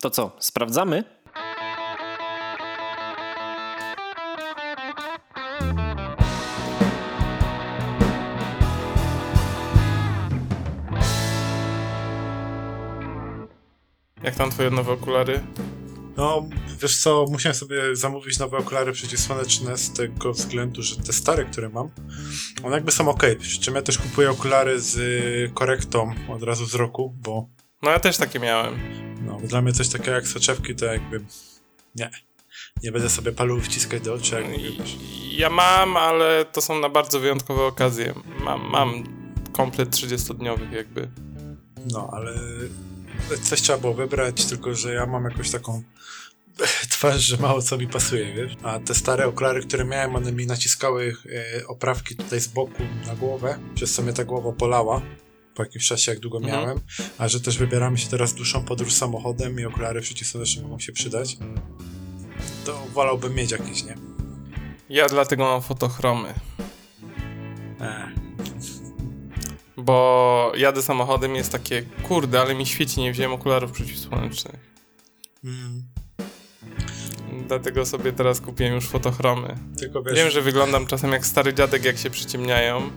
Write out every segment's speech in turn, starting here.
To co, sprawdzamy? Jak tam twoje nowe okulary? No, wiesz co, musiałem sobie zamówić nowe okulary przeciwsłoneczne z tego względu, że te stare, które mam, one jakby są ok. Przy czym ja też kupuję okulary z y, korektą od razu wzroku, bo No ja też takie miałem. Dla mnie coś takiego jak soczewki to jakby nie. Nie będę sobie paluł wciskać do oczu, jak mówię, Ja mam, ale to są na bardzo wyjątkowe okazje. Mam, mam komplet 30-dniowych jakby. No, ale coś trzeba było wybrać, tylko że ja mam jakąś taką twarz, że mało co mi pasuje, wiesz? A te stare okulary, które miałem, one mi naciskały e, oprawki tutaj z boku na głowę, przez co mnie ta głowa bolała po jakimś czasie, jak długo Mhm. miałem. A że też wybieramy się teraz dłuższą podróż samochodem i okulary przeciwsłoneczne mogą się przydać, to wolałbym mieć jakieś, nie? Ja dlatego mam fotochromy. E, Bo jadę samochodem jest takie, kurde, ale mi świeci, nie wziąłem okularów przeciwsłonecznych. mm, Dlatego sobie teraz kupiłem już fotochromy. wiesz, Wiem, że wyglądam czasem jak stary dziadek, jak się przyciemniają,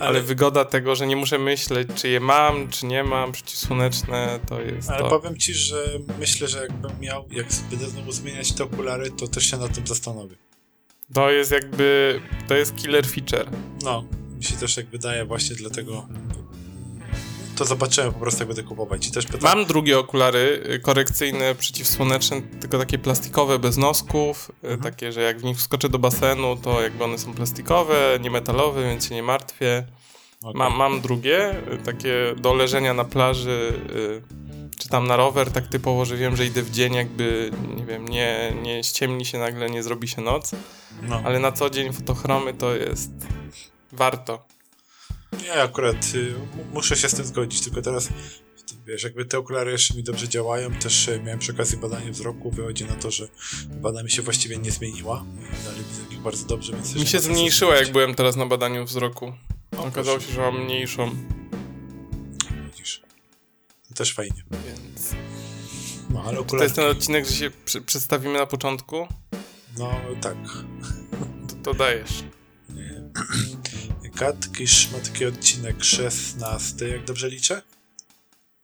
ale, wygoda tego, że nie muszę myśleć, czy je mam, czy nie mam, przeciwsłoneczne, to jest Ale to. powiem ci, że myślę, że jakbym miał, jak będę znowu zmieniać te okulary, to też się nad tym zastanowię. To jest jakby, to jest killer feature. No, mi się też tak wydaje, właśnie dlatego to zobaczyłem po prostu, jak będę kupować. I też pytam, Mam drugie okulary y, korekcyjne, przeciwsłoneczne, tylko takie plastikowe, bez nosków, y, Mhm. takie, że jak w nich wskoczę do basenu, to jakby one są plastikowe, nie metalowe, więc się nie martwię. Okej. Mam, mam drugie, y, takie do leżenia na plaży, czy tam na rower, tak typowo, że wiem, że idę w dzień, jakby, nie wiem, nie, nie ściemni się nagle, nie zrobi się noc, no. ale na co dzień fotochromy to jest warto. Nie, akurat y, mu- muszę się z tym zgodzić, tylko teraz wiesz, jakby te okulary jeszcze mi dobrze działają, też y, miałem przy okazji badania wzroku, wychodzi na to, że bada mi się właściwie nie zmieniła, dalej widzę ich bardzo dobrze, więc Mi się zmniejszyła, jak byłem teraz na badaniu wzroku. O, Okazało proszę, się, że mam mniejszą, widzisz. To też fajnie. więc... No, ale To okulary... jest ten odcinek, że się przedstawimy na początku? No, tak. To, to dajesz. Katkisz ma taki odcinek 16, jak dobrze liczę?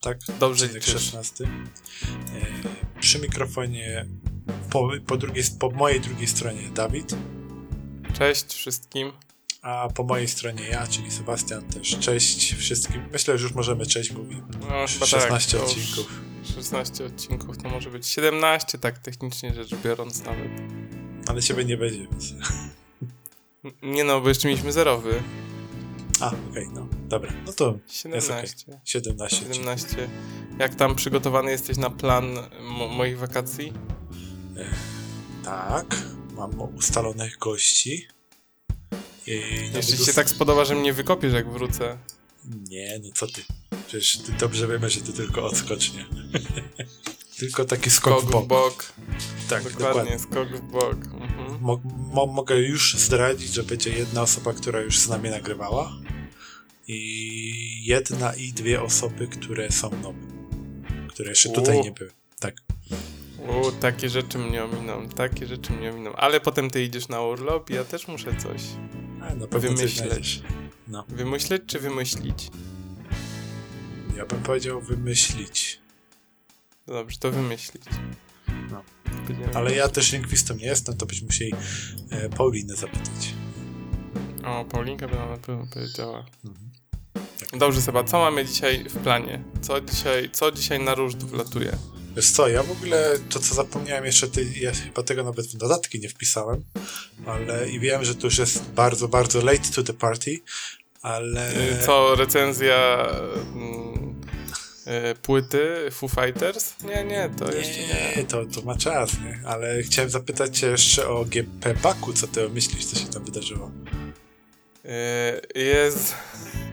Tak, Dobrze odcinek liczysz. 16. E, przy mikrofonie po, po, drugiej, po mojej drugiej stronie Dawid, Cześć wszystkim. a po mojej stronie ja, czyli Sebastian też. Cześć wszystkim. Myślę, że już możemy cześć mówić. No, chyba 16 tak, odcinków. 16 odcinków to może być 17, tak technicznie rzecz biorąc nawet. Ale ciebie nie będzie, więc... Nie no, bo jeszcze mieliśmy zerowy. A, okej, no. Dobra, no to 17. 17. odcinków. 17. Jak tam przygotowany jesteś na plan mo moich wakacji? Tak, mam ustalonych gości. I Jeśli się tak spodoba, że mnie wykopiesz jak wrócę. Nie, no co ty. Przecież ty dobrze wiemy, że ty tylko odskocznie. tylko taki skok, Skok w bok. w bok. Tak, Dokładnie, dokładnie. skok w bok. Mhm. Mo mo mogę już zdradzić, że będzie jedna osoba, która już z nami nagrywała i jedna i dwie osoby, które są nowe. Które jeszcze tutaj U. nie były. Tak. U, takie rzeczy mnie ominą, takie rzeczy mnie ominą. Ale potem ty idziesz na urlop i ja też muszę coś A, na pewno Wymyśleć. No. wymyśleć czy wymyślić. Ja bym powiedział wymyślić. Dobrze, to wymyślić. No. Ale ja też lingwistą nie jestem, to byśmy musieli e, Paulinę zapytać. O, Paulinka by nam na pewno powiedziała. Mhm. Dobrze, Seba, co mamy dzisiaj w planie? Co dzisiaj, co dzisiaj na róż wlatuje? Wiesz co, ja w ogóle to co zapomniałem jeszcze, ty, ja chyba tego nawet w dodatki nie wpisałem, ale i wiem, że to już jest bardzo, bardzo late to the party, ale... Co, recenzja mm, płyty Foo Fighters? Nie, nie, to jeszcze nie. Nie, to, to ma czas, nie? Ale chciałem zapytać cię jeszcze o GP Baku, co ty myślisz, co się tam wydarzyło? Y, Jest...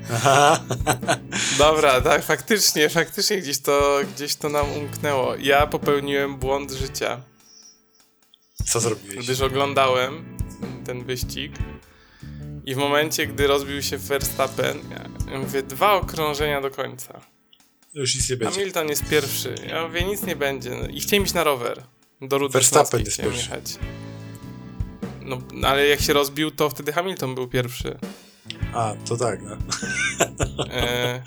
Dobra, tak, faktycznie, faktycznie gdzieś to, gdzieś to nam umknęło. Ja popełniłem błąd życia, Co zrobiłeś? gdyż oglądałem ten wyścig i w momencie, gdy rozbił się Verstappen, ja mówię, dwa okrążenia do końca. Już nic nie będzie. Hamilton jest pierwszy. Ja mówię, nic nie będzie. I chciałem iść na rower. Do Rudy Verstappen jest pierwszy. jechać. No, ale jak się rozbił, to wtedy Hamilton był pierwszy. A, to tak, no. E,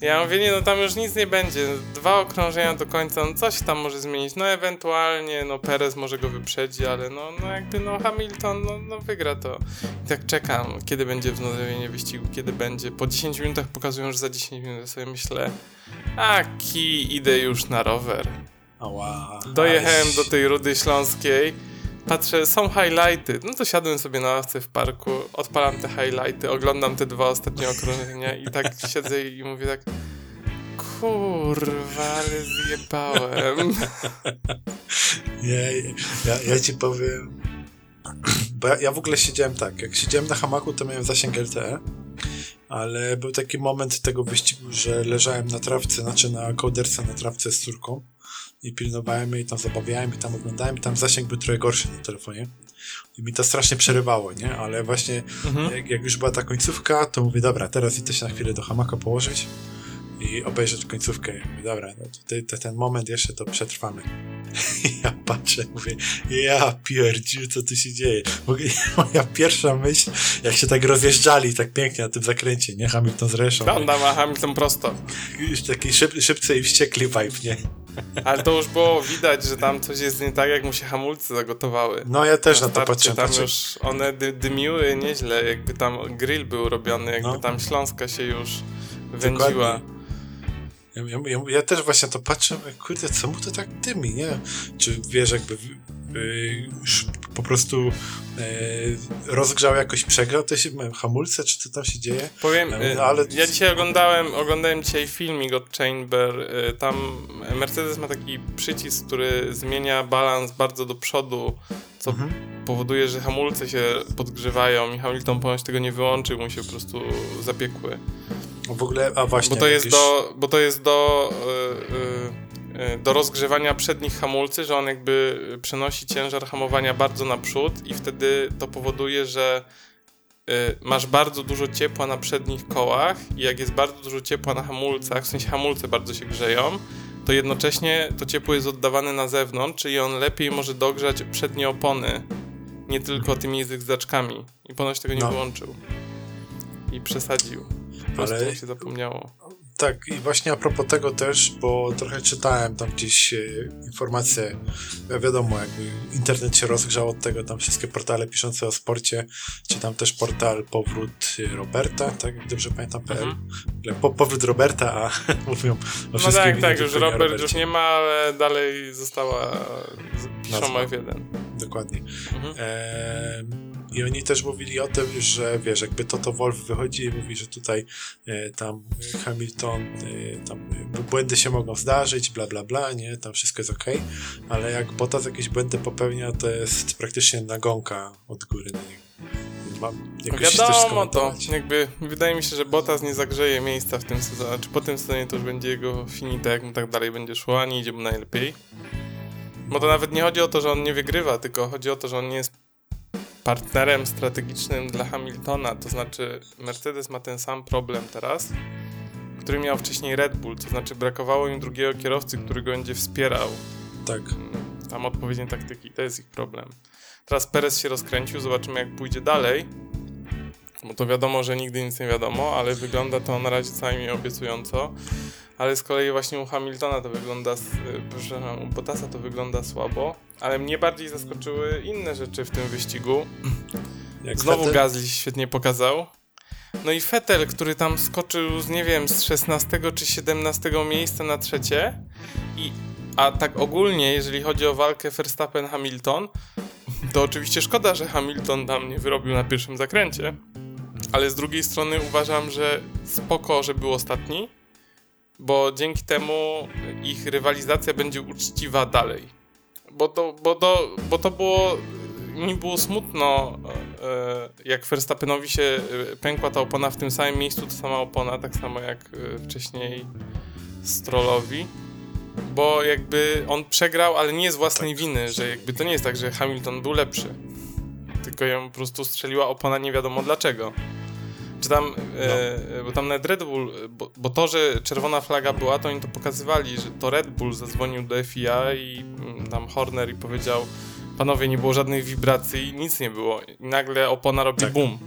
ja mówię, nie, no tam już nic nie będzie. Dwa okrążenia do końca, no coś tam może zmienić. No ewentualnie, no Perez może go wyprzedzi, ale no, no jakby no Hamilton, no, no wygra to. I tak czekam, kiedy będzie wznowienie wyścigu, kiedy będzie. Po 10 minutach pokazują, że za 10 minut sobie myślę, a ki, idę już na rower. Ała. Dojechałem do tej Rudy Śląskiej, patrzę, są highlighty. No to siadłem sobie na ławce w parku, odpalam te highlighty, oglądam te dwa ostatnie okrążenia i tak siedzę i mówię tak kurwa, ale zjebałem. Nie, ja, ja ci powiem. Bo ja, ja w ogóle siedziałem tak. Jak siedziałem na hamaku, to miałem zasięg LTE, ale był taki moment tego wyścigu, że leżałem na trawce, znaczy na kołderce na trawce z córką i pilnowałem jej, tam zabawiałem i tam oglądałem i tam zasięg był trochę gorszy na telefonie. I mi to strasznie przerywało, nie? Ale właśnie Mhm. jak, jak już była ta końcówka, to mówię, dobra, teraz idę się na chwilę do hamaka położyć i obejrzeć końcówkę. I mówię, dobra, no tutaj te, ten moment jeszcze to przetrwamy. Ja patrzę, mówię, ja pierdziu, co tu się dzieje? Moja pierwsza myśl, jak się tak rozjeżdżali tak pięknie na tym zakręcie, nie? Hamilton z Reszą. Honda ma Hamilton prosto. Już taki szyb, szybcy i wściekli vibe, nie? Ale to już było widać, że tam coś jest nie tak, jak mu się hamulce zagotowały. No ja też na, to starcie patrzę, tam patrzę. już one dy, dymiły nieźle, jakby tam grill był robiony, jakby No. tam Śląska się już wędziła. Dokładnie. Ja, ja, ja, też właśnie to patrzę, kurde, co mu to tak dymi, nie? Czy wiesz, jakby yy, po prostu yy, rozgrzał jakoś, przegrał te się, hamulce, czy co tam się dzieje? Powiem, No, ale- ja dzisiaj oglądałem, oglądałem dzisiaj filmik od Chamber, y, tam Mercedes ma taki przycisk, który zmienia balans bardzo do przodu, co Mhm. powoduje, że hamulce się podgrzewają i Hamilton ponoć tego nie wyłączył, mu się po prostu zapiekły. W ogóle, a właśnie... Bo to jest jakieś- do, bo to jest do, do rozgrzewania przednich hamulcy, że on jakby przenosi ciężar hamowania bardzo naprzód i wtedy to powoduje, że y, masz bardzo dużo ciepła na przednich kołach i jak jest bardzo dużo ciepła na hamulcach, w sensie hamulce bardzo się grzeją, to jednocześnie to ciepło jest oddawane na zewnątrz, czyli on lepiej może dogrzać przednie opony, nie tylko tymi zygzaczkami. I ponoć tego nie No. wyłączył. I przesadził. Po prostu Ale- mu się zapomniało. Tak, i właśnie a propos tego też, bo trochę czytałem tam gdzieś e, informacje, e, wiadomo, jakby internet się rozgrzał od tego, tam wszystkie portale piszące o sporcie, czy tam też portal Powrót e, Roberta, tak, jak dobrze pamiętam, PL. Mhm. Po, powrót Roberta, a mówią o No tak, tak, już Robert Robercie. już nie ma, ale dalej została piszą Nazwa. F1. Dokładnie. Mhm. Em, I oni też mówili o tym, że wiesz, jakby Toto Wolf wychodzi i mówi, że tutaj e, tam Hamilton, e, tam błędy się mogą zdarzyć, bla bla bla, nie, tam wszystko jest okej, ale jak Bottas jakieś błędy popełnia, to jest praktycznie nagonka od góry na niego. Mam jakoś Wiadomo to, jakby wydaje mi się, że Bottas nie zagrzeje miejsca w tym sezonie, czy po tym sezonie to już będzie jego finita, jak mu tak dalej będzie szło, a nie idzie mu najlepiej. Bo to nawet nie chodzi o to, że on nie wygrywa, tylko chodzi o to, że on nie jest partnerem strategicznym dla Hamiltona, to znaczy Mercedes ma ten sam problem teraz, który miał wcześniej Red Bull, to znaczy brakowało im drugiego kierowcy, który go będzie wspierał Tak, tam odpowiednie taktyki. To jest ich problem. Teraz Perez się rozkręcił, zobaczymy jak pójdzie dalej. Bo to wiadomo, że nigdy nic nie wiadomo, ale wygląda to na razie co najmniej obiecująco. Ale z kolei właśnie u Hamiltona to wygląda, przepraszam, u Bottasa to wygląda słabo. Ale mnie bardziej zaskoczyły inne rzeczy w tym wyścigu. jak Znowu Gasly świetnie pokazał. No i Vettel, który tam skoczył z, nie wiem, z 16 czy 17 miejsca na trzecie. I, a tak ogólnie, jeżeli chodzi o walkę Verstappen-Hamilton, to oczywiście szkoda, że Hamilton tam nie wyrobił na pierwszym zakręcie. Ale z drugiej strony uważam, że spoko, że był ostatni, bo dzięki temu ich rywalizacja będzie uczciwa dalej. Bo to, bo to, bo to było mi było smutno, e, jak Verstappenowi się e, pękła ta opona w tym samym miejscu, ta sama opona, tak samo jak e, wcześniej Strollowi, bo jakby on przegrał, ale nie z własnej winy, że jakby to nie jest tak, że Hamilton był lepszy, tylko ją po prostu strzeliła opona nie wiadomo dlaczego. Czy tam, e, bo tam nawet Red Bull, bo, bo, to, że czerwona flaga była, to oni to pokazywali, że to Red Bull zadzwonił do FIA i mm, tam Horner i powiedział panowie, nie było żadnych wibracji, nic nie było. I nagle opona robi tak. boom.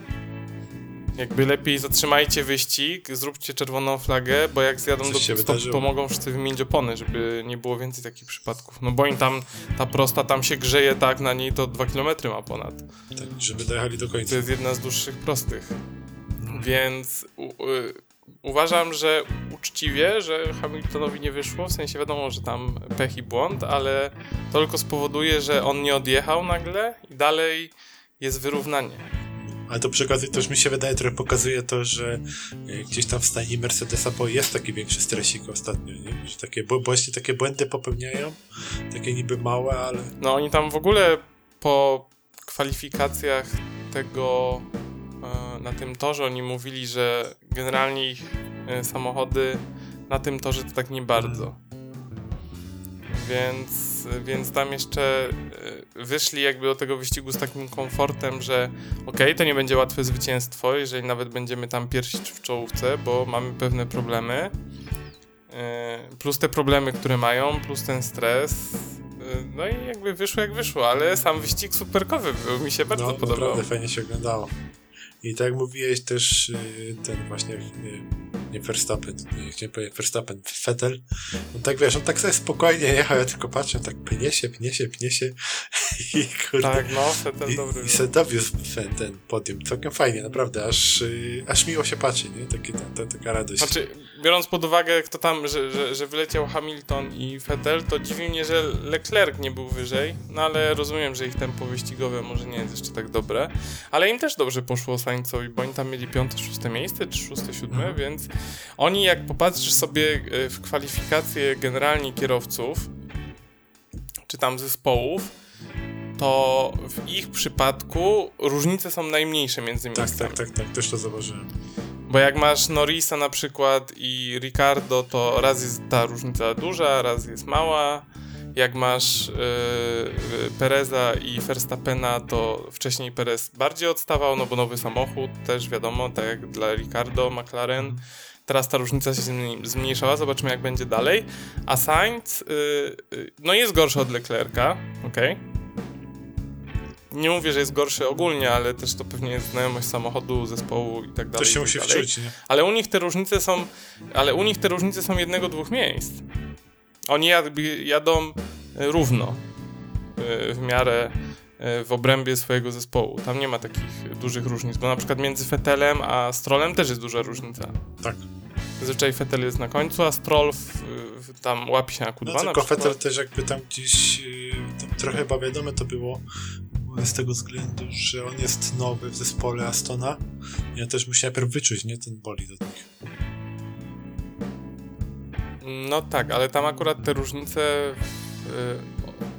Jakby lepiej zatrzymajcie wyścig, zróbcie czerwoną flagę, bo jak zjadą Coś do stop, to mogą wszyscy wymienić opony, żeby nie było więcej takich przypadków. No bo im tam, ta prosta tam się grzeje tak na niej, to 2 km ma ponad. Tak, żeby dojechali do końca. To jest jedna z dłuższych prostych. Więc u, u, uważam, że uczciwie, że Hamiltonowi nie wyszło, w sensie wiadomo, że tam pech i błąd, ale to tylko spowoduje, że on nie odjechał nagle i dalej jest wyrównanie. Ale to przy okazji też mi się wydaje, trochę pokazuje to, że e, gdzieś tam w stanie Mercedesa bo jest taki większy stresik ostatnio, nie? Że takie, bo właśnie takie błędy popełniają, takie niby małe, ale... No oni tam w ogóle po kwalifikacjach tego na tym torze oni mówili, że generalnie ich e, samochody na tym torze to tak nie bardzo. Więc, więc tam jeszcze e, wyszli jakby do tego wyścigu z takim komfortem, że okej, okay, to nie będzie łatwe zwycięstwo, jeżeli nawet będziemy tam pierwsi w czołówce, bo mamy pewne problemy. E, plus te problemy, które mają, plus ten stres. No i jakby wyszło jak wyszło, ale sam wyścig superkowy był, mi się bardzo no, podobał. Naprawdę fajnie się oglądało. I tak mówiłeś też ten właśnie nie Verstappen, nie powiedzieć Verstappen, Vettel, no tak wiesz, on tak sobie spokojnie jechał, ja tylko patrzę, tak pnie się, pnie się, pnie się i kurde. Tak, no, Vettel i, dobry. I se dowiózł ten podium, całkiem fajnie, naprawdę, aż, y, aż miło się patrzy, nie? Takie, ta, taka radość. Znaczy, biorąc pod uwagę, kto tam, że, że, że wyleciał Hamilton i Vettel, to dziwi mnie, że Leclerc nie był wyżej, no ale rozumiem, że ich tempo wyścigowe może nie jest jeszcze tak dobre, ale im też dobrze poszło Sainzowi, bo oni tam mieli piąte, szóste miejsce, czy szóste, siódme, mhm. więc oni jak popatrzysz sobie e, w kwalifikacje generalnie kierowców, czy tam zespołów, to w ich przypadku różnice są najmniejsze między tak. Tak, tak, tak, też to zauważyłem. Bo jak masz Norrisa na przykład i Ricardo, to raz jest ta różnica duża, raz jest mała. Jak masz yy, Pereza i Verstappena, to wcześniej Perez bardziej odstawał, no bo nowy samochód, też wiadomo, tak jak dla Ricardo, McLaren. Teraz ta różnica się zmniejszała, zobaczymy jak będzie dalej. A Sainz, yy, no jest gorszy od Leclerca, ok? Nie mówię, że jest gorszy ogólnie, ale też to pewnie jest znajomość samochodu, zespołu i tak dalej. To się tak musi wczuć, nie? Ale u nich te różnice są, ale u nich te różnice są jednego, dwóch miejsc. Oni jadą równo w miarę w obrębie swojego zespołu. Tam nie ma takich dużych różnic, bo na przykład między Fetelem a Strollem też jest duża różnica. Tak. Zazwyczaj Fetel jest na końcu, a Stroll w, w, tam łapi się na Q2 no, tylko Fetel też jakby tam gdzieś tam trochę chyba wiadome to było z tego względu, że on jest nowy w zespole Astona. Ja też musi najpierw wyczuć, nie, ten bolid od nich. No tak, ale tam akurat te różnice w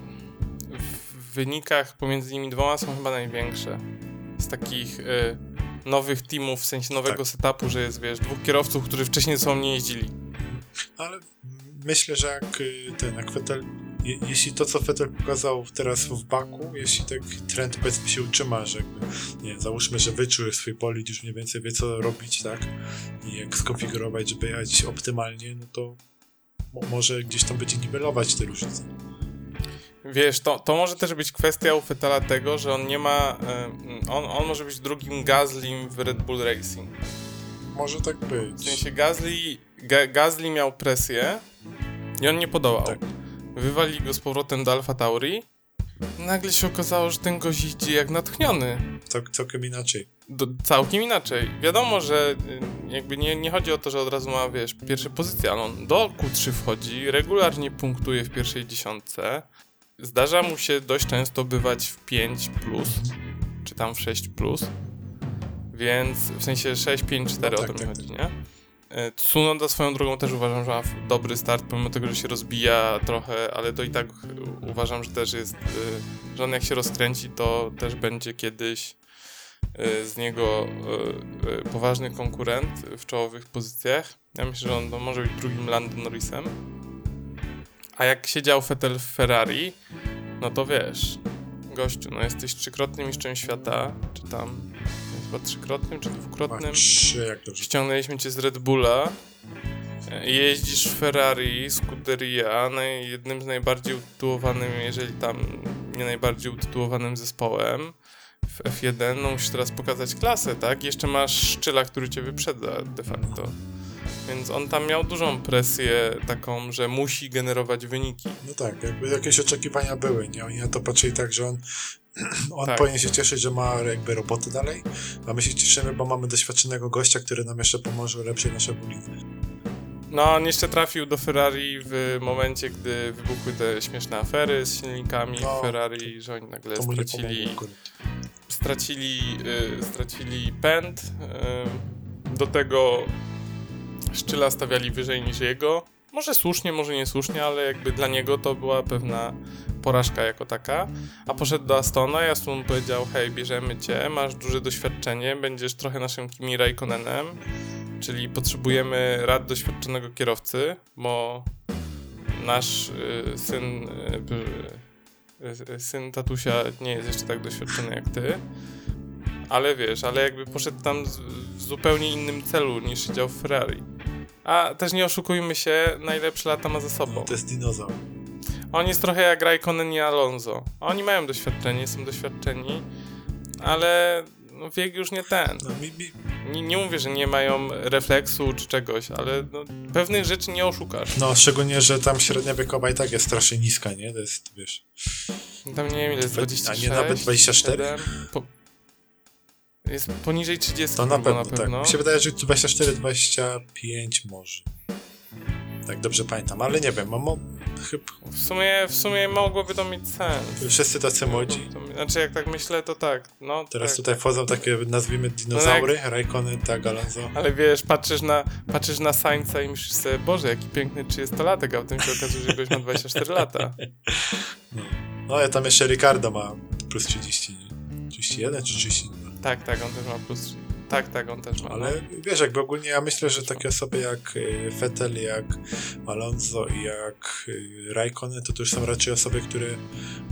wynikach pomiędzy nimi dwoma są chyba największe. Z takich y, nowych teamów, w sensie nowego tak. setupu, że jest, wiesz, dwóch kierowców, którzy wcześniej ze sobą nie jeździli. Ale myślę, że jak y, ten, jak Vettel, je, jeśli to, co Vettel pokazał teraz w Baku, jeśli taki trend powiedzmy się utrzyma, że jakby, nie załóżmy, że wyczuł swój bolid, już mniej więcej wie, co robić, tak, i jak skonfigurować, żeby jechać optymalnie, no to może gdzieś tam będzie niwelować te różnice. Wiesz, to, to może też być kwestia u Fetela tego, że on nie ma. On, on może być drugim Gazlim w Red Bull Racing. Może tak być. W sensie Gazli, Ga, Gazli miał presję i on nie podołał. Tak. Wywali go z powrotem do Alfa Tauri. Nagle się okazało, że ten gość idzie jak natchniony. Cał, całkiem inaczej. Do, całkiem inaczej. Wiadomo, że y, jakby nie, nie chodzi o to, że od razu ma, wiesz, pierwsze pozycje, ale on do Q3 wchodzi, regularnie punktuje w pierwszej dziesiątce. Zdarza mu się dość często bywać w 5 plus, czy tam w 6 plus. Więc w sensie 6, 5, 4 no tak, o to mi tak, chodzi, tak. nie? E, Tsunoda swoją drogą też uważam, że ma dobry start, pomimo tego, że się rozbija trochę, ale to i tak uważam, że też jest, e, że on jak się rozkręci, to też będzie kiedyś e, z niego poważny konkurent w czołowych pozycjach. Ja myślę, że on może być drugim Lando Norrisem. A jak siedział Vettel w Ferrari, no to wiesz, gościu, no jesteś trzykrotnym mistrzem świata, czy tam chyba trzykrotnym czy dwukrotnym. trzy, jak dobrze. Ściągnęliśmy cię z Red Bulla. Jeździsz Ferrari, Scuderia, jednym z najbardziej utytułowanym, jeżeli tam nie najbardziej utytułowanym zespołem w F1. No musisz teraz pokazać klasę, tak? I Jeszcze masz Szczyla, który cię wyprzedza de facto. Więc on tam miał dużą presję taką, że musi generować wyniki. No tak, jakby jakieś oczekiwania były, nie? Oni na to patrzyli tak, że on, on Tak. powinien się cieszyć, że ma jakby roboty dalej, a my się cieszymy, bo mamy doświadczonego gościa, który nam jeszcze pomoże ulepszyć nasze boliny. No, on jeszcze trafił do Ferrari w momencie, gdy wybuchły te śmieszne afery z silnikami No, Ferrari, że oni nagle stracili, stracili, y, stracili pęd. Y, do tego Szczyla stawiali wyżej niż jego. Może słusznie, może niesłusznie, ale jakby dla niego to była pewna porażka jako taka. A poszedł do Astona i Aston powiedział, hej, bierzemy cię, masz duże doświadczenie, będziesz trochę naszym Kimi Raikkonenem, czyli potrzebujemy rad doświadczonego kierowcy, bo nasz y, syn, y, y, syn tatusia nie jest jeszcze tak doświadczony jak ty. Ale wiesz, ale jakby poszedł tam w zupełnie innym celu niż siedział w Ferrari. A też nie oszukujmy się, najlepsze lata ma za sobą. To jest dinozaur. On jest trochę jak Raikkonen i Alonso. Oni mają doświadczenie, są doświadczeni, ale no, wiek już nie ten. No, mi, mi, Nie, nie mówię, że nie mają refleksu czy czegoś, ale no, pewnych rzeczy nie oszukasz. no, szczególnie, że tam średnia wiekowa i tak jest strasznie niska, nie? To jest, wiesz... Tam nie wiem ile jest, A nie 26? nawet 24? 7? Po... Jest poniżej 30 To na chyba pewno, tak. Mi się wydaje, że 24-25 może. Tak dobrze pamiętam, ale nie wiem, chyba W sumie, w sumie mogłoby to mieć sens. wszyscy tacy młodzi. Znaczy jak tak myślę, to tak. No, Teraz tak. tutaj wchodzą takie, nazwijmy, dinozaury, Raikkonen, tak, Alonso. Ale wiesz, patrzysz na, patrzysz na Sańca i myślisz sobie, Boże, jaki piękny 30-latek, a potem się okazuje, że goś ma 24 lata. No, ja tam jeszcze Ricardo ma plus 30, nie? 31 czy 32. Tak, tak, on też ma plus... Tak, tak, on też ma. Ale wiesz, jakby ogólnie ja myślę, że takie osoby jak y, Vettel, jak Alonso i jak y, Raikkonen, to to już są raczej osoby, które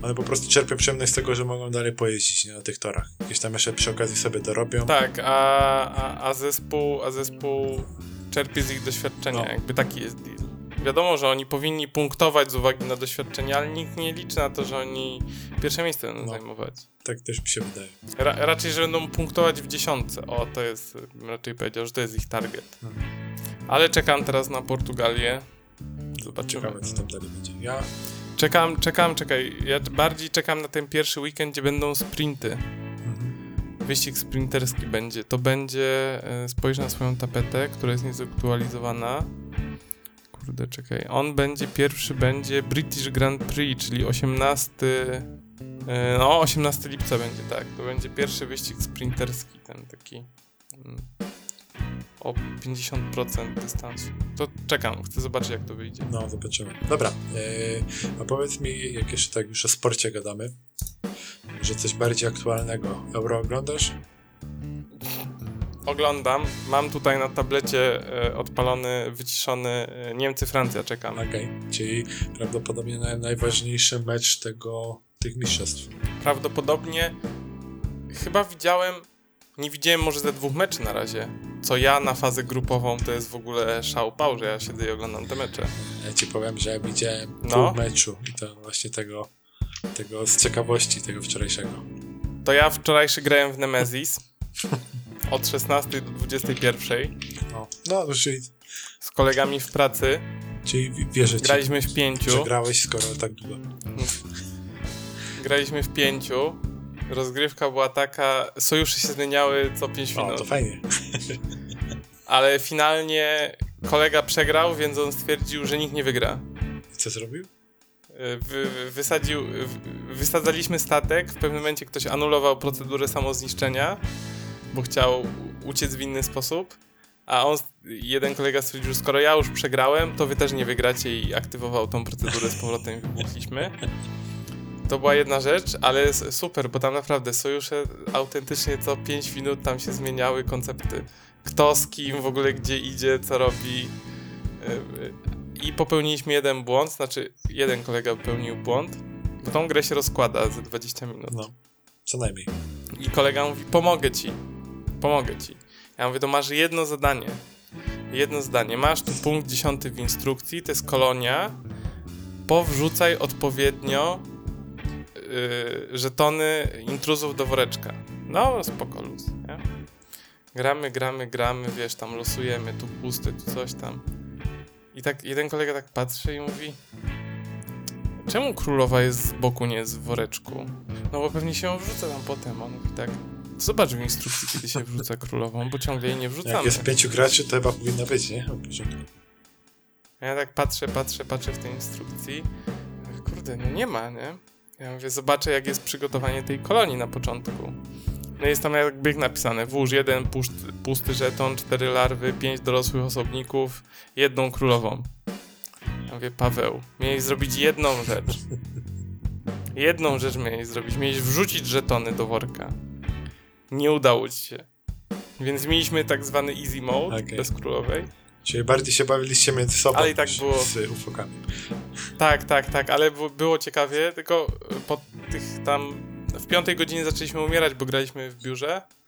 one po prostu czerpią przyjemność z tego, że mogą dalej pojeździć nie, na tych torach. Jakieś tam jeszcze przy okazji sobie dorobią. Tak, a, a, a, zespół, a zespół czerpie z ich doświadczenia, No. jakby taki jest deal. Wiadomo, że oni powinni punktować z uwagi na doświadczenie, ale nikt nie liczy na to, że oni pierwsze miejsce będą No. zajmować. Tak też mi się wydaje. Ra raczej, że będą punktować w dziesiątce. O, to jest, bym raczej powiedział, że to jest ich target. Mhm. Ale czekam teraz na Portugalię. Zobaczymy. Ciekawe, co tam dalej będzie. Ja Czekam, czekam, czekaj. Ja bardziej czekam na ten pierwszy weekend, gdzie będą sprinty. mhm. Wyścig sprinterski będzie. To będzie. e, Spojrz na swoją tapetę, która jest niezaktualizowana. Kurde, czekaj. On będzie, pierwszy będzie British Grand Prix, czyli 18. e, No, 18 lipca będzie, tak. To będzie pierwszy wyścig sprinterski, ten taki. mm, O 50% dystansu. To czekam, chcę zobaczyć, jak to wyjdzie. No, zobaczymy. Dobra, e, a powiedz mi, jak jeszcze tak już o sporcie gadamy, że coś bardziej aktualnego. Euro oglądasz? Oglądam. Mam tutaj na tablecie e, odpalony, wyciszony e, Niemcy-Francja, czekam. Okej, czyli prawdopodobnie naj, najważniejszy mecz tego, tych mistrzostw. Prawdopodobnie chyba widziałem, nie widziałem może ze dwóch meczy na razie. Co ja na fazę grupową to jest w ogóle szał pał, że ja siedzę i oglądam te mecze. Ja ci powiem, że ja widziałem No. pół meczu i to właśnie tego, tego z ciekawości tego wczorajszego. To ja wczorajszy grałem w Nemesis od 16 do 21 No, no czyli, z kolegami w pracy. czyli wi- wierzę ci, Graliśmy w pięciu. że grałeś skoro tak długo. Graliśmy w pięciu. Rozgrywka była taka, sojusze się zmieniały co 5 O, minut. to fajnie. Ale finalnie kolega przegrał, więc on stwierdził, że nikt nie wygra. Co zrobił? Wy, wysadził, wy- wysadzaliśmy statek, w pewnym momencie ktoś anulował procedurę samozniszczenia, bo chciał uciec w inny sposób, a on, jeden kolega stwierdził, że skoro ja już przegrałem, to wy też nie wygracie i aktywował tą procedurę z powrotem i wybuchliśmy. To była jedna rzecz, ale super, bo tam naprawdę sojusze autentycznie co 5 minut tam się zmieniały koncepty. Kto z kim, w ogóle gdzie idzie, co robi. Yy, yy, I popełniliśmy jeden błąd, znaczy jeden kolega popełnił błąd, bo tą grę się rozkłada za 20 minut. No, co najmniej. I kolega mówi, pomogę ci. Pomogę ci. Ja mówię, to masz jedno zadanie. Jedno zdanie. Masz tu punkt dziesiąty w instrukcji, to jest kolonia. Powrzucaj odpowiednio yy, żetony intruzów do woreczka. No, spoko, luz, nie? Gramy, gramy, gramy, wiesz, tam losujemy, tu pusty, tu coś tam. I tak jeden kolega tak patrzy i mówi Czemu królowa jest z boku, nie jest w woreczku? No bo pewnie się ją wrzuca tam potem. On mówi tak, zobacz w instrukcji, kiedy się wrzuca królową, bo ciągle jej nie wrzucamy. Jak jest pięciu graczy, to chyba powinna być, nie? Ja tak patrzę, patrzę, patrzę w tej instrukcji. Kurde, no nie ma, nie? Ja mówię, zobaczę jak jest przygotowanie tej kolonii na początku. No jest tam jakby napisane, włóż jeden pusty, pusty żeton, cztery larwy, pięć dorosłych osobników, jedną królową. Ja mówię, Paweł, miałeś zrobić jedną rzecz. Jedną rzecz miałeś zrobić. Miałeś wrzucić żetony do worka. Nie udało ci się. Więc mieliśmy tak zwany easy mode okay. bez królowej. Czyli bardziej się bawiliście między sobą ale i tak było... z ufokami. Tak, tak, tak, ale było ciekawie, tylko po tych tam... W piątej godzinie zaczęliśmy umierać, bo graliśmy w biurze E,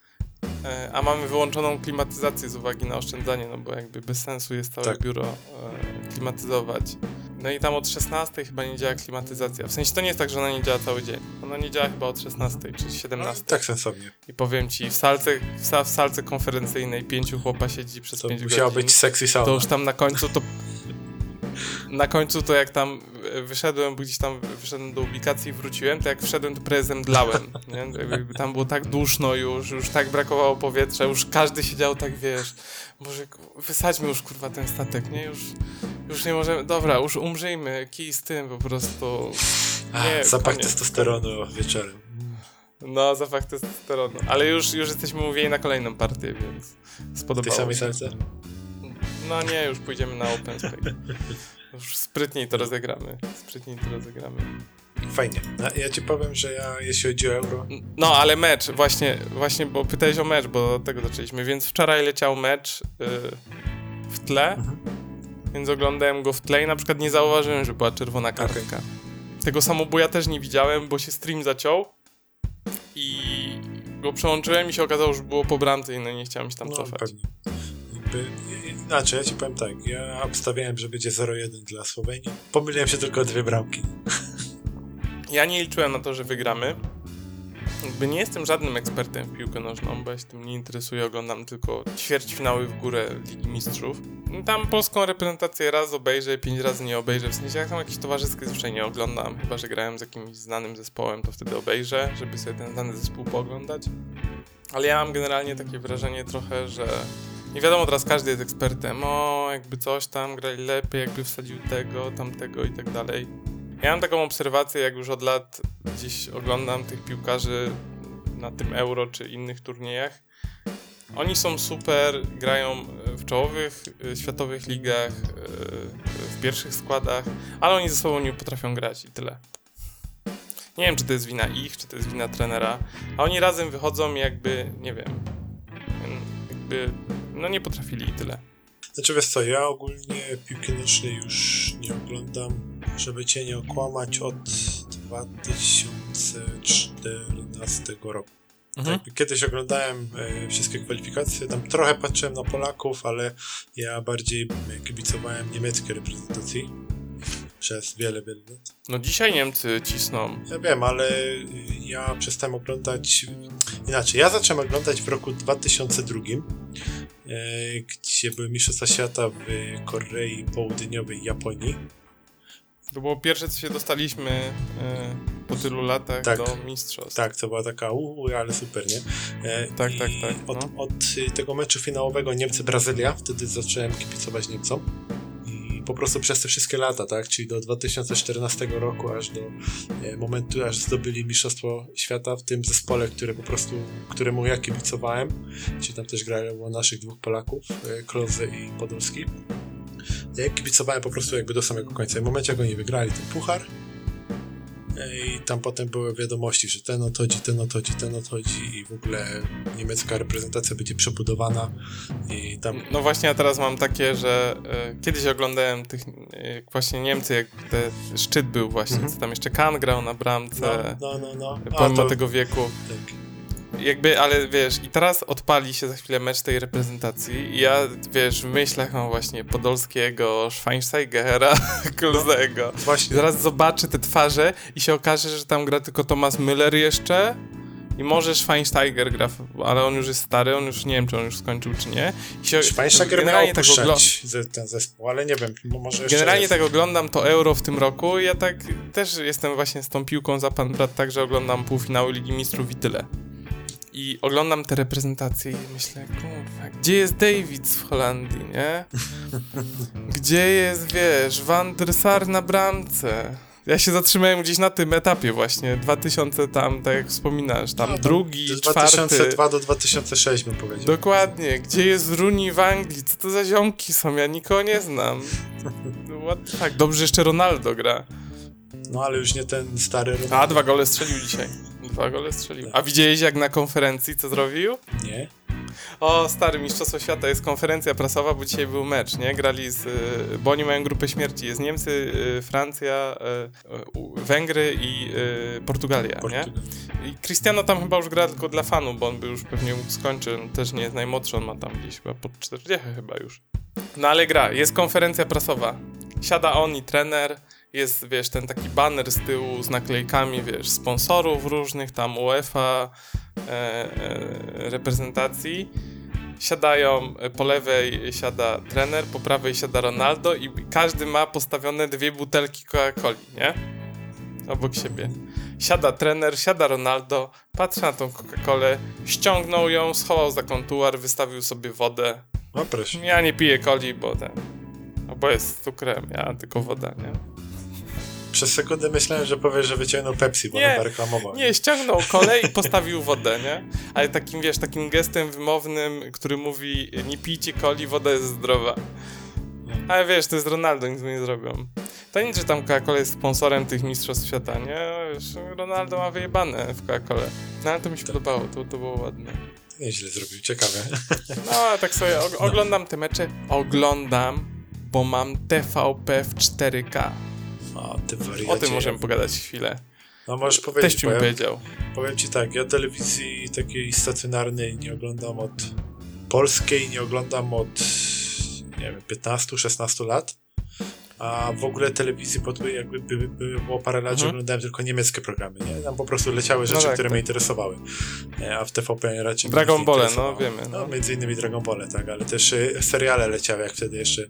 a mamy wyłączoną klimatyzację z uwagi na oszczędzanie, no bo jakby bez sensu jest całe tak. biuro e, klimatyzować. No i tam od 16 chyba nie działa klimatyzacja. W sensie to nie jest tak, że ona nie działa cały dzień. Ona nie działa chyba od 16 czy 17. No, tak sensownie. I powiem ci, w salce, w, salce konferencyjnej pięciu chłopa siedzi przez to 5 godzin. musiało być sexy sauna. To już tam na końcu to na końcu to jak tam wyszedłem, gdzieś tam wyszedłem do publikacji i wróciłem, to jak wszedłem, to prezem dlałem, nie? Tam było tak duszno już, już tak brakowało powietrza, już każdy siedział tak, wiesz, może wysadźmy już, kurwa, ten statek, nie? Już, już nie możemy, dobra, już umrzyjmy, kij z tym po prostu. Nie, zapach testosteronu wieczorem. No, zapach testosteronu. Ale już, już jesteśmy mówili na kolejną partię, więc spodobało się. Tej samej serce? No nie, już pójdziemy na open space. Już sprytniej to rozegramy. Sprytniej to rozegramy. Fajnie. Ja ci powiem, że ja, jeśli chodzi o euro... No, ale mecz, właśnie, właśnie, bo pytałeś o mecz, bo od tego zaczęliśmy, więc wczoraj leciał mecz yy, w tle, mhm. więc oglądałem go w tle i na przykład nie zauważyłem, że była czerwona kartka. Okay. Tego samobuja też nie widziałem, bo się stream zaciął i go przełączyłem i się okazało, że było po bramce i no nie chciałem się tam no, cofać. Pewnie inaczej, ja ci powiem tak, ja obstawiałem, że będzie 0-1 dla Słowenii. Pomyliłem się tylko o dwie bramki. Ja nie liczyłem na to, że wygramy. Jakby nie jestem żadnym ekspertem w piłkę nożną, bo ja się tym nie interesuję, oglądam tylko ćwierćfinały w górę Ligi Mistrzów. Tam polską reprezentację raz obejrzę, pięć razy nie obejrzę, w sensie jak tam jakieś towarzyskie zwyczajnie nie oglądam, chyba że grałem z jakimś znanym zespołem, to wtedy obejrzę, żeby sobie ten znany zespół pooglądać. Ale ja mam generalnie takie wrażenie trochę, że nie wiadomo, teraz każdy jest ekspertem. O, jakby coś tam grali lepiej, jakby wsadził tego, tamtego i tak dalej. Ja mam taką obserwację, jak już od lat gdzieś oglądam tych piłkarzy na tym Euro czy innych turniejach. Oni są super, grają w czołowych e, światowych ligach, e, w pierwszych składach, ale oni ze sobą nie potrafią grać i tyle. Nie wiem, czy to jest wina ich, czy to jest wina trenera, a oni razem wychodzą jakby, nie wiem, jakby no nie potrafili i tyle. Znaczy wiesz co, ja ogólnie piłki nożnej już nie oglądam, żeby cię nie okłamać, od 2014 roku. Mhm. Tak, kiedyś oglądałem e, wszystkie kwalifikacje, tam trochę patrzyłem na Polaków, ale ja bardziej kibicowałem niemieckiej reprezentacji przez wiele, wiele lat. No dzisiaj Niemcy cisną. Ja wiem, ale ja przestałem oglądać inaczej. Ja zacząłem oglądać w roku 2002 E, gdzie były Mistrzostwa Świata w Korei Południowej i Japonii. To było pierwsze, co się dostaliśmy e, po tylu latach tak, do mistrzostw. Tak, to była taka uuu, ale super, nie? E, tak, tak, tak. No. Od, od, tego meczu finałowego Niemcy-Brazylia, wtedy zacząłem kibicować Niemcom po prostu przez te wszystkie lata, tak? Czyli do 2014 roku, aż do e, momentu, aż zdobyli Mistrzostwo Świata w tym zespole, które po prostu, któremu ja kibicowałem. Czyli tam też grało naszych dwóch Polaków, e, Kloze i Podolski. Ja kibicowałem po prostu jakby do samego końca. I w momencie, jak oni wygrali ten puchar, i tam potem były wiadomości, że ten odchodzi, ten odchodzi, ten odchodzi i w ogóle niemiecka reprezentacja będzie przebudowana i tam... No właśnie, ja teraz mam takie, że y, kiedyś oglądałem tych, y, właśnie Niemcy, jak ten szczyt był właśnie, mhm. co tam jeszcze Kan grał na bramce, no, no, no, no. pomimo to... tego wieku. Tak. Jakby, ale wiesz, i teraz odpali się za chwilę mecz tej reprezentacji i ja, wiesz, w myślach mam właśnie Podolskiego, Schweinsteigera, Klzego. Właśnie. Zaraz zobaczę te twarze i się okaże, że tam gra tylko Thomas Müller jeszcze i może Schweinsteiger gra, ale on już jest stary, on już nie wiem, czy on już skończył, czy nie. I się, Schweinsteiger miał tak, opuszczać ze- ten zespół, ale nie wiem, mo- może generalnie jest. tak oglądam to Euro w tym roku i ja tak też jestem właśnie z tą piłką za pan brat, tak, że oglądam półfinały Ligi Mistrzów i tyle. I oglądam te reprezentacje i myślę, kurwa, gdzie jest Davids w Holandii, nie? Gdzie jest, wiesz, Van der Sar na bramce? Ja się zatrzymałem gdzieś na tym etapie właśnie, 2000 tam, tak jak wspominasz, tam No, to drugi, z czwarty. 2002 do 2006 bym powiedział. Dokładnie, gdzie jest Rooney w Anglii? Co to za ziomki są? Ja nikogo nie znam. What the fuck? Dobrze, jeszcze Ronaldo gra. No ale już nie ten stary Ronaldo. A, dwa gole strzelił dzisiaj. Dwa gole strzelił. A widziałeś jak na konferencji co zrobił? Nie? O, stary, Mistrzostwo Świata, jest konferencja prasowa, bo dzisiaj był mecz, nie? Grali z... y, Bo oni mają grupę śmierci. Jest Niemcy, y, Francja, y, Węgry i Portugalia, nie? Portugal. I Cristiano tam chyba już gra tylko dla fanów, bo on by już pewnie. On też nie jest najmłodszy, on ma tam gdzieś chyba pod 40 chyba już. No ale gra, jest konferencja prasowa. Siada on i trener, jest, wiesz, ten taki banner z tyłu z naklejkami, wiesz, sponsorów różnych, tam UEFA, e, e, reprezentacji. Siadają, e, po lewej siada trener, po prawej siada Ronaldo i każdy ma postawione dwie butelki Coca-Coli, nie? Obok siebie. Siada trener, siada Ronaldo, patrzy na tą Coca-Colę, ściągnął ją, schował za kontuar, wystawił sobie wodę. No proszę. Ja nie piję coli, bo ten... no Bo jest cukrem, ja tylko woda, nie? Przez sekundę myślałem, że powiesz, że wyciągnął Pepsi, bo Nie, chyba reklamował. Nie, ściągnął kolę i postawił wodę, nie? Ale takim, wiesz, takim gestem wymownym, który mówi nie pijcie coli, woda jest zdrowa. Ale wiesz, to jest Ronaldo, nic mu nie zrobią. To nic, że tam Coca-Cola jest sponsorem tych mistrzostw świata, nie? Wiesz, Ronaldo ma wyjebane w Coca-Colę. No ale to mi się podobało, to, to było ładne. Nieźle zrobił, ciekawe. No, a tak sobie og- oglądam te mecze. Oglądam, bo mam TVP w 4K. O, ty wariacie. O tym możemy pogadać chwilę. No możesz powiedzieć, Teściu mi powiedział. powiem ci tak, ja telewizji takiej stacjonarnej nie oglądam od polskiej, nie oglądam od nie wiem, 15-16 lat. A w ogóle telewizji pod, jakby by, by było parę lat, że Mhm. oglądałem tylko niemieckie programy, nie? Tam po prostu leciały rzeczy, tak, które tak. mnie interesowały. Nie, A w TVP raczej Dragon Ball, no wiemy. No, No. między innymi Dragon Ball, tak, ale też y, seriale leciały, jak wtedy jeszcze y,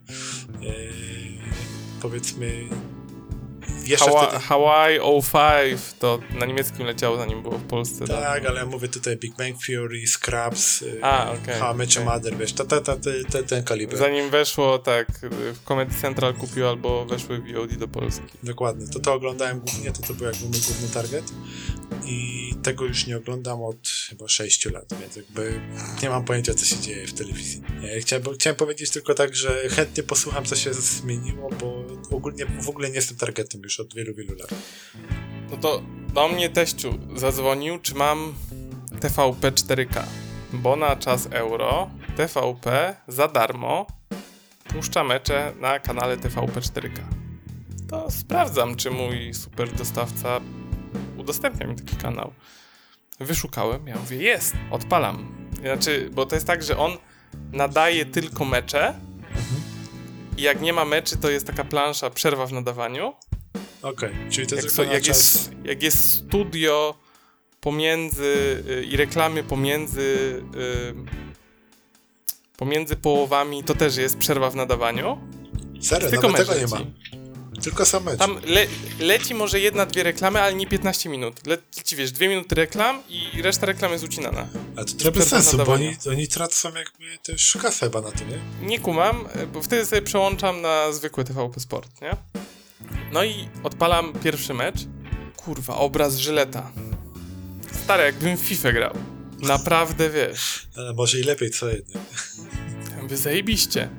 powiedzmy jeszcze Hawa- wtedy... Hawaii 05 to na niemieckim leciało zanim było w Polsce. Tak, ale ja mówię tutaj Big Bang Theory, Scraps, y, A, okej, How okej. Mother, wiesz, ta, ta, ta, ta, ta, ten kaliber. Zanim weszło, tak, w Comedy Central kupił albo weszły VOD do Polski. Dokładnie, to to oglądałem głównie, to to był jakby mój główny target i tego już nie oglądam od chyba 6 lat, więc jakby nie mam pojęcia, co się dzieje w telewizji. Chciałem, chciałem powiedzieć tylko tak, że chętnie posłucham, co się zmieniło, bo ogólnie w ogóle nie jestem targetem już od wielu, wielu lat. No to do mnie teściu zadzwonił, czy mam TVP 4K. Bo na czas euro TVP za darmo puszcza mecze na kanale TVP 4K. To sprawdzam, czy mój super dostawca udostępnia mi taki kanał. Wyszukałem, ja mówię, jest, odpalam. Znaczy, bo to jest tak, że on nadaje tylko mecze i jak nie ma meczy, to jest taka plansza przerwa w nadawaniu. Okej, czyli to Jak, so, jak, jest, jak jest studio pomiędzy y, i reklamy pomiędzy y, pomiędzy połowami, to też jest przerwa w nadawaniu. Serio, Tylko tego nie ma. Tylko sam mecz. Tam le, leci może jedna, dwie reklamy, ale nie 15 minut. Leci, wiesz, dwie minuty reklam i reszta reklam jest ucinana. Ale to trochę sensu, bo oni, oni tracą jakby też kasę chyba na tym, nie? Nie kumam, bo wtedy sobie przełączam na zwykły TVP Sport, nie? No i odpalam pierwszy mecz. Kurwa, obraz Żyleta. Stary, jakbym w FIFA grał. Naprawdę, wiesz. Ale może i lepiej, co jednak. Ja mówię, zajebiście.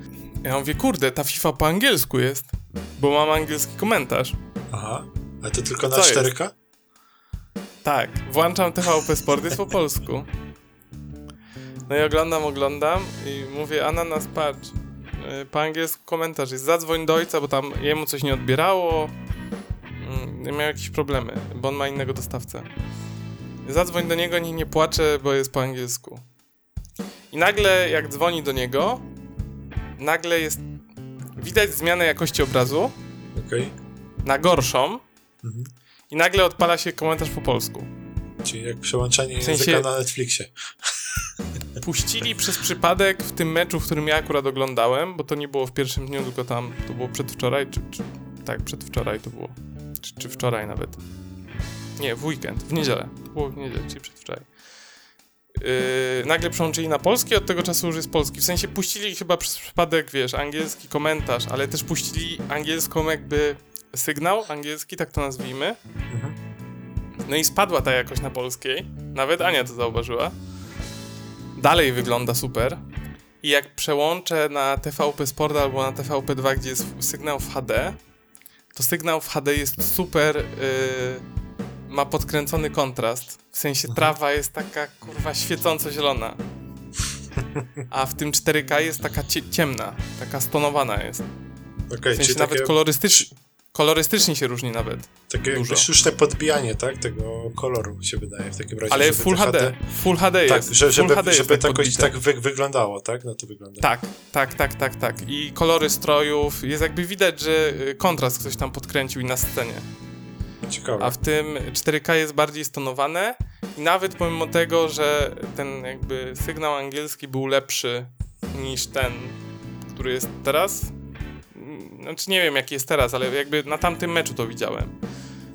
Ja mówię, kurde, ta FIFA po angielsku jest, bo mam angielski komentarz. Aha, ale to tylko na Co jest? 4K? Tak, włączam TVP Sport, jest po polsku. No i oglądam, oglądam i mówię, Ananas, patrz, po angielsku komentarz jest, zadzwoń do ojca, bo tam jemu coś nie odbierało, mm, miał jakieś problemy, bo on ma innego dostawcę. zadzwoń do niego, niech nie płacze, bo jest po angielsku. I nagle, jak dzwoni do niego, nagle jest. Widać zmianę jakości obrazu Okej. na gorszą, Mhm. i nagle odpala się komentarz po polsku. Czyli jak przełączanie W sensie- języka na Netflixie. Puścili przez przypadek w tym meczu, w którym ja akurat oglądałem, bo to nie było w pierwszym dniu, tylko tam to było przedwczoraj, czy, czy tak, przedwczoraj to było. Czy, czy wczoraj nawet. Nie, w weekend, w niedzielę. To było w niedzielę, czyli przedwczoraj. Yy, nagle przełączyli na polski, od tego czasu już jest polski. W sensie puścili chyba przez przypadek, wiesz, angielski komentarz, ale też puścili angielską jakby sygnał angielski, tak to nazwijmy. Mhm. No i spadła ta jakość na polskiej. Nawet Ania to zauważyła. Dalej wygląda super. I jak przełączę na TVP Sport albo na TVP2, gdzie jest sygnał w HD, to sygnał w HD jest super. Yy, ma podkręcony kontrast. W sensie trawa jest taka kurwa świecąco zielona. A w tym 4K jest taka cie- ciemna, taka stonowana jest. Okej, W sensie nawet takie, kolorystycznie, kolorystycznie się różni nawet. takie dużo. sztuczne podbijanie, tak? Tego koloru się wydaje w takim razie. Ale Full te HD. Full HD Tak, jest. że, żeby, full HD żeby jest to tak jakoś podbite. tak wy, wyglądało, tak? No to wygląda. Tak, tak, tak, tak, tak. I kolory strojów, jest jakby widać, że y, kontrast ktoś tam podkręcił i na scenie. Ciekawe. A w tym 4K jest bardziej stonowane i nawet pomimo tego, że ten jakby sygnał angielski był lepszy niż ten, który jest teraz, znaczy nie wiem jaki jest teraz, ale jakby na tamtym meczu to widziałem,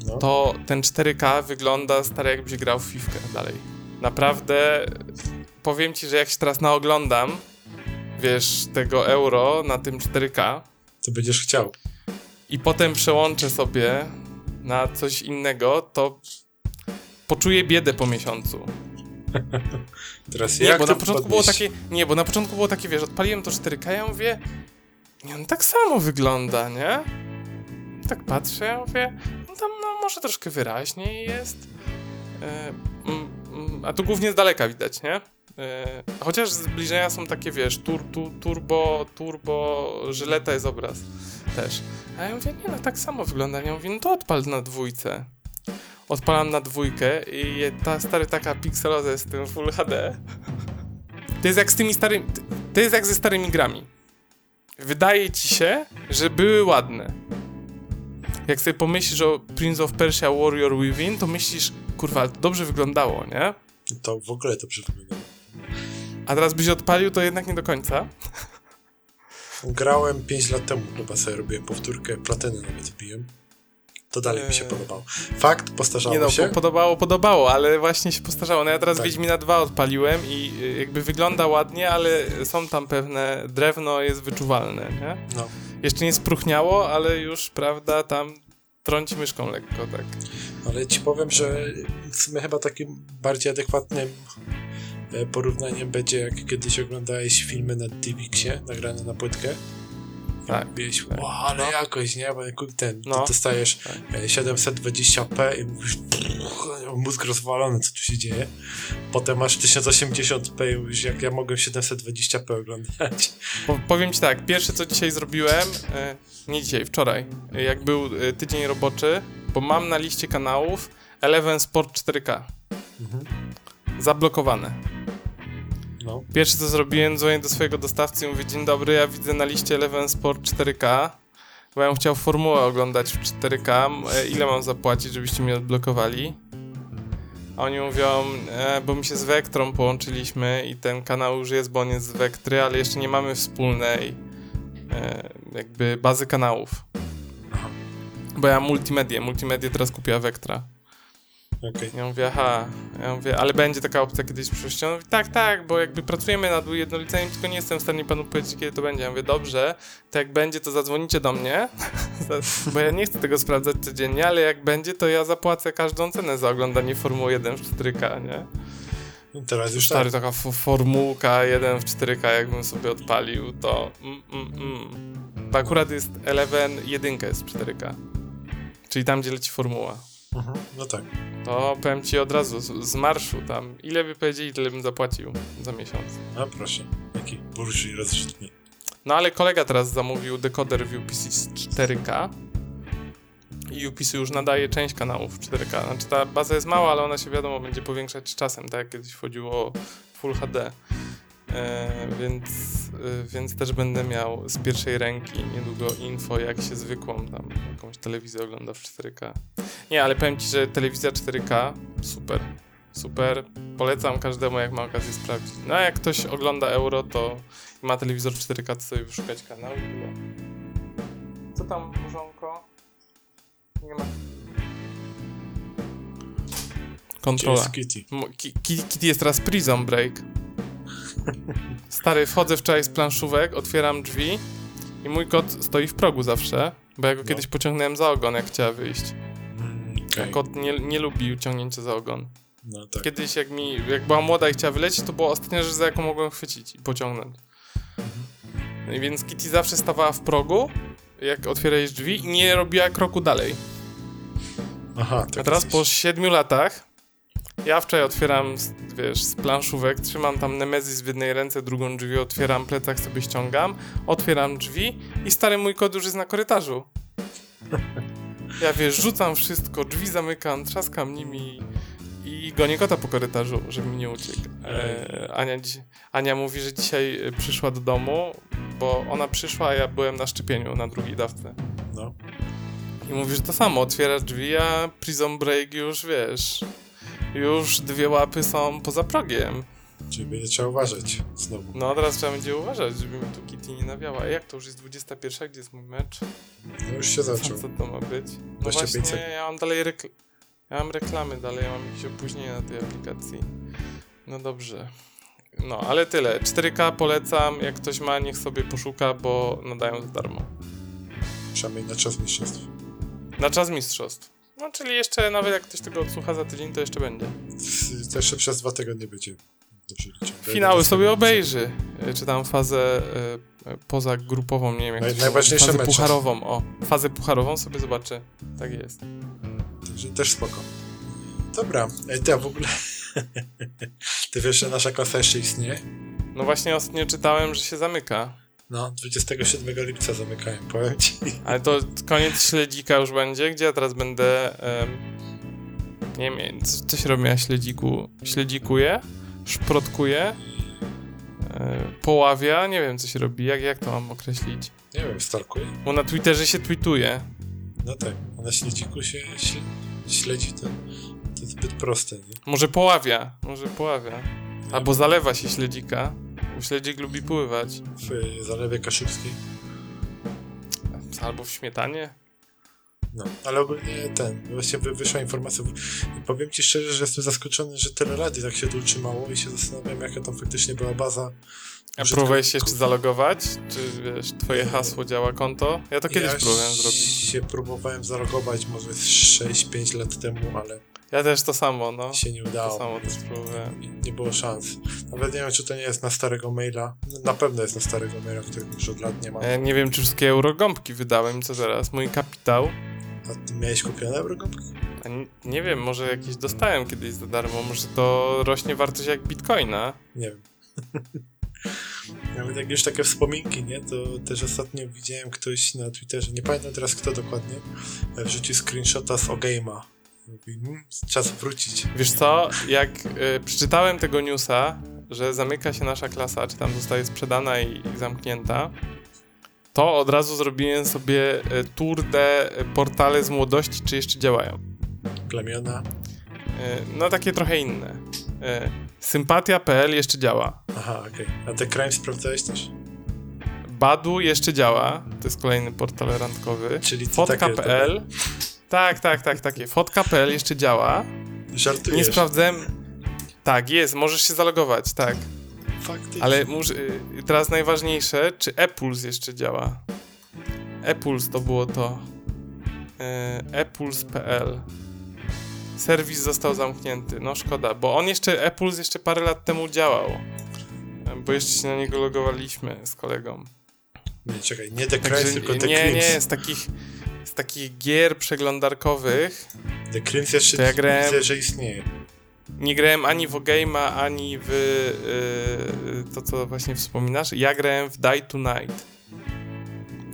No. to ten 4K wygląda stary jakbyś grał w Fifkę dalej. Naprawdę powiem ci, że jak się teraz naoglądam, wiesz, tego euro na tym 4K To będziesz chciał. i potem przełączę sobie na coś innego, to poczuję biedę po miesiącu. Teraz Nie, jak bo na początku było takie, nie, bo na początku było takie, wiesz, odpaliłem to 4K, ja mówię, nie, on tak samo wygląda, nie? Tak patrzę, ja mówię, no tam no, może troszkę wyraźniej jest. E, mm, mm, a tu głównie z daleka widać, nie? E, chociaż zbliżenia są takie, wiesz, tur, tu, turbo, turbo, żyleta jest obraz też. A ja mówię, nie no, tak samo wygląda. Ja mówię, no to odpal na dwójce. Odpalam na dwójkę i ta stary taka pikseloza z tym Full HD. To jest jak z tymi starymi, to jest jak ze starymi grami. Wydaje ci się, że były ładne. Jak sobie pomyślisz o Prince of Persia Warrior Within, to myślisz, kurwa, to dobrze wyglądało, nie? To w ogóle to wygląda. A teraz byś odpalił, to jednak nie do końca. Grałem 5 lat temu, chyba sobie robiłem powtórkę, platyny nawet wbiłem. To dalej mi się Eee. podobało. Fakt, postarzało Nie no, się. po- podobało, podobało, ale właśnie się postarzało. No ja teraz Tak. Wiedźmina 2 odpaliłem i y, jakby wygląda ładnie, ale są tam pewne, drewno jest wyczuwalne, nie? No. Jeszcze nie spruchniało, ale już, prawda, tam trąci myszką lekko, tak. Ale ci powiem, że w sumie chyba takim bardziej adekwatnym e, porównaniem będzie jak kiedyś oglądałeś filmy na DivXie nagrane na płytkę. Tak. Mówiłeś, tak. wow, ale No. jakoś, nie? Bo jak ten, No. ty dostajesz Tak. e, 720p i mówisz, mózg rozwalony, co tu się dzieje. Potem masz 1080p i mówisz, jak ja mogłem 720p oglądać. Po, powiem ci tak, pierwsze co dzisiaj zrobiłem, e, nie dzisiaj, wczoraj, e, jak był e, tydzień roboczy, bo mam na liście kanałów Eleven Sport 4K. Mhm. Zablokowane. No. Pierwsze co zrobiłem, dzwonię do swojego dostawcy i mówię, dzień dobry, ja widzę na liście Eleven Sport 4K, bo ja bym chciał formułę oglądać w 4K, e, ile mam zapłacić, żebyście mnie odblokowali? A oni mówią, e, bo my się z Vectrą połączyliśmy i ten kanał już jest, bo on jest z Vectry, ale jeszcze nie mamy wspólnej e, jakby bazy kanałów. Bo ja multimedię, multimedię teraz kupiła Vectra. Okej. Ja mówię, aha, ja mówię, ale będzie taka opcja kiedyś w przyszłości? On mówi, tak, tak, bo jakby pracujemy nad ujednoliceniem, tylko nie jestem w stanie panu powiedzieć, kiedy to będzie. Ja mówię, dobrze, to jak będzie, to zadzwonicie do mnie, bo ja nie chcę tego sprawdzać codziennie, ale jak będzie, to ja zapłacę każdą cenę za oglądanie Formuły 1 w 4K, nie? Teraz już Stary, tak. taka formułka 1 w 4K, jakbym sobie odpalił, to mm, mm, mm. Bo akurat jest Eleven 1 jest w 4K. Czyli tam, gdzie leci formuła. Mhm. No tak. To powiem ci od razu, z, z marszu tam. Ile by powiedzieli, tyle bym zapłacił za miesiąc. A proszę. Jaki burży rozrzutni. No ale kolega teraz zamówił decoder w UPC 4K. I UPC już nadaje część kanałów 4K. Znaczy ta baza jest mała, ale ona się wiadomo będzie powiększać z czasem, tak jak kiedyś wchodziło o Full HD. E, więc, e, więc też będę miał z pierwszej ręki niedługo info, jak się zwykłą tam jakąś telewizję ogląda w 4K. Nie, ale powiem Ci, że telewizja 4K super. Super. Polecam każdemu, jak ma okazję sprawdzić. No a jak ktoś ogląda Euro, to ma telewizor 4K, to sobie wyszukać kanał i tyle. Co tam, mrzonko? Nie ma. Kontrola. Kitty? Kitty jest teraz Prison Break. Stary, wchodzę wczoraj z planszówek, otwieram drzwi i mój kot stoi w progu zawsze, bo ja go No. kiedyś pociągnąłem za ogon, jak chciała wyjść. Mm, A okej. kot nie, nie lubi ciągnięcia za ogon. No tak. Kiedyś jak mi, jak była młoda i chciała wylecieć, to była ostatnia rzecz, za jaką mogłem chwycić i pociągnąć. I więc Kitty zawsze stawała w progu, jak otwierałeś drzwi i nie robiła kroku dalej. Aha, A tak teraz coś. po siedmiu latach ja wczoraj otwieram, wiesz, z planszówek, trzymam tam Nemezis w jednej ręce, drugą drzwi otwieram, plecak sobie ściągam, otwieram drzwi i stary mój kot już jest na korytarzu. Ja wiesz, rzucam wszystko, drzwi zamykam, trzaskam nimi i gonię kota po korytarzu, żeby mi nie uciekł. E, Ania, Ania mówi, że dzisiaj e, przyszła do domu, bo ona przyszła, a ja byłem na szczepieniu na drugiej dawce. No. I mówisz to samo, otwierasz drzwi, a Prison Break już, wiesz, już dwie łapy są poza progiem. Czyli będzie trzeba uważać znowu. No teraz trzeba będzie uważać, żeby mi tu Kitty nie nawiała. A jak to już jest 21, gdzie jest mój mecz? No już się zaczął. co to ma być? No 25 właśnie, sekund. ja mam dalej rekl- ja mam reklamy dalej, ja mam jakieś opóźnienie na tej aplikacji. No dobrze. No, ale tyle. 4K polecam, jak ktoś ma, niech sobie poszuka, bo nadają za darmo. Przynajmniej na czas mistrzostw. Na czas mistrzostw. No, czyli jeszcze nawet jak ktoś tego odsłucha za tydzień, to jeszcze będzie. To jeszcze przez dwa tygodnie będzie. Dobrze liczę. Do Finały 11 sobie obejrzy. Y, Czy tam fazę y, y, pozagrupową, nie wiem jak Naj- to najważniejsze Fazę mecze. pucharową, o. Fazę pucharową sobie zobaczy. Tak jest. Także też spoko. Dobra, Ej, ty, a w ogóle... ty wiesz, że nasza klasa jeszcze istnieje? No właśnie ostatnio czytałem, że się zamyka. No, 27 lipca zamykają, powiem ci. Ale to koniec śledzika już będzie, gdzie ja teraz będę... em, nie wiem, co, co się robi na śledziku? Śledzikuje? Szprotkuje? Poławia? Nie wiem, co się robi. Jak, jak to mam określić? Nie wiem, stalkuje? Bo na Twitterze się tweetuje. No tak, a na śledziku się śle- śledzi, to, to zbyt proste, nie? Może poławia, może poławia. Albo zalewa się śledzika, śledzik lubi pływać. W Zalewie Kaszubskiej. Albo w śmietanie. No, ale ogólnie ten, właśnie wy, wyszła informacja. I powiem ci szczerze, że jestem zaskoczony, że tyle lat tak się to utrzymało i się zastanawiam, jaka tam faktycznie była baza. A próbowałeś się jeszcze zalogować? Czy wiesz, twoje hasło działa konto? Ja to kiedyś ja próbowałem zrobić. się próbowałem zalogować może z 6-5 lat temu, ale Ja też to samo, no. się nie To udało. samo też próbowałem. Nie, było szans. Nawet nie wiem, czy to nie jest na starego maila. Na pewno jest na starego maila, którego już od lat nie ma. Ja nie wiem, czy wszystkie eurogąbki wydałem, co teraz? Mój kapitał? A ty miałeś kupione eurogąbki? Nie, nie wiem, może jakieś dostałem kiedyś za darmo, może to rośnie wartość jak bitcoina. Nie wiem. Nawet jak już takie wspominki, nie? To też ostatnio widziałem ktoś na Twitterze, nie pamiętam teraz kto dokładnie, e, wrzucił screenshota z Ogame'a. Mówi, hmm, czas wrócić. Wiesz co, jak y, przeczytałem tego newsa, że zamyka się nasza klasa, czy tam zostaje sprzedana i, i zamknięta, to od razu zrobiłem sobie y, tour de portale z młodości, czy jeszcze działają. Plemiona. Y, no takie trochę inne. Y, Sympatia.pl jeszcze działa. Aha, okej. A te crime sprawdzałeś też? Badu jeszcze działa, to jest kolejny portal randkowy. Czyli Fotka.pl tak, tak, tak, takie. Fotka.pl jeszcze działa. Żartujesz. Nie sprawdzałem. Tak, jest, możesz się zalogować, tak. Faktycznie. Ale y, teraz najważniejsze, czy ePuls jeszcze działa? ePuls to było to. Y, ePuls.pl Serwis został zamknięty. No szkoda, bo on jeszcze, ePuls jeszcze parę lat temu działał. Bo jeszcze się na niego logowaliśmy z kolegą. Nie, czekaj, nie The Crimes, tylko The nie, Crimes. nie, z takich, z takich gier przeglądarkowych The Crimes jeszcze ja grałem- widzę, że istnieje. nie grałem ani w Game'a, ani w y, to, co właśnie wspominasz. Ja grałem w Die Tonight.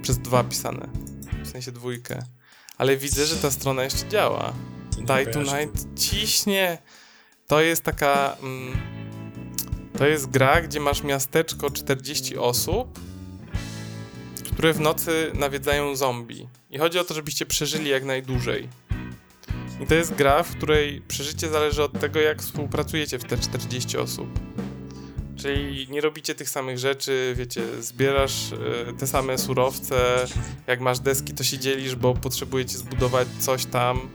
Przez dwa pisane. W sensie dwójkę. ale widzę, że ta strona jeszcze działa. Die. Tonight ciśnie. To jest taka. Mm, to jest gra, gdzie masz miasteczko 40 osób, które w nocy nawiedzają zombie. I chodzi o to, żebyście przeżyli jak najdłużej. I to jest gra, w której przeżycie zależy od tego, jak współpracujecie w te 40 osób. Czyli nie robicie tych samych rzeczy, wiecie, zbierasz e, te same surowce, jak masz deski, to się dzielisz, bo potrzebujecie zbudować coś tam.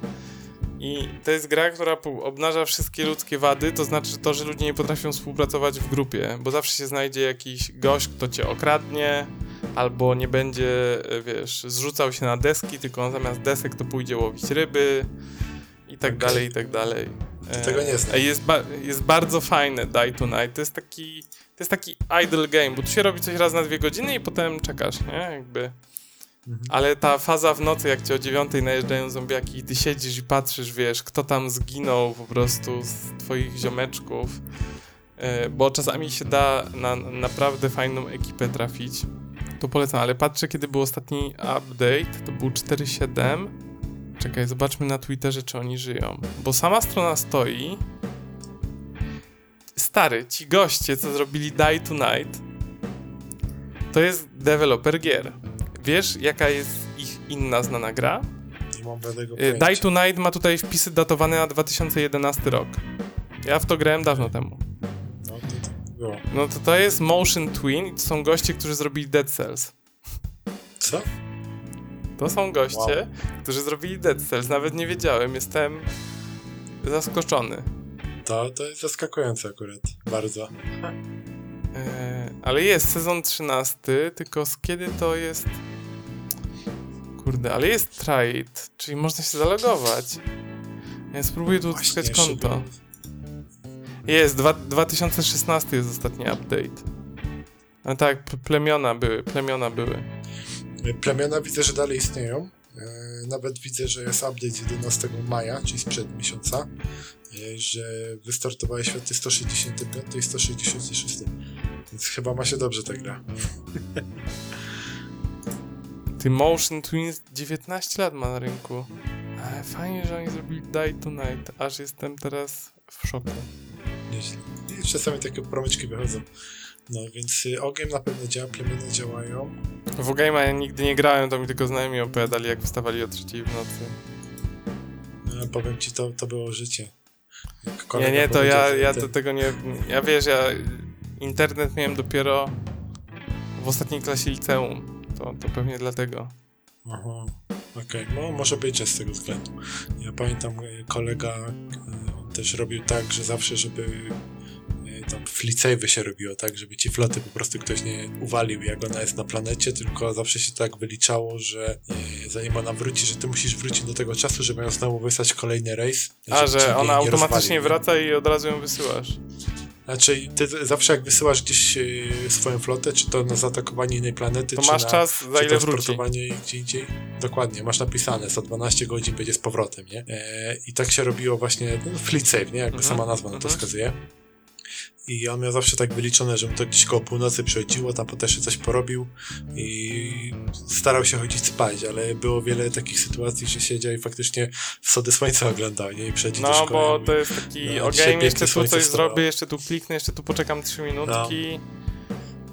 I to jest gra, która obnaża wszystkie ludzkie wady, to znaczy to, że ludzie nie potrafią współpracować w grupie, bo zawsze się znajdzie jakiś gość, kto cię okradnie, albo nie będzie, e, wiesz, zrzucał się na deski, tylko on zamiast desek to pójdzie łowić ryby i tak dalej, i tak dalej. To tego nie znam. E, Jest, ba- jest bardzo fajne Die Tonight. To jest taki to jest taki idle game, bo tu się robi coś raz na dwie godziny i potem czekasz, nie? Jakby. Mhm. Ale ta faza w nocy, jak cię o dziewiątej najeżdżają zombiaki i ty siedzisz i patrzysz, wiesz, kto tam zginął po prostu z twoich ziomeczków, e, bo czasami się da na naprawdę fajną ekipę trafić. To polecam, ale patrzę, kiedy był ostatni update, to był 4.7. Czekaj, zobaczmy na Twitterze, czy oni żyją. Bo sama strona stoi. Stary, ci goście, co zrobili Die Tonight, to jest deweloper gier. Wiesz, jaka jest ich inna znana gra? Nie mam żadnego Y. Die Tonight ma tutaj wpisy datowane na 2011 rok. Ja w to grałem dawno temu. No, to tak było. No to to jest Motion Twin i to są goście, którzy zrobili Dead Cells. Co? To są goście, którzy zrobili Dead Cells. Nawet nie wiedziałem, jestem zaskoczony. To, to jest zaskakujące akurat. Bardzo. E, ale jest sezon 13, tylko z kiedy to jest. Kurde, ale jest trade, czyli można się zalogować. Ja spróbuję tu jeszcze konto. Jest, dwa, 2016 jest ostatni update. A tak, plemiona były, plemiona były. Plemiona widzę, że dalej istnieją. E, Nawet widzę, że jest update z 11 maja, czyli sprzed miesiąca, e, że wystartowały światy 165 i 166. Więc chyba ma się dobrze ta gra. Ty Motion Twins 19 lat ma na rynku. Ale fajnie, że oni zrobili Die Tonight, aż jestem teraz w szoku. Nieźle. I czasami takie promyczki wychodzą. No więc y, ogień na pewno działa, plemiona działają. W Game'a ja nigdy nie grałem, to mi tylko znajomi opowiadali, jak wstawali o trzeciej w nocy. No, powiem ci, to, to było życie. Nie, nie, to ja, ja ten- to tego nie... Ja wiesz, ja internet miałem dopiero w ostatniej klasie liceum. To, to pewnie dlatego. Aha, okej, no może być z tego względu. Ja pamiętam e, kolega, e, on też robił tak, że zawsze, żeby e, tam fleet save'y się robiło, tak, żeby ci floty po prostu ktoś nie uwalił, jak ona jest na planecie, tylko zawsze się tak wyliczało, że e, zanim ona wróci, że ty musisz wrócić do tego czasu, żeby ją znowu wysłać kolejny rejs. A, że ona nie automatycznie rozwalił. wraca i od razu ją wysyłasz. Znaczy, ty zawsze jak wysyłasz gdzieś e, swoją flotę, czy to na zaatakowanie innej planety, To czy masz na czas, za ile wróci. transportowanie gdzie indziej. Dokładnie, masz napisane, 112 godzin będzie z powrotem, nie? E, I tak się robiło właśnie no, fleet save, nie? Jakby Mhm, sama nazwa na to mhm. wskazuje. I on miał zawsze tak wyliczone, że mu to gdzieś koło północy przychodziło, tam potem jeszcze coś porobił i starał się chodzić spać, ale było wiele takich sytuacji, że siedział i faktycznie wschody słońca oglądał, nie? I przychodzi do No, bo to jest taki No, jeszcze tu coś zrobię, jeszcze tu kliknę, jeszcze tu poczekam 3 minutki.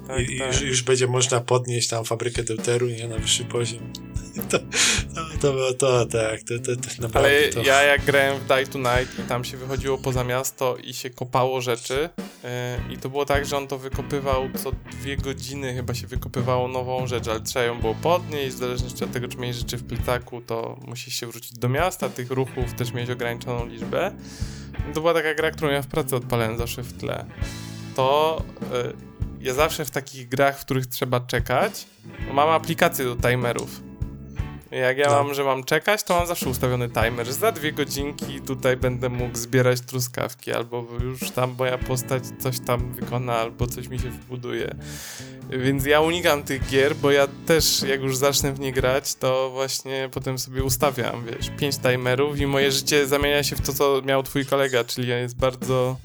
Tak, I, i tak. już, już będzie można podnieść tam fabrykę deuteru, nie? Na wyższy poziom. To, to, było to, tak. To, to, to, Ale to. ja jak grałem w Die Tonight i tam się wychodziło poza miasto i się kopało rzeczy yy, i to było tak, że on to wykopywał co dwie godziny chyba się wykopywało nową rzecz, ale trzeba ją było podnieść, w zależności od tego, czy miałeś rzeczy w plecaku, to musisz się wrócić do miasta, tych ruchów też mieć ograniczoną liczbę. To była taka gra, którą ja w pracy odpalałem zawsze w tle. To yy, ja zawsze w takich grach, w których trzeba czekać, mam aplikację do timerów. Jak ja No. mam, że mam czekać, to mam zawsze ustawiony timer. że Za dwie godzinki tutaj będę mógł zbierać truskawki, albo już tam moja postać coś tam wykona, albo coś mi się wbuduje. Więc ja unikam tych gier, bo ja też, jak już zacznę w nie grać, to właśnie potem sobie ustawiam, wiesz, pięć timerów i moje życie zamienia się w to, co miał twój kolega, czyli jest bardzo...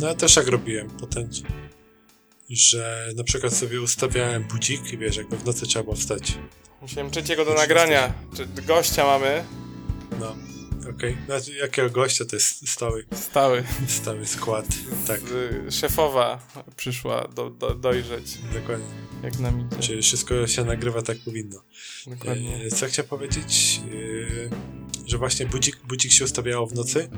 No ja też tak robiłem potem, że na przykład sobie ustawiałem budzik i wiesz, jakby w nocy trzeba było wstać. Musiałem trzeciego do nagrania. Czy gościa mamy? No, okej. Okay. Znaczy, jakiego gościa to jest stały, Stały. stały skład. Tak, Z, szefowa przyszła do, do, dojrzeć, dokładnie. jak nam idzie. Czyli wszystko się nagrywa tak powinno. Dokładnie. E, Co chciałem powiedzieć? E, Że właśnie budzik, budzik się ustawiało w nocy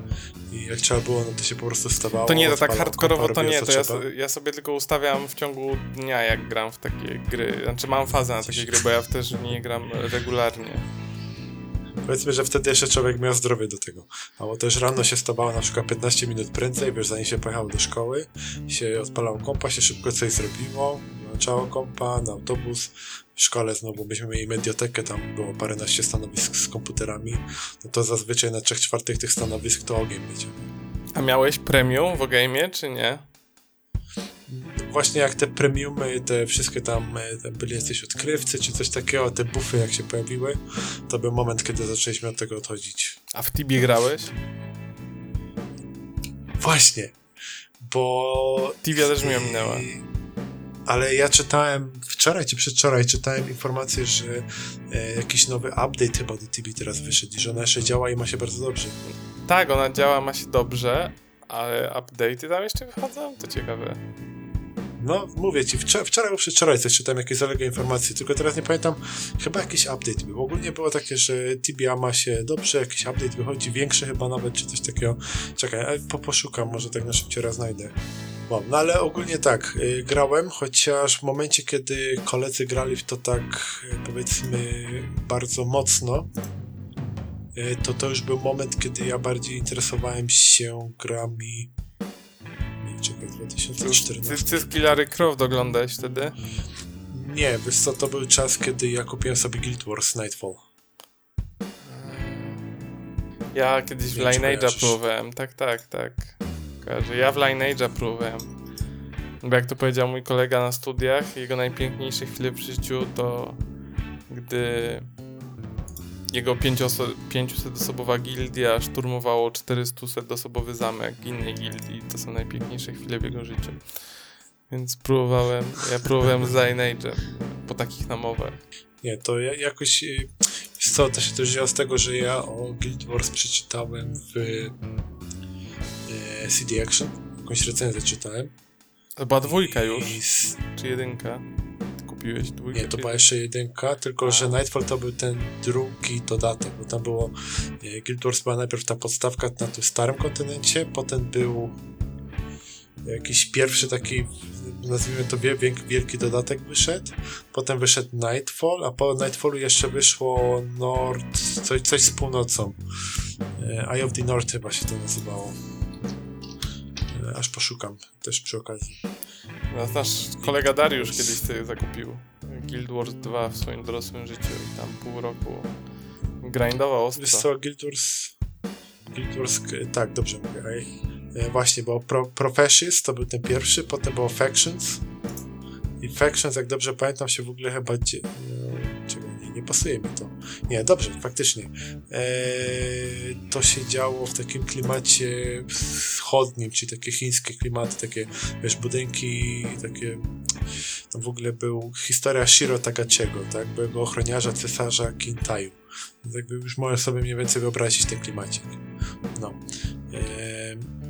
i jak trzeba było, no to się po prostu wstawało. To nie, to tak hardkorowo to nie, to ja, ja sobie tylko ustawiam w ciągu dnia, jak gram w takie gry. Znaczy mam fazę na takie gry, bo ja też nie gram regularnie. Powiedzmy, że wtedy jeszcze człowiek miał zdrowie do tego. Albo też rano się wstawało na przykład 15 minut prędzej, wiesz, zanim się pojechało do szkoły, się odpalało kompa, się szybko coś zrobiło, włączało kompa na autobus. W szkole znowu byśmy mieli mediotekę, tam było paręnaście stanowisk z komputerami, no to zazwyczaj na trzech czwartych tych stanowisk to ogień będzie. A miałeś premium w Ogame'ie, czy nie? Właśnie jak te premiumy, te wszystkie tam, e, tam byli jacyś odkrywcy czy coś takiego, te buffy jak się pojawiły, to był moment, kiedy zaczęliśmy od tego odchodzić. A w Tibie grałeś? Właśnie, bo... Tibia też mi ominęła. Ale ja czytałem wczoraj czy przedwczoraj czytałem informację, że e, jakiś nowy update chyba do TB teraz wyszedł i że ona jeszcze działa i ma się bardzo dobrze. Tak, ona działa, ma się dobrze, ale update'y tam jeszcze wychodzą? To ciekawe. No, mówię ci, wczoraj, wczoraj lub przedwczoraj coś czytałem, jakieś zaległe informacje, tylko teraz nie pamiętam, chyba jakiś update był. Ogólnie było takie, że TBA ma się dobrze, jakiś update wychodzi, większy chyba nawet, czy coś takiego. Czekaj, e, po, poszukam, może tak na szybcie raz znajdę. No, no ale ogólnie tak, y, grałem, chociaż w momencie, kiedy koledzy grali w to tak, y, powiedzmy, bardzo mocno, y, to to już był moment, kiedy ja bardziej interesowałem się grami. Nie, czekaj, Ty, 2014. ty z Killary Croft oglądałeś wtedy? Nie, wiesz co, to był czas, kiedy ja kupiłem sobie Guild Wars Nightfall. Ja kiedyś w Nie Lineage'a próbowałem, tak, tak, tak. Kojarzę. Ja w Lineage'a próbowałem. Bo jak to powiedział mój kolega na studiach, jego najpiękniejsze chwile w życiu to gdy jego 500-osobowa gildia szturmowało 400-osobowy zamek innej gildii. To są najpiękniejsze chwile w jego życiu. Więc próbowałem, ja próbowałem z Lineage'em po takich namowach. Nie, to ja jakoś. y, co, to się też wzięło z tego, że ja o Guild Wars przeczytałem w e, CD Action. Jakąś recenzję czytałem. Była dwójka już, I czy jedynka? Kupiłeś dwójkę? nie, to była jeszcze jedynka, tylko że Nightfall to był ten drugi dodatek, bo tam było. e, Guild Wars była najpierw ta podstawka na tym starym kontynencie, potem był jakiś pierwszy taki, nazwijmy to wielki dodatek wyszedł, potem wyszedł Nightfall, a po Nightfallu jeszcze wyszło Nord, coś, coś z północą. E, Eye of the North chyba się to nazywało. Aż poszukam też przy okazji. Nas nasz kolega Dariusz kiedyś sobie zakupił Guild Wars 2 w swoim dorosłym życiu i tam pół roku grindował ostro. Wiesz co, Guild Wars... Guild Wars, tak, dobrze mówię. E, właśnie, bo Pro, Professions to był ten pierwszy, potem było Factions. I Factions, jak dobrze pamiętam, się w ogóle chyba... Nie, pasuje mi to. Nie, dobrze, faktycznie. E, to się działo w takim klimacie wschodnim, czyli takie chińskie klimaty, takie, wiesz, budynki, takie... Tam w ogóle był historia Shiro Tagachiego, tak? Byłego ochroniarza cesarza Kintaju. Więc jakby już mogę sobie mniej więcej wyobrazić ten klimacik. No. Em,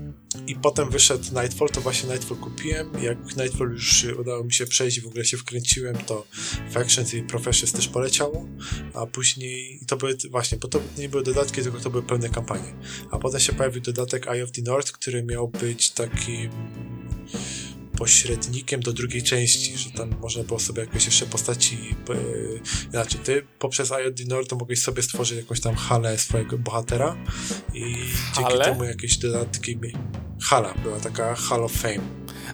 I potem wyszedł Nightfall, to właśnie Nightfall kupiłem. Jak Nightfall już udało mi się przejść w ogóle się wkręciłem, to Factions i Professions też poleciało, a później, to były właśnie, bo to nie były dodatki, tylko to były pełne kampanie. A potem się pojawił dodatek Eye of the North, który miał być takim pośrednikiem do drugiej części, że tam można było sobie jakieś jeszcze postaci e, inaczej, ty poprzez IOD North to mogłeś sobie stworzyć jakąś tam halę swojego bohatera i dzięki temu jakieś dodatki. Hala, była taka Hall of Fame.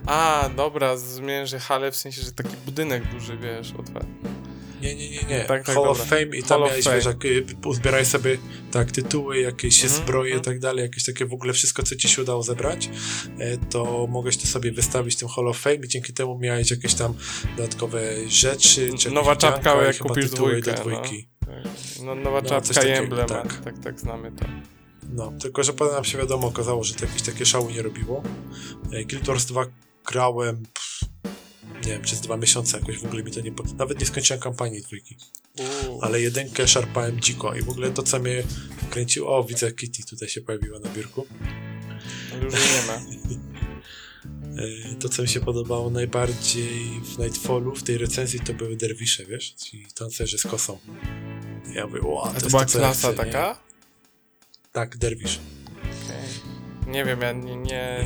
A, dobra, zmienię, że hale w sensie, że taki budynek duży, wiesz, otwarty. Nie, nie, nie, nie. Tak, tak, Hall of dobra. Fame i tam of miałeś, wiesz, jak y, uzbieraj sobie tak tytuły, jakieś Mhm, zbroje i mhm. tak dalej, jakieś takie w ogóle wszystko, co ci się udało zebrać, e, to mogłeś to sobie wystawić w tym Hall of Fame i dzięki temu miałeś jakieś tam dodatkowe rzeczy, czy Nowa czapka, jak kupisz tytuły dwójkę, do dwójki. Tak. No, nowa No, czapka i takiego, emblem, tak. tak, tak, znamy to. No, tylko że potem nam się wiadomo okazało, że to jakieś takie szału nie robiło. E, Guild Wars 2 grałem, nie wiem, przez dwa miesiące jakoś w ogóle mi to nie... Nawet nie skończyłem kampanii dwójki. Uuu. Ale jedynkę szarpałem dziko i w ogóle to, co mnie kręciło... O, widzę Kitty tutaj się pojawiła na biurku. Już nie ma. To, co mi się podobało najbardziej w Nightfallu, w tej recenzji, to były derwisze, wiesz? Ci tancerze z kosą. Ja mówię, o, to, A to jest była to, klasa chcę, nie? taka? Tak, derwisz. Okej. Nie wiem, ja nie, nie,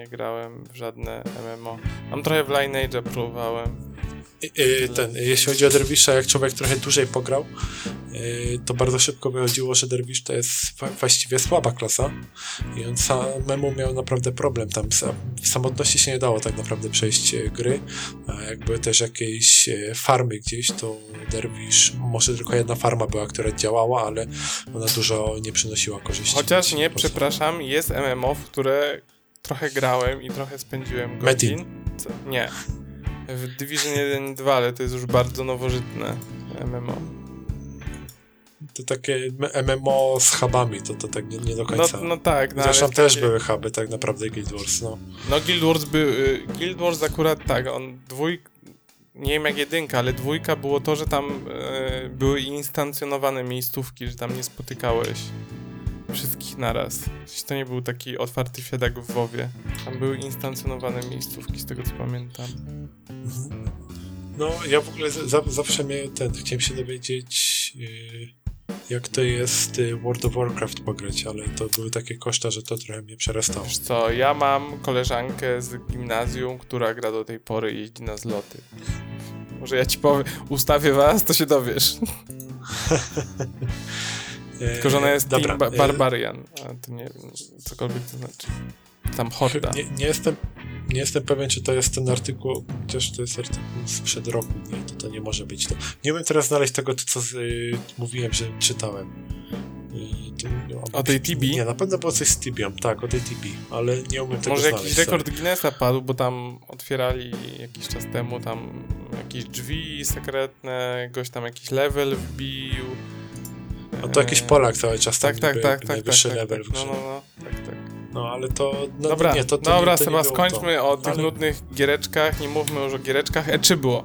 nie, grałem w żadne MMO. Mam trochę w Lineage'a próbowałem. Ten, jeśli chodzi o derwisza, jak człowiek trochę dłużej pograł, y, to bardzo szybko wychodziło, że derwisz to jest właściwie słaba klasa i on samemu miał naprawdę problem. Tam w samotności się nie dało tak naprawdę przejść e, gry, a jak były też jakieś e, farmy gdzieś, to derwisz, może tylko jedna farma była, która działała, ale ona dużo nie przynosiła korzyści. Chociaż nie, przepraszam, jest MMO, w które trochę grałem i trochę spędziłem Metin. godzin. Co? Nie. W Division 1 i 2, ale to jest już bardzo nowożytne MMO. To takie MMO z hubami, to, to tak nie, nie do No, końca. no tak. No, Zresztą też takie- były huby, tak naprawdę Guild Wars, no. No Guild Wars był... y, Guild Wars akurat tak, on dwójk... Nie wiem jak jedynka, ale dwójka było to, że tam y, były instancjonowane miejscówki, że tam nie spotykałeś wszystkich naraz. Przecież to nie był taki otwarty świat jak w WoWie. Tam były instancjonowane miejscówki, z tego co pamiętam. No, ja w ogóle za, za- zawsze mnie ten, chciałem się dowiedzieć, yy, jak to jest yy, World of Warcraft pograć, ale to były takie koszta, że to trochę mnie przerastało. Wiesz co, ja mam koleżankę z gimnazjum, która gra do tej pory i jeździ na zloty. Może ja ci powiem, ustawię was, to się dowiesz. Yy, Tylko, że ona jest dobra, Team yy, Barbarian, a to nie wiem, cokolwiek to znaczy. Tam horda. Nie, nie, jestem, nie jestem pewien, czy to jest ten artykuł, chociaż to jest artykuł sprzed roku, nie, to, to nie może być to. Nie umiem teraz znaleźć tego, co yy, mówiłem, że czytałem. Yy, to- O tej TB? Nie, na pewno było coś z Tibią, tak, o tej TB, ale nie umiem tego Może znaleźć. jakiś rekord Guinnessa padł, bo tam otwierali jakiś czas temu tam jakieś drzwi sekretne, gość tam jakiś level wbił. A to jakiś Polak cały czas Tak, tak, tak, tak, tak, najwyższy tak, level tak. w No, no, no, tak, tak. No ale to. No, Dobra, nie, to, to dobra nie, to Seba, skończmy to. o tych Ale nudnych giereczkach, nie mówmy już o giereczkach. E3 było.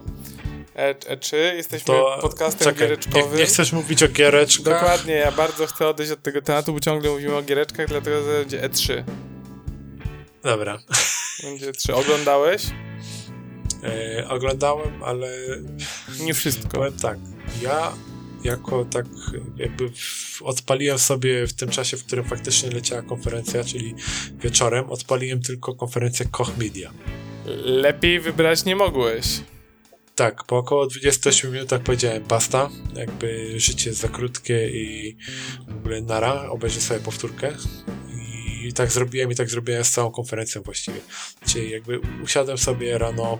E, E3, jesteśmy To podcastem czekaj, giereczkowym. Nie, nie chcesz mówić o giereczkach? Dokładnie, ja bardzo chcę odejść od tego tematu, bo ciągle mówimy o giereczkach, dlatego że będzie E3. Dobra. Będzie E3. Oglądałeś? E, oglądałem, ale Nie wszystko. powiem tak. Ja jako tak jakby w, odpaliłem sobie w tym czasie, w którym faktycznie leciała konferencja, czyli wieczorem, odpaliłem tylko konferencję Koch Media. Lepiej wybrać nie mogłeś. Tak, po około 28 minutach powiedziałem basta, jakby życie jest za krótkie i w ogóle nara, obejrzę sobie powtórkę i tak zrobiłem i tak zrobiłem z całą konferencją właściwie. Czyli jakby usiadłem sobie rano,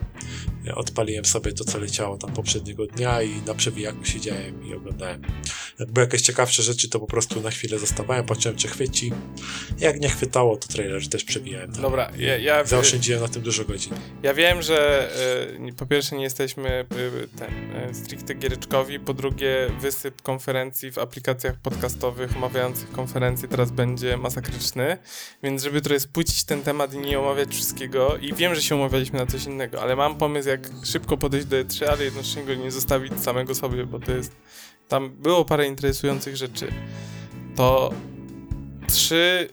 odpaliłem sobie to, co leciało tam poprzedniego dnia i na przewijaku siedziałem i oglądałem. Jak były jakieś ciekawsze rzeczy, to po prostu na chwilę zostawałem, patrzyłem, czy chwyci. Jak nie chwytało, to trailer też przewijałem. tam. Dobra, ja, ja, Zaoszczędziłem na tym dużo godzin. ja wiem, że e, po pierwsze nie jesteśmy e, ten, e, stricte giereczkowi, po drugie wysyp konferencji w aplikacjach podcastowych omawiających konferencje teraz będzie masakryczny, więc żeby trochę spłycić ten temat i nie omawiać wszystkiego i wiem, że się umawialiśmy na coś innego, ale mam pomysł jak szybko podejść do E3, ale jednocześnie go nie zostawić samego sobie, bo to jest tam było parę interesujących rzeczy. To trzy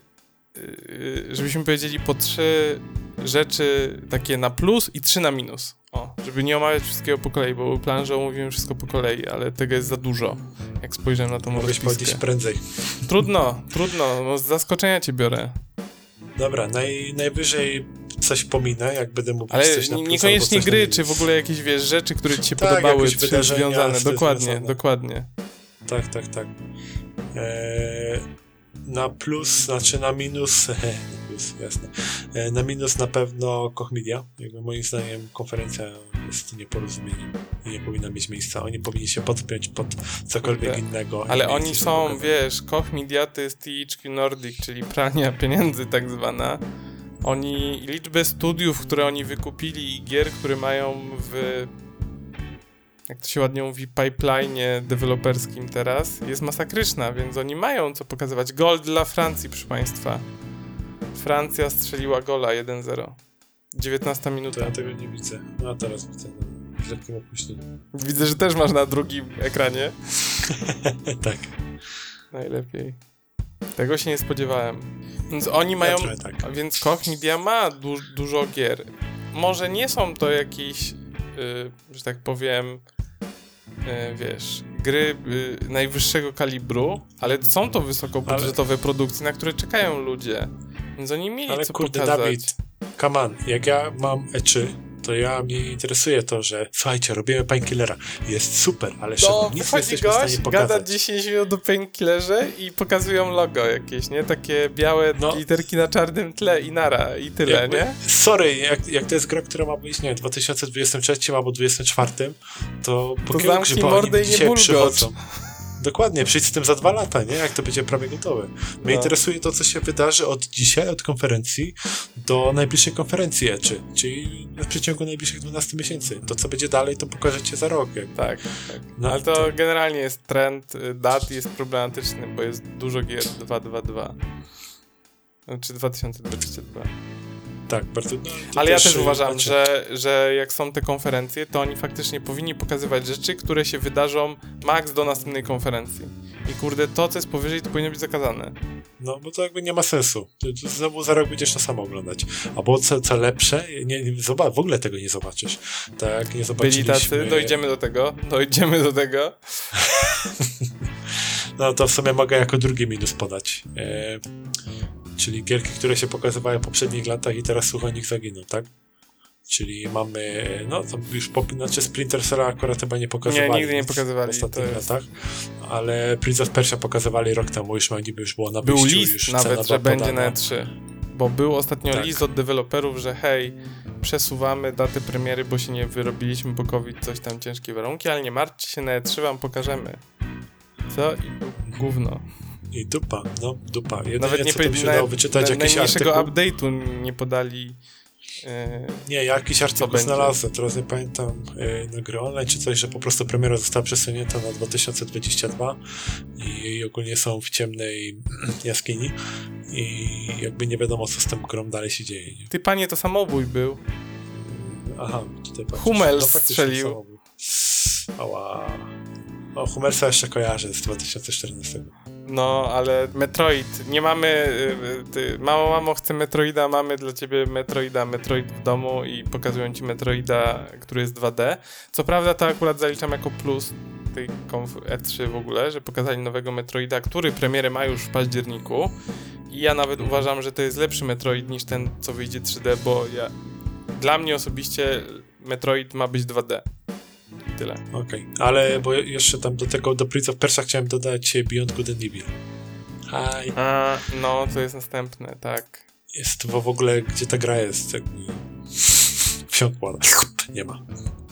yy, żebyśmy powiedzieli po trzy rzeczy takie na plus i trzy na minus. O, żeby nie omawiać wszystkiego po kolei, bo plan, że omówimy wszystko po kolei, ale tego jest za dużo, jak spojrzałem na tą Mogłeś powiedzieć rozpiskę. prędzej. Trudno, trudno, no z zaskoczenia cię biorę. Dobra, naj, najwyżej coś pominę, jak będę mówił Ale coś niekoniecznie coś gry, czy w ogóle jakieś, wiesz, rzeczy, które ci się Tak, podobały, czy związane. Dokładnie, związane. dokładnie. Tak, tak, tak. Eee, na plus, znaczy na minus, na plus, jasne. Eee, na minus na pewno Koch Media. Jakby moim zdaniem konferencja jest nieporozumieniem i nie powinna mieć miejsca. Oni powinni się podpiąć pod cokolwiek Kurde. innego. Ale oni są, pokazać. wiesz, Koch Media to jest THQ Nordic, czyli prania pieniędzy tak zwana. Oni, liczbę studiów, które oni wykupili i gier, które mają w jak to się ładnie mówi, pipeline deweloperskim teraz, jest masakryczna, więc oni mają co pokazywać. Gol dla Francji, proszę Państwa. Francja strzeliła gola 1-0. 19 To minuta. ja tego nie widzę. No a teraz widzę. No, z lekkim opóźnieniem. Widzę, że też masz na drugim ekranie. tak. Najlepiej. Tego się nie spodziewałem. Więc oni mają. Ja tak. Więc Koch Media ma du dużo gier. Może nie są to jakieś, że tak powiem, y, wiesz, gry y, najwyższego kalibru, ale są to wysokobudżetowe produkcje, na które czekają ludzie. Więc oni mieli Ale co kurde, pokazać. Dawid, come on, jak ja mam E3, to ja mnie interesuje to, że słuchajcie, robimy Painkillera. Jest super, ale No, nic nie jesteśmy w stanie gość, gada pokazać. 10 minut do painkillerze i pokazują logo jakieś, nie? Takie białe No. literki na czarnym tle i nara, i tyle, Jakby- nie? Sorry, jak, jak to jest gra, która ma być, nie wiem, w 2023 albo 2024, to po To kiego zamknij grzyba mordę oni i nie dzisiaj bulgocz. przychodzą? Dokładnie, przyjdź z tym za dwa lata, nie? Jak to będzie prawie gotowe. Mnie No. interesuje to, co się wydarzy od dzisiaj, od konferencji do najbliższej konferencji E3, czyli w przeciągu najbliższych 12 miesięcy. To, co będzie dalej, to pokażecie za rok. jakby. Tak, tak. No, Ale to to- generalnie jest trend y, dat jest problematyczny, bo jest dużo gier 222. Znaczy 2022. Tak, bardzo. No, Ale ja też uważam, że, że jak są te konferencje, to oni faktycznie powinni pokazywać rzeczy, które się wydarzą max do następnej konferencji. I kurde, to co jest powyżej, to powinno być zakazane. No, bo to jakby nie ma sensu. Znowu za rok będziesz to samo oglądać. Albo co, co lepsze, nie, nie, zoba- w ogóle tego nie zobaczysz. Tak, nie Byli zobaczyliśmy... tacy, dojdziemy do tego, dojdziemy do tego. No to w sumie mogę jako drugi minus podać. E, czyli gierki, które się pokazywały w poprzednich latach i teraz słuch o nich zaginą, tak? Czyli mamy, no to już po, znaczy Splinter Cella akurat chyba nie pokazywali. Nie, nigdy nie pokazywali, W ostatnich jest- latach. Ale Prince of Persia pokazywali rok temu, już niby już było na Był wyjściu, list już nawet, że będzie podana. na E3. Bo był ostatnio Tak. list od deweloperów, że hej, przesuwamy datę premiery, bo się nie wyrobiliśmy, bo COVID coś tam ciężkie warunki, ale nie martwcie się, na E3 wam pokażemy. Co? Gówno. I dupa, no dupa. Jedynie Nawet nie co by się dało wyczytać jakiś artykuł. update'u nie podali. e, Nie, ja jakiś artykuł znalazłem, teraz nie pamiętam yy, na gry online czy coś, że po prostu premiera została przesunięta na 2022 i, i ogólnie są w ciemnej jaskini i jakby nie wiadomo co z tą grą dalej się dzieje. Nie? Ty panie, to samobój był. Aha, tutaj patrzysz. Hummel faktycznie strzelił. samobój. Ała. No, Hummelsa jeszcze kojarzę z 2014. No, ale Metroid. Nie mamy. y, Ty, mamo, mamo, chcę Metroida, mamy dla ciebie Metroida, Metroid w domu i pokazują ci Metroida, który jest 2D. Co prawda, to akurat zaliczam jako plus tej konf E3 w ogóle, że pokazali nowego Metroida, który premierę ma już w październiku. I ja nawet uważam, że to jest lepszy Metroid niż ten, co wyjdzie 3D, bo ja. Dla mnie osobiście Metroid ma być 2D. I Tyle. Okej, ale bo jeszcze tam do tego, do Prince of Persia chciałem dodać Beyond Good and Evil. Hi. A, no, to jest następne, tak. jest w w ogóle, gdzie ta gra jest, jakby wsiąkła. Nie ma.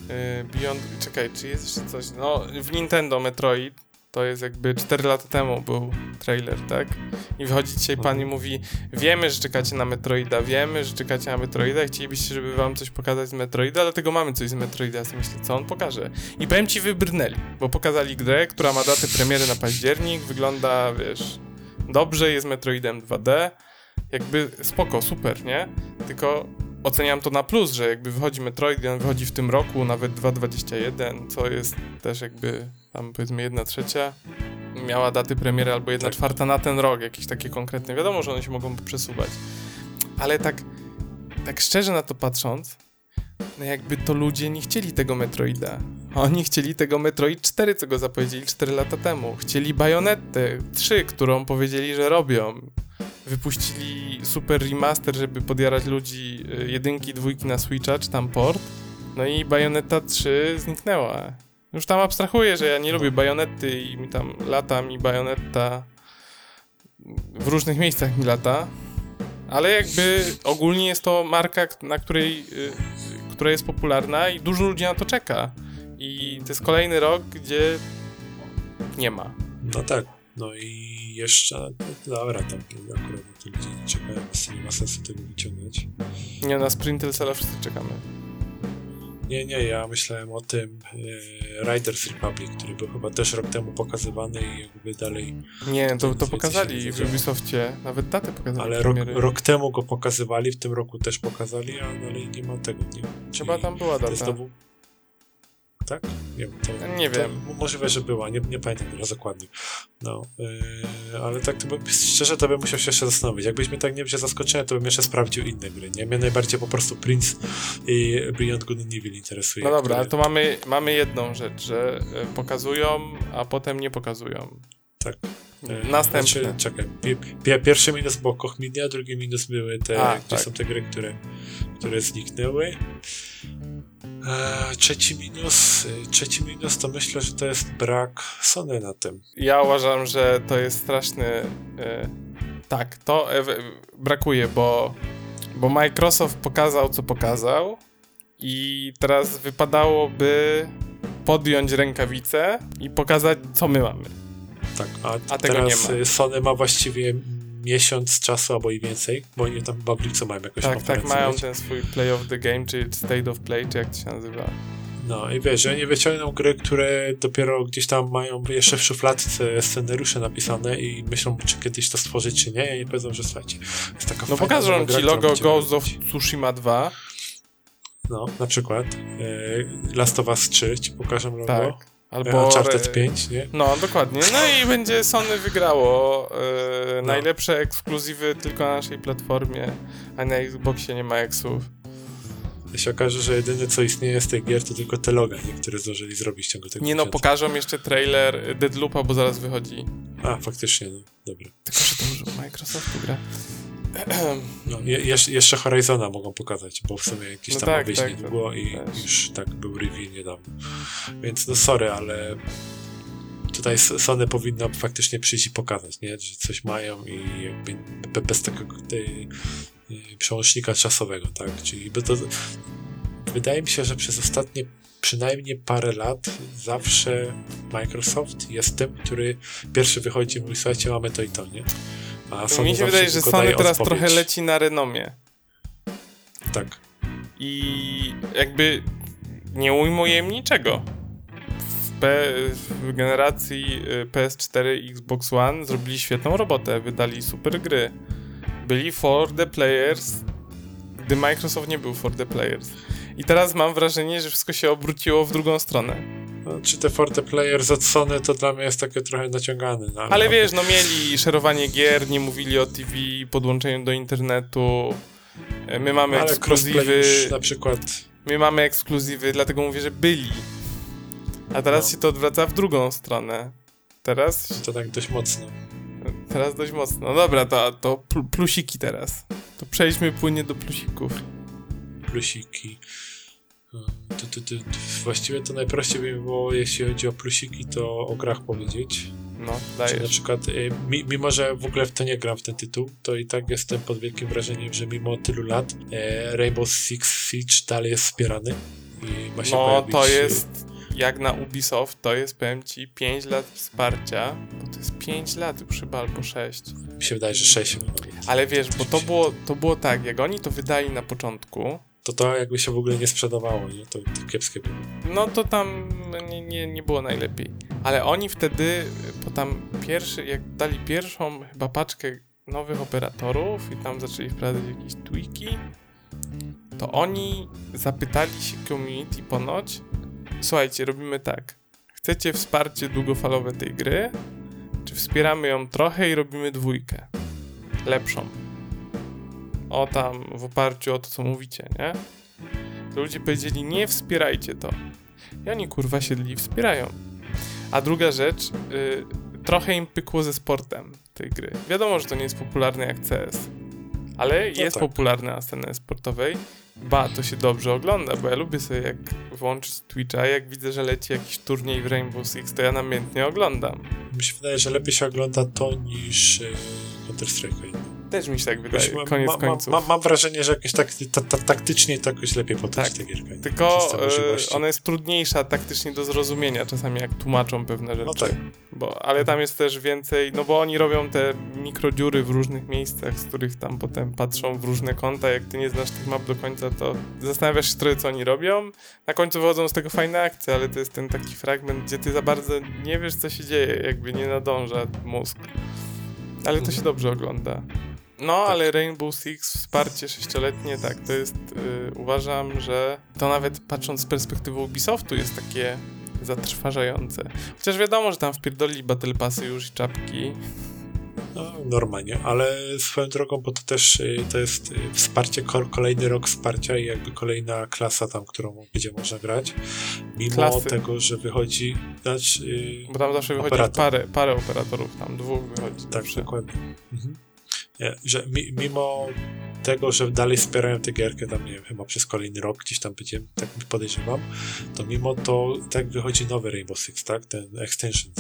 Yy, Beyond, czekaj, czy jest jeszcze coś? No, w Nintendo Metroid to jest jakby 4 lata temu był trailer, tak? I wychodzi dzisiaj pan i mówi: Wiemy, że czekacie na Metroida, wiemy, że czekacie na Metroida chcielibyście, żeby wam coś pokazać z Metroida, dlatego mamy coś z Metroida. Ja myślę, co on pokaże? I powiem ci, wybrnęli, bo pokazali grę, która ma datę premiery na październik, wygląda, wiesz, dobrze, jest Metroidem 2D, jakby spoko, super, nie? Tylko oceniam to na plus, że jakby wychodzi Metroid i on wychodzi w tym roku, nawet 2.21, co jest też jakby tam powiedzmy 1 trzecia miała daty premiery albo 1 Tak. czwarta na ten rok, jakieś takie konkretne. Wiadomo, że one się mogą przesuwać. Ale tak, tak szczerze na to patrząc, no jakby to ludzie nie chcieli tego Metroida. Oni chcieli tego Metroid 4, co go zapowiedzieli 4 lata temu. Chcieli Bayonettę 3, którą powiedzieli, że robią. Wypuścili super remaster, żeby podjarać ludzi y, jedynki, dwójki na Switcha, czy tam port. No i Bayonetta 3 zniknęła. Już tam abstrahuję, że ja nie lubię Bajonety i mi tam lata mi Bajonetta w różnych miejscach mi lata. Ale jakby ogólnie jest to marka, na której, y, która jest popularna i dużo ludzi na to czeka. I to jest kolejny rok, gdzie nie ma. No tak. No i jeszcze, no dobra, tam akurat na nie czekają, nie ma sensu tego wyciągać. Nie, na Sprintel Cella wszyscy czekamy. Nie, nie, ja myślałem o tym e, Riders Republic, który był chyba też rok temu pokazywany i jakby dalej... Nie, to, to pokazali w Ubisoftie. Nawet datę pokazali. Ale rok, rok temu go pokazywali, w tym roku też pokazali, a dalej nie ma tego. Nie, Chyba tam była data. Tak? Nie wiem. To, Nie to wiem. Możliwe, że była, nie, nie pamiętam teraz dokładnie. No, yy, ale tak to szczerze to bym musiał się jeszcze zastanowić. Jakbyś mnie tak nie wziął zaskoczenia, to bym jeszcze sprawdził inne gry. Nie? Mnie najbardziej po prostu Prince i Beyond Good and Evil interesuje. No dobra, ale to mamy, mamy jedną rzecz, że e, pokazują, a potem nie pokazują. Tak. E, Następne. Znaczy, czekaj, pi, pi, pierwszy minus było Koch Media, drugi minus były te, A, gdzie tak. są te gry, które, które zniknęły. E, trzeci minus, e, trzeci minus to myślę, że to jest brak Sony na tym. Ja uważam, że to jest straszny. e, tak, to e, brakuje, bo, bo Microsoft pokazał, co pokazał, i teraz wypadałoby podjąć rękawice i pokazać, co my mamy. Tak, a, A tego teraz e, Sony ma właściwie miesiąc czasu albo i więcej, bo oni tam w lipcu mają jakąś Tak, tak, mają ten swój play of the game, czy state of play, czy jak to się nazywa. No i wiesz, że oni wyciągną gry, które dopiero gdzieś tam mają jeszcze w szufladce scenariusze napisane i myślą, czy kiedyś to stworzyć, czy nie. I powiedzą, że słuchajcie, jest taka No pokażą ci logo Ghost of. Tsushima 2. No, na przykład e, Last of Us 3 ci pokażą logo. Tak. Albo Albo. Uncharted e, 5, nie? No, dokładnie. No i będzie Sony wygrało e, No. najlepsze ekskluzywy tylko na naszej platformie, a na Xboxie nie ma eksów. I się okaże, że jedyne co istnieje z tych gier to tylko te loga, nie? które zdążyli zrobić w ciągu tego Nie no, miesiąca. pokażą jeszcze trailer Deadloopa, bo zaraz wychodzi. A, faktycznie, no, dobra. Tylko, że to już Microsoftu gra. No, je, jeszcze, Horizona mogą pokazać, bo w sumie jakiś No tam ma tak, wyjść tak, niedługo i też. już tak był review niedawno. Więc no sorry, ale tutaj Sony powinno faktycznie przyjść i pokazać, nie? Że coś mają i jakby be- bez tego tej, y, przełącznika czasowego, tak? Czyli by to, wydaje mi się, że przez ostatnie przynajmniej parę lat zawsze Microsoft jest tym, który pierwszy wychodzi i mówi, słuchajcie, mamy to i to, nie? A Sony Mi się wydaje, że Sony teraz odpowiedź. trochę leci na renomie. Tak. I jakby nie ujmuję niczego. W, P, w generacji y, PS4 i Xbox One zrobili świetną robotę, wydali super gry. Byli for the players, gdy Microsoft nie był for the players. I teraz mam wrażenie, że wszystko się obróciło w drugą stronę. No, czy te Forte Players od Sony to dla mnie jest takie trochę naciągane. No, Ale wiesz, no mieli szerowanie gier, nie mówili o TV, podłączeniu do internetu. E, My mamy ale ekskluzywy. na przykład My mamy ekskluzywy, dlatego mówię, że byli. A teraz No. się to odwraca w drugą stronę. Teraz, to tak dość mocno. teraz dość mocno. No dobra, to, to pl- plusiki teraz. To przejdźmy płynnie do plusików. Plusiki. To, to, to, to, właściwie to najprościej by było, jeśli chodzi o plusiki, to o grach powiedzieć. No, Czy na dajesz. przykład, y, mi, mimo że w ogóle w to nie gram w ten tytuł, to i tak jestem pod wielkim wrażeniem, że mimo tylu lat e, Rainbow Six Siege dalej jest wspierany. I ma się No, pojawić, to y, jest, jak na Ubisoft, to jest, powiem ci, 5 lat wsparcia. Bo to jest 5 lat już chyba, albo 6. Mi się wydaje, że 6 Ale wiesz, bo to było, to było tak, jak oni to wydali na początku, To to jakby się w ogóle nie sprzedawało, nie? To, to kiepskie było. No to tam nie, nie, nie było najlepiej. Ale oni wtedy, po tam pierwszy, jak dali pierwszą chyba paczkę nowych operatorów i tam zaczęli wprowadzać jakieś tweaki, to oni zapytali się community ponoć, słuchajcie, robimy tak, chcecie wsparcie długofalowe tej gry, czy wspieramy ją trochę i robimy dwójkę, lepszą. O tam, w oparciu o to, co mówicie, nie? To ludzie powiedzieli, nie wspierajcie to. I oni kurwa siedli i wspierają. A druga rzecz, y, trochę im pykło ze sportem tej gry. Wiadomo, że to nie jest popularne jak CS, ale jest tak. popularne na scenie sportowej. Ba, to się dobrze ogląda, bo ja lubię sobie jak włączyć Twitcha, jak widzę, że leci jakiś turniej w Rainbow Six, to ja namiętnie oglądam. Mi się wydaje, że lepiej się ogląda to niż e, Counter Strike. Też mi się tak wydaje, Jakoś koniec ma, ma, końców. ma, mam wrażenie, że jakoś tak ta, ta, taktycznie to jakoś lepiej potoczy Tak. ta gierka. Tylko e, ona jest trudniejsza taktycznie do zrozumienia czasami, jak tłumaczą pewne rzeczy. No tak. Bo, ale tam jest też więcej, no bo oni robią te mikrodziury w różnych miejscach, z których tam potem patrzą w różne kąta. Jak ty nie znasz tych map do końca, to zastanawiasz się trochę, co oni robią. Na końcu wychodzą z tego fajne akcje, ale to jest ten taki fragment, gdzie ty za bardzo nie wiesz, co się dzieje, jakby nie nadąża mózg. Ale to się dobrze ogląda. No, ale Rainbow Six, wsparcie sześcioletnie, tak, to jest, y, uważam, że to nawet patrząc z perspektywy Ubisoftu jest takie zatrważające. Chociaż wiadomo, że tam wpierdoli Battle Passy już i czapki. No, normalnie, ale swoją drogą, bo to też y, to jest y, wsparcie, ko- kolejny rok wsparcia i jakby kolejna klasa tam, którą będzie można grać. Mimo Klasy. tego, że wychodzi, znaczy, y, Bo tam zawsze wychodzi Operator. parę, parę operatorów, tam dwóch wychodzi tak, zawsze. dokładnie. Mhm. Że mi, mimo tego, że dalej wspierają tę gierkę, tam nie wiem, chyba przez kolejny rok gdzieś tam będzie, tak podejrzewam, to mimo to tak wychodzi nowy Rainbow Six, tak? Ten extension.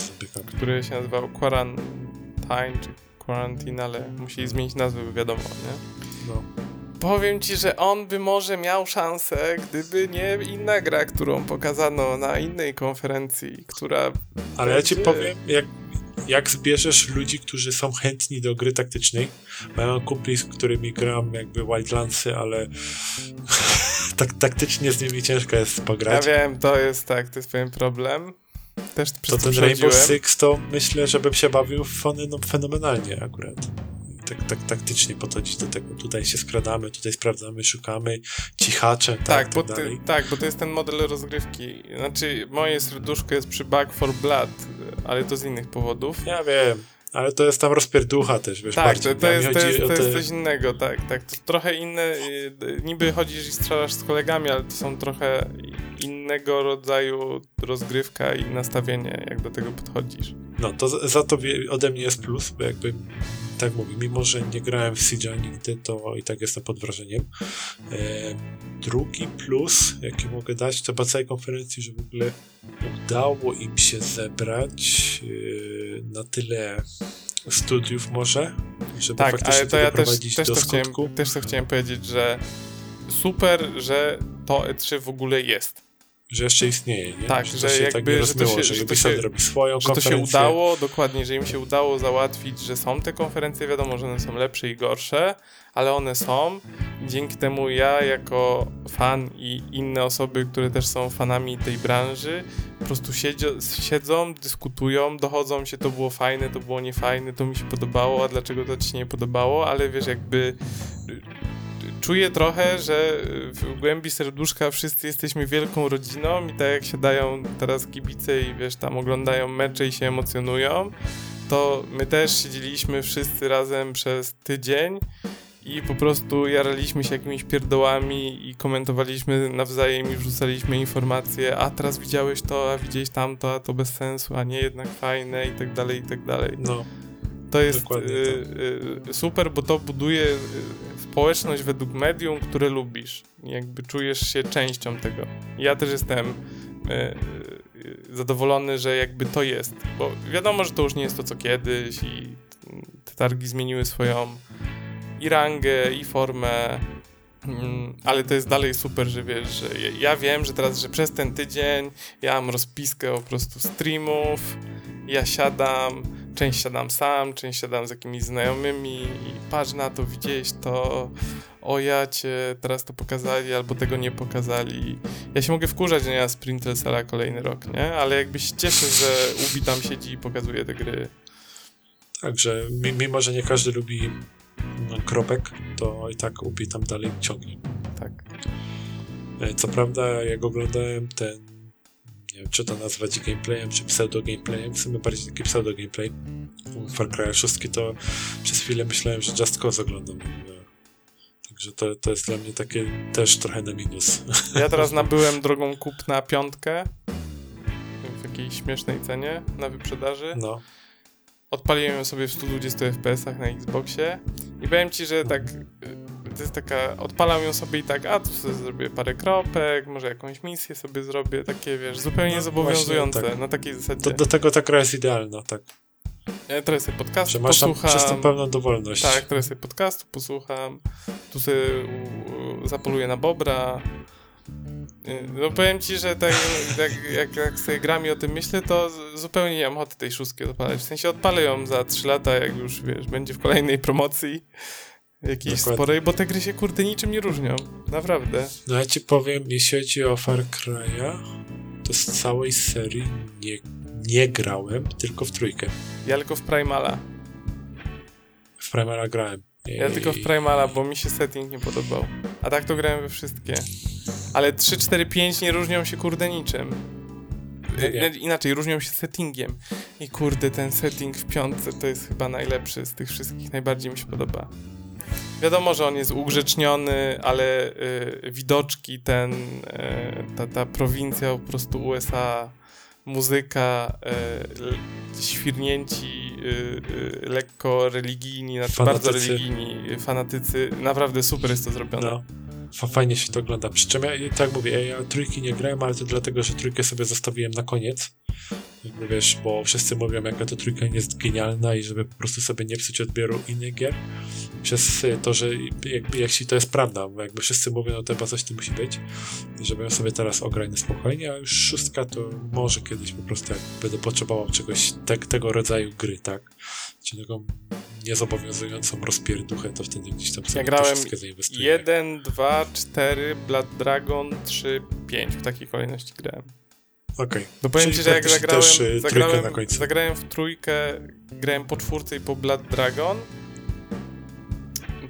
Który się nazywał Quarantine, czy Quarantine, ale musieli zmienić nazwę, by wiadomo, nie? No. Powiem ci, że on by może miał szansę, gdyby nie inna gra, którą pokazano na innej konferencji, która... Ale ja ci powiem, jak, jak zbierzesz ludzi, którzy są chętni do gry taktycznej, ja mam kumpli, z którymi gram jakby Wildlandsy, ale tak, taktycznie z nimi ciężko jest Ja pograć. wiem, to jest tak, to jest pewien problem. Też to ten Rainbow. Six to myślę, żebym się bawił fony- no, fenomenalnie akurat. Tak, tak taktycznie podchodzić do tego. Tutaj się skradamy, tutaj sprawdzamy, szukamy, cichaczem, tak, Tak, tak, bo ty, dalej. tak, bo to jest ten model rozgrywki. Znaczy, moje serduszko jest przy Back for Blood, ale to z innych powodów. Ja wiem, ale to jest tam rozpierducha też, wiesz, Tak, bardziej. to, to, jest, to, jest, to te- jest coś innego, tak, tak. To trochę inne, y, niby chodzisz i strzelasz z kolegami, ale to są trochę innego rodzaju rozgrywka i nastawienie, jak do tego podchodzisz. No, to za- za to ode mnie jest plus, bo jakby, tak mówię, mimo że nie grałem w Siege'a nigdy, to i tak jestem pod wrażeniem. E, drugi plus, jaki mogę dać, to po całej konferencji, że w ogóle udało im się zebrać e, na tyle studiów może, żeby Tak, faktycznie ale to ja też, też, do to chciałem, też to chciałem powiedzieć, że super, że to E3 w ogóle jest. Że jeszcze istnieje, nie? Tak, że, że to się tak jakby, nie że to rozmyło, się- że, że to robi swoją Że to się udało, dokładnie, że im się udało załatwić, że są te konferencje, wiadomo, że one są lepsze i gorsze, ale one są. Dzięki temu ja, jako fan i inne osoby, które też są fanami tej branży, po prostu siedzą, siedzą dyskutują, dochodzą się, to było fajne, to było niefajne, to mi się podobało, a dlaczego to ci się nie podobało, ale wiesz, jakby czuję trochę, że w głębi serduszka wszyscy jesteśmy wielką rodziną i tak jak siadają teraz kibice i wiesz, tam oglądają mecze i się emocjonują, to my też siedzieliśmy wszyscy razem przez tydzień i po prostu jaraliśmy się jakimiś pierdołami i komentowaliśmy nawzajem i wrzucaliśmy informacje, a teraz widziałeś to, a widziałeś tamto, a to bez sensu, a nie jednak fajne i tak dalej, i tak dalej. No, To jest y, y, super, bo to buduje społeczność według medium, które lubisz. Jakby czujesz się częścią tego. Ja też jestem y, y, zadowolony, że jakby to jest. Bo wiadomo, że to już nie jest to co kiedyś i te targi zmieniły swoją i rangę, i formę. Mm, Ale to jest dalej super, że wiesz, że ja wiem, że teraz, że przez ten tydzień ja mam rozpiskę po prostu streamów, ja siadam, część siadam sam, część siadam z jakimiś znajomymi i patrz na to, widziałeś to, o ja cię, teraz to pokazali, albo tego nie pokazali. Ja się mogę wkurzać, Sprintel Sala kolejny rok, nie? Ale jakby się cieszę, że Ubi tam siedzi i pokazuje te gry. Także mi- mimo, że nie każdy lubi no, kropek, to i tak Ubi tam dalej ciągnie. Tak. E, Co prawda, jak oglądałem ten, wiem, czy to nazwać gameplayem, czy pseudo-gameplayem, w sumie bardziej taki pseudo-gameplay Far Cry 6, to przez chwilę myślałem, że Just Cause oglądam. E, Także to, to jest dla mnie takie też trochę na minus. Ja teraz nabyłem drogą kupna piątkę w jakiejś śmiesznej cenie na wyprzedaży. No, Odpaliłem ją sobie w 120 FPS-ach na Xboxie i powiem ci, że tak to jest taka, odpalam ją sobie i tak, a tu sobie zrobię parę kropek, może jakąś misję sobie zrobię, takie wiesz, zupełnie No, zobowiązujące, tak. na takiej zasadzie. do, do tego ta gra jest idealna, tak. Ja trochę sobie podcastu Że masz posłucham. przez tą pełną dowolność. Tak, trochę sobie podcastu posłucham. Tu sobie zapoluję na bobra. Y, No powiem ci, że tak, jak, jak, jak sobie gram i o tym myślę, to zupełnie nie mam ochoty tej szóstki odpalać. W sensie odpalę ją za 3 lata, jak już, wiesz, będzie w kolejnej promocji jakiejś Dokładnie. sporej, bo te gry się kurde niczym nie różnią. Naprawdę. No ja ci powiem, jeśli chodzi o Far Cry'a, to z całej serii nie, nie grałem, tylko w trójkę. Ja tylko w Primala. W Primera grałem. Ja tylko w Primala, bo mi się setting nie podobał. A tak to grałem we wszystkie. Ale 3, 4, 5 nie różnią się kurde niczym. Nie. Inaczej, różnią się settingiem. I kurde, ten setting w piątce to jest chyba najlepszy z tych wszystkich. Najbardziej mi się podoba. Wiadomo, że on jest ugrzeczniony, ale y, widoczki, ten, y, ta, ta prowincja po prostu USA, muzyka, y, świrnięci, y, y, lekko religijni, znaczy bardzo Fanatycy. religijni, fanatycy. Naprawdę super jest to zrobione. No. Fa- Fajnie się to ogląda. Przy czym ja, tak mówię, ja trójki nie grałem, ale to dlatego, że trójkę sobie zostawiłem na koniec. Jakby wiesz, bo wszyscy mówią, jaka to trójka jest genialna i żeby po prostu sobie nie psuć odbioru innych gier. Przez to, że jakby jeśli to jest prawda, bo jakby wszyscy mówią, no to chyba coś tu musi być. I żebym sobie teraz ograł na spokojnie, a już szóstka to może kiedyś po prostu jak będę potrzebował czegoś te, tego rodzaju gry, tak? Czyli taką niezobowiązującą rozpierduchę, to wtedy gdzieś tam sobie Ja to grałem wszystkie zainwestuję. 1, 2, 4, Blood Dragon, 3, 5. W takiej kolejności grałem. Okej. No powiem ci, że jak praktycznie zagrałem, też, y, trójkę zagrałem, na końcu. zagrałem w trójkę, grałem po czwórce i po Blood Dragon,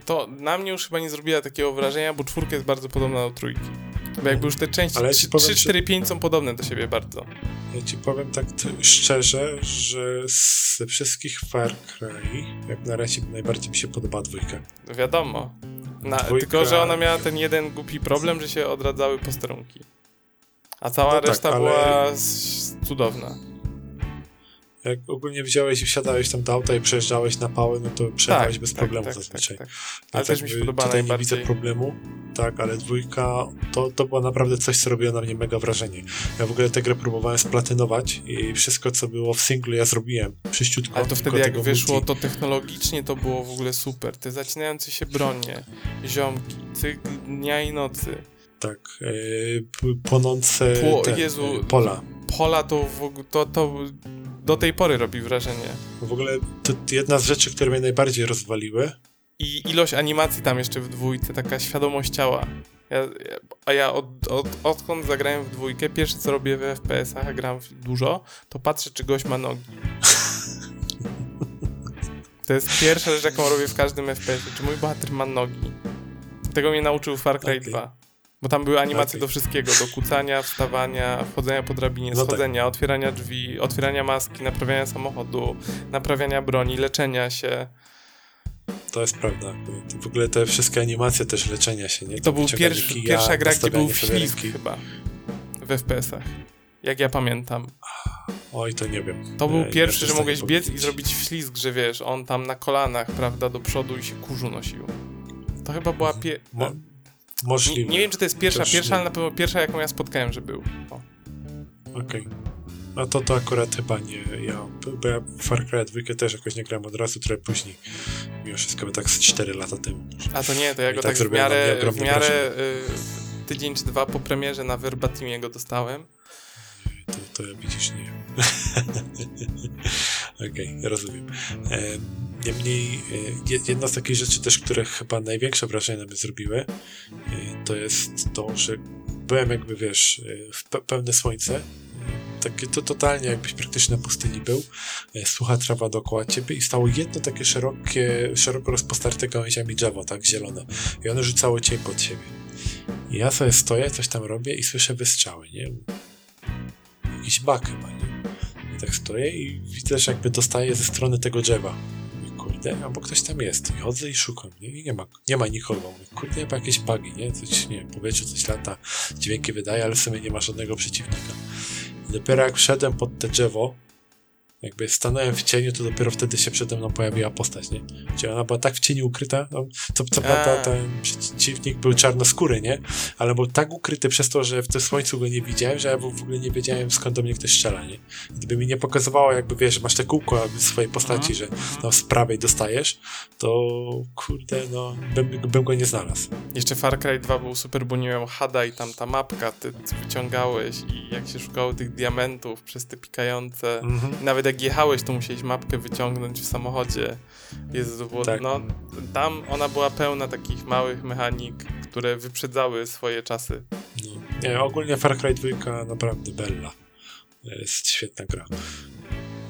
to na mnie już chyba nie zrobiła takiego wrażenia, bo czwórka jest bardzo podobna do trójki. Bo jakby już te części Ale ja ci 3, powiem, 4, 5 są podobne do siebie bardzo. Ja ci powiem tak szczerze, że ze wszystkich Far Cry, jak na razie najbardziej mi się podoba dwójka. Wiadomo. Na, Dwójka- Tylko, że ona miała ten jeden głupi problem, że się odradzały posterunki. A cała No tak, reszta ale- była cudowna. Jak ogólnie wziąłeś i wsiadałeś tam do auta i przejeżdżałeś na pały, no to przejechałeś bez problemu tak, zazwyczaj. Tak, tak. Więc Ale też mi się jakby podoba Tutaj nie widzę problemu, tak, ale dwójka to, to było naprawdę coś, co robiło na mnie mega wrażenie. Ja w ogóle tę grę próbowałem splatynować i wszystko, co było w singlu, ja zrobiłem przyściutko. Ale to wtedy jak wyszło, multi- to technologicznie to było w ogóle super. Te zacinające się bronie, ziomki, cykl dnia i nocy. Tak, p- płonące Pło- Jezu. yy, pola. Pola to, to, to do tej pory robi wrażenie. W ogóle to jedna z rzeczy, które mnie najbardziej rozwaliły, I ilość animacji tam jeszcze w dwójce, taka świadomość ciała. Ja, a ja od, od, odkąd zagrałem w dwójkę, pierwsze co robię w FPS-ach, a gram dużo, to patrzę, czy gość ma nogi. To jest pierwsza rzecz, jaką robię w każdym FPS-ie, czy mój bohater ma nogi. Tego mnie nauczył Far Cry Okej. 2. Bo tam były animacje do wszystkiego, do kucania, wstawania, wchodzenia po drabinie, No tak. schodzenia, otwierania drzwi, otwierania maski, naprawiania samochodu, naprawiania broni, leczenia się. to jest prawda. W ogóle te wszystkie animacje też leczenia się, nie? I to był pierwszy, kija, pierwsza gra, gdzie był ślizg chyba. W FPS-ach. Jak ja pamiętam. Oj, to nie wiem. To był Ja- ja pierwszy, też że mogłeś biec i zrobić ślizg, że wiesz, on tam na kolanach, prawda, do przodu i się kurzu nosił. To chyba była pie... Mo- Możliwe. nie wiem, czy to jest pierwsza, Też pierwsza, nie. ale na pewno pierwsza, jaką ja spotkałem, że był. Okej. No to to akurat chyba nie. Ja, bo ja w Far Cry 2 też jakoś nie grałem od razu, trochę później. Mimo wszystko by tak z 4 lata temu. A to nie, to ja I go tak tak w miarę, w ogromne miarę y, tydzień czy dwa po premierze na Verbatimie go dostałem. To, to widzisz, nie. Okej, rozumiem. E, Niemniej, e, je- jedna z takich rzeczy też, które chyba największe wrażenie na mnie zrobiły, e, to jest to, że byłem jakby, wiesz, e, w pe- pełne słońce, takie to totalnie jakbyś praktycznie na pustyni był, sucha trawa dookoła ciebie i stało jedno takie szerokie, szeroko rozpostarte gałęziami drzewo, tak, zielone. I ono rzucało cień pod siebie. I ja sobie stoję, coś tam robię i słyszę wystrzały, nie? Jakiś bak chyba, nie? I tak stoję i widzę, że jakby dostaję ze strony tego drzewa. Kurde, albo ktoś tam jest. I chodzę i szukam, nie? I nie ma, nie ma nikogo. Kurde, chyba jakieś bugi, nie? Coś, nie wiem, powietrze coś lata, dźwięki wydaje, ale w sumie nie ma żadnego przeciwnika. I dopiero jak wszedłem pod te drzewo, jakby stanąłem w cieniu, to dopiero wtedy się przede mną pojawiła postać, nie? Gdzie ona była tak w cieniu ukryta, no, co, co prawda ten przeciwnik był czarnoskóry, nie? Ale był tak ukryty przez to, że w tym słońcu go nie widziałem, że ja w ogóle nie wiedziałem skąd do mnie ktoś strzela, nie? Gdyby mi nie pokazywało, jakby wiesz, masz te kółko swojej postaci, że no, z prawej dostajesz, to kurde, no, bym, bym go nie znalazł. Jeszcze Far Cry 2 był super, bo nie miał hada i tam ta mapka, ty wyciągałeś i jak się szukało tych diamentów przez te pikające, mhm. nawet jak jechałeś, to musiałeś mapkę wyciągnąć w samochodzie. Jezu, było, tak. no, tam ona była pełna takich małych mechanik, które wyprzedzały swoje czasy. No. Nie, ogólnie Far Cry 2 naprawdę bella. Jest świetna gra.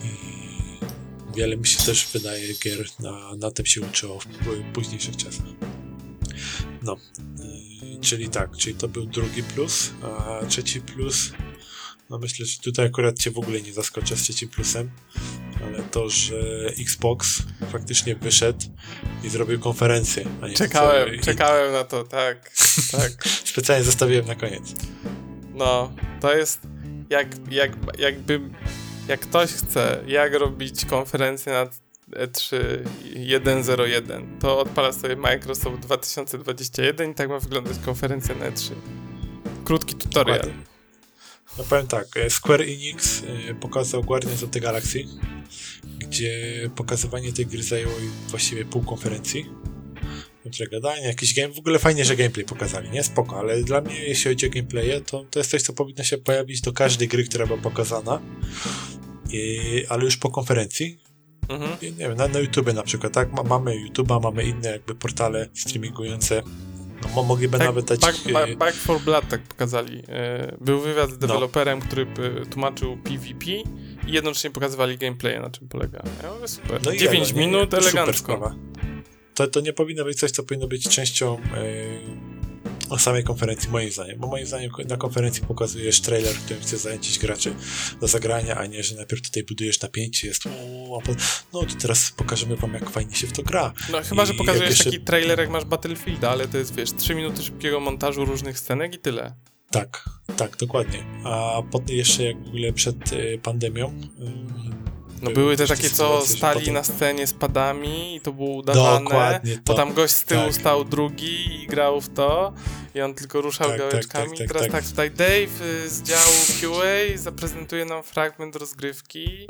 I wiele mi się też wydaje gier na, na tym się uczyło w późniejszych czasach. No, yy, czyli tak, czyli to był drugi plus, a trzeci plus no myślę, że tutaj akurat cię w ogóle nie zaskoczę z trzecim plusem, ale to, że Xbox faktycznie wyszedł i zrobił konferencję. czekałem, co, czekałem na to, tak, tak. Specjalnie zostawiłem na koniec. No, to jest jak, jak, jakby, jak ktoś chce, jak robić konferencję na E3 101, to odpala sobie Microsoft 2021 i tak ma wyglądać konferencja na E3. Krótki tutorial. Dokładnie. No powiem tak, e, Square Enix e, pokazał Guardians of the Galaxy, gdzie pokazywanie tej gry zajęło właściwie pół konferencji. Które gadanie, jakiś game, w ogóle fajnie, że gameplay pokazali, nie? Spoko, ale dla mnie, jeśli chodzi o gameplaye, to, to jest coś, co powinno się pojawić do każdej gry, która była pokazana, I, ale już po konferencji. Mhm. Nie wiem, na, na YouTube na przykład, tak? mamy YouTube'a, mamy inne jakby portale streamingujące no, mogliby tak, nawet dać... Back, back, back for Blood tak pokazali. E, był wywiad z no. deweloperem, no. który tłumaczył PvP i jednocześnie pokazywali gameplay, na czym polega. Ja mówię, super. No 9 minut, elegancko. To, to nie powinno być coś, co powinno być częścią o samej konferencji, moim zdaniem. Bo moim zdaniem na konferencji pokazujesz trailer, którym chcesz zachęcić graczy do zagrania, a nie, że najpierw tutaj budujesz napięcie, jest o, no to teraz pokażemy wam, jak fajnie się w to gra. No chyba, I że pokazujesz jeszcze... taki trailer, jak masz Battlefielda, ale to jest, wiesz, 3 minuty szybkiego montażu różnych scenek i tyle. Tak, tak, dokładnie. A potem jeszcze jak w ogóle przed y, pandemią no były te takie, co stali potem... na scenie z padami i to było udawane. Dokładnie to. Bo tam gość z tyłu tak. stał drugi i grał w to i on tylko ruszał tak, tak gałeczkami. Tak, tak, Teraz tak, tutaj Dave y, z działu QA zaprezentuje nam fragment rozgrywki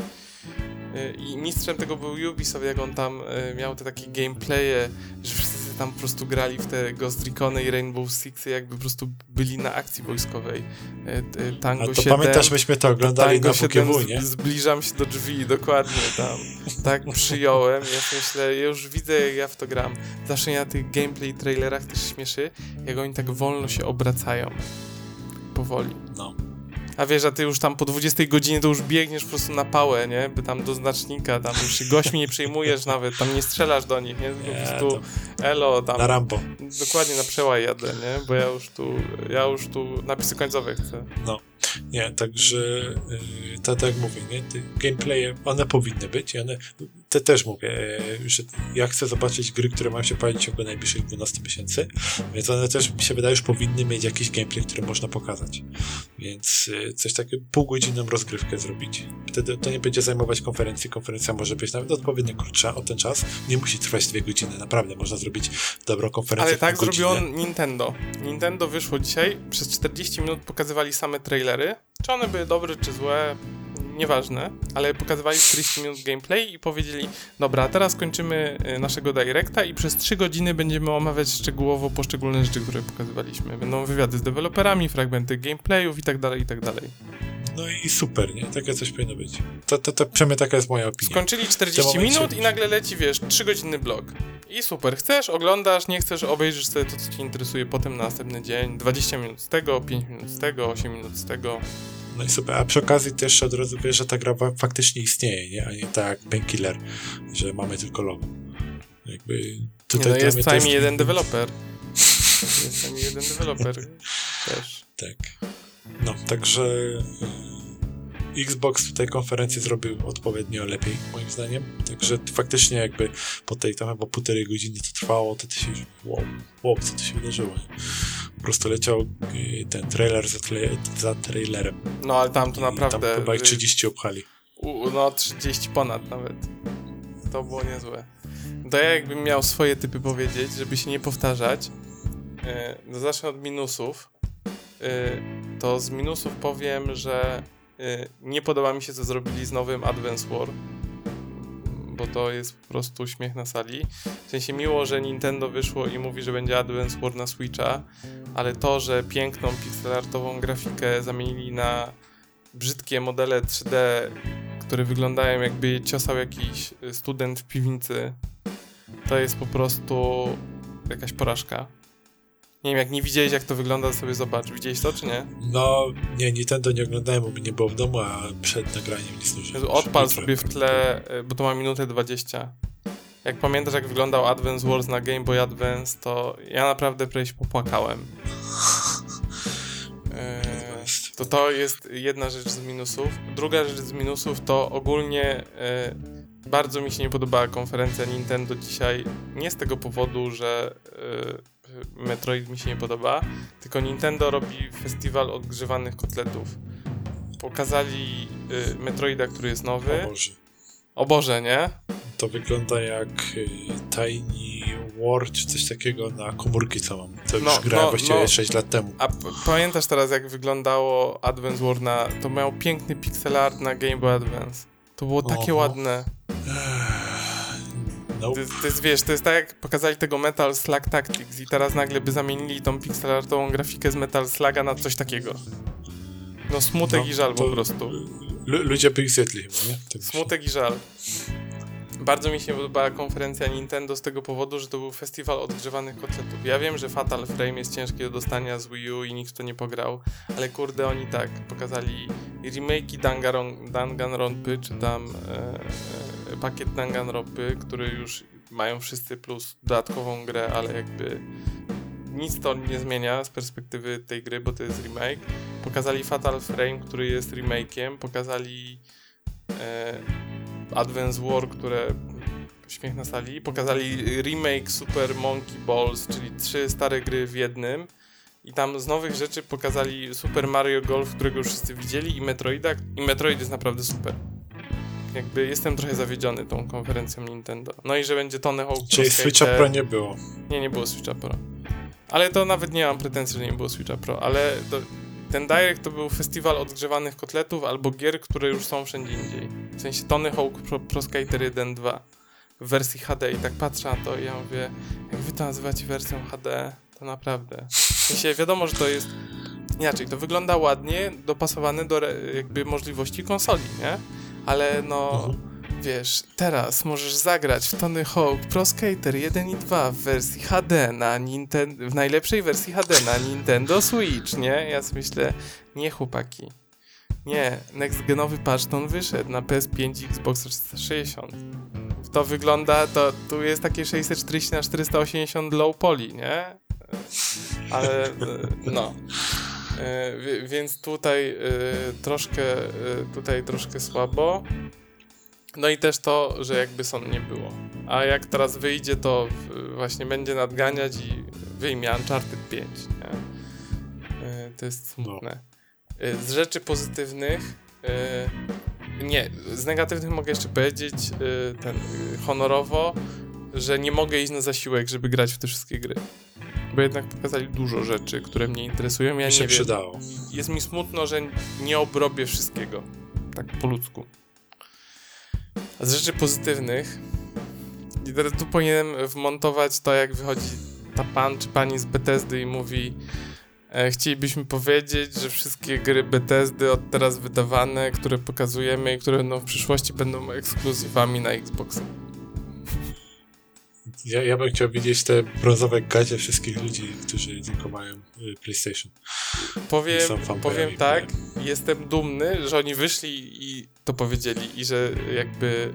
y, i mistrzem tego był Ubisoft, jak on tam y, miał te takie gameplaye, że wszyscy tam po prostu grali w te Ghost Recony i Rainbow Sixy, jakby po prostu byli na akcji wojskowej. E, e, Tango A to 7, pamiętasz, myśmy to oglądali na WGW, nie? Zbliżam się do drzwi, dokładnie tam. Tak przyjąłem, ja myślę, ja już widzę, jak ja w to gram. Zawsze na tych gameplay trailerach też śmieszy, jak oni tak wolno się obracają. Powoli. No. A wiesz, a ty już tam po 20 godzinie to już biegniesz po prostu na pałę, nie? By tam do znacznika, tam już gośćmi nie przejmujesz nawet, tam nie strzelasz do nich, nie? Po prostu elo tam. Na Rambo. Dokładnie na przełaj jadę, nie? Bo ja już tu, ja już tu napisy końcowe chcę. No. Nie, także yy, tak jak mówię, nie? Te gameplaye, one powinny być i one, te też mówię, yy, że ja chcę zobaczyć gry, które mają się pojawić w ciągu najbliższych 12 miesięcy, więc one też mi się wydaje, już powinny mieć jakiś gameplay, który można pokazać. Więc yy, coś takiego, półgodzinną rozgrywkę zrobić. Wtedy to nie będzie zajmować konferencji, konferencja może być nawet odpowiednio krótsza o ten czas, nie musi trwać dwie godziny, naprawdę można zrobić dobrą konferencję Ale tak zrobiło Nintendo. Nintendo wyszło dzisiaj, przez 40 minut pokazywali same trailery czy one były dobre, czy złe, nieważne, ale pokazywali 40 minut gameplay i powiedzieli, dobra, teraz kończymy y, naszego directa i przez 3 godziny będziemy omawiać szczegółowo poszczególne rzeczy, które pokazywaliśmy. Będą wywiady z deweloperami, fragmenty gameplayów i tak dalej, i tak dalej. No i super, nie? Takie coś powinno być. To, to, to przynajmniej taka jest moja opinia. Skończyli 40 minut i nagle leci, wiesz, 3 godziny blog. I super, chcesz, oglądasz, nie chcesz, obejrzysz sobie to, co ci interesuje potem na następny dzień. 20 minut z tego, 5 minut z tego, 8 minut z tego. No i super, a przy okazji też od razu wiesz, że ta gra faktycznie istnieje, nie? A nie tak Painkiller, że mamy tylko logo. Jakby tutaj nie, no jest co jeden deweloper. jest co jeden deweloper też. Tak. No, także Xbox w tej konferencji zrobił odpowiednio lepiej, moim zdaniem. Także faktycznie jakby po tej tam chyba półtorej godziny to trwało, to ty się wow, wow, co to się wydarzyło. Po prostu leciał y, ten trailer za, za trailerem. No ale tam to naprawdę... Tam chyba ich 30 obchali. U, no 30 ponad nawet. To było niezłe. To ja jakbym miał swoje typy powiedzieć, żeby się nie powtarzać, yy, zacznę od minusów. Yy, to z minusów powiem, że nie podoba mi się co zrobili z nowym Advance War bo to jest po prostu śmiech na sali. W sensie miło, że Nintendo wyszło i mówi, że będzie Advance War na Switcha, ale to, że piękną pixelartową grafikę zamienili na brzydkie modele 3D, które wyglądają jakby ciosał jakiś student w piwnicy, to jest po prostu jakaś porażka. Nie wiem, jak nie widziałeś, jak to wygląda, to sobie zobacz. Widziałeś to, czy nie? No, nie, Nintendo nie oglądałem, bo mi nie było w domu, a przed nagraniem nic nie Odpal sobie w tle, y, bo to ma minutę 20. Jak pamiętasz, jak wyglądał Advance Wars na Game Boy Advance, to ja naprawdę prawie się popłakałem. Eee, to to jest jedna rzecz z minusów. Druga rzecz z minusów to ogólnie e, bardzo mi się nie podobała konferencja Nintendo dzisiaj. Nie z tego powodu, że e, Metroid mi się nie podoba, tylko Nintendo robi festiwal odgrzewanych kotletów. Pokazali y, Metroida, który jest nowy. O Boże. O Boże, nie? To wygląda jak y, Tiny War czy coś takiego na komórki, co mam. To już no, grałem no, właściwie no. 6 lat temu. A pamiętasz teraz, jak wyglądało Advance War na... To miał piękny pixel art na Game Boy Advance. To było takie Oho. ładne. Nope. To, to, jest, wiesz, to jest tak jak pokazali tego Metal Slug Tactics i teraz nagle by zamienili tą pixelartową grafikę z Metal Sluga na coś takiego. No smutek no, i żal po prostu. Ludzie by ich zjedli chyba, nie? Tak smutek i żal. Bardzo mi się podobała konferencja Nintendo z tego powodu, że to był festiwal odgrzewanych kotletów. Ja wiem, że Fatal Frame jest ciężki do dostania z Wii U i nikt w to nie pograł, ale kurde, oni tak pokazali remake'i Danganronpy, czy tam e, e, pakiet Danganronpy, który już mają wszyscy plus dodatkową grę, ale jakby nic to nie zmienia z perspektywy tej gry, bo to jest remake. Pokazali Fatal Frame, który jest remake'iem, pokazali e, Advance War, które śmiech na sali, pokazali remake Super Monkey Balls, czyli trzy stare gry w jednym. I tam z nowych rzeczy pokazali Super Mario Golf, którego już wszyscy widzieli, i Metroida. I Metroid jest naprawdę super. Jakby jestem trochę zawiedziony tą konferencją Nintendo. No i że będzie Tony Hawk Czyli Switcha Pro nie było. Nie, nie było Switcha Pro. Ale to nawet nie mam pretensji, że nie było Switcha Pro, ale to, ten Direct to był festiwal odgrzewanych kotletów albo gier, które już są wszędzie indziej. W sensie Tony Hawk Pro, Pro Skater 1, 2 w wersji HD i tak patrzę na to i ja mówię, jak wy to nazywacie wersją HD, to naprawdę. W sensie wiadomo, że to jest inaczej, to wygląda ładnie, dopasowane do jakby możliwości konsoli, nie? Ale no... Mhm Wiesz, teraz możesz zagrać w Tony Hawk Pro Skater 1 i 2 w wersji HD na Nintendo, w najlepszej wersji HD na Nintendo Switch, nie? Ja sobie myślę, nie chłopaki. Nie, next genowy patch on wyszedł na PS5 i Xbox 360. To wygląda, to tu jest takie 640 na 480 low poly, nie? Ale no. E, więc tutaj e, troszkę tutaj troszkę słabo. No i też to, że jakby Son nie było. A jak teraz wyjdzie, to właśnie będzie nadganiać i wyjmie Uncharted 5, nie? E, to jest smutne. E, z rzeczy pozytywnych e, nie, z negatywnych mogę jeszcze powiedzieć ten honorowo, że nie mogę iść na zasiłek, żeby grać w te wszystkie gry. Bo jednak pokazali dużo rzeczy, które mnie interesują. Ja mi się nie przydało. Wiem, jest mi smutno, że nie obrobię wszystkiego. Tak po ludzku. A z rzeczy pozytywnych, i teraz tu powinienem wmontować to, jak wychodzi ta pan czy pani z Bethesdy i mówi e, chcielibyśmy powiedzieć, że wszystkie gry Bethesdy od teraz wydawane, które pokazujemy i które będą w przyszłości będą ekskluzywami na Xboxa. Ja, ja bym chciał widzieć te brązowe gacie wszystkich ludzi, którzy tylko mają y, PlayStation. Powiem, powiem tak, jestem dumny, że oni wyszli i to powiedzieli i że jakby...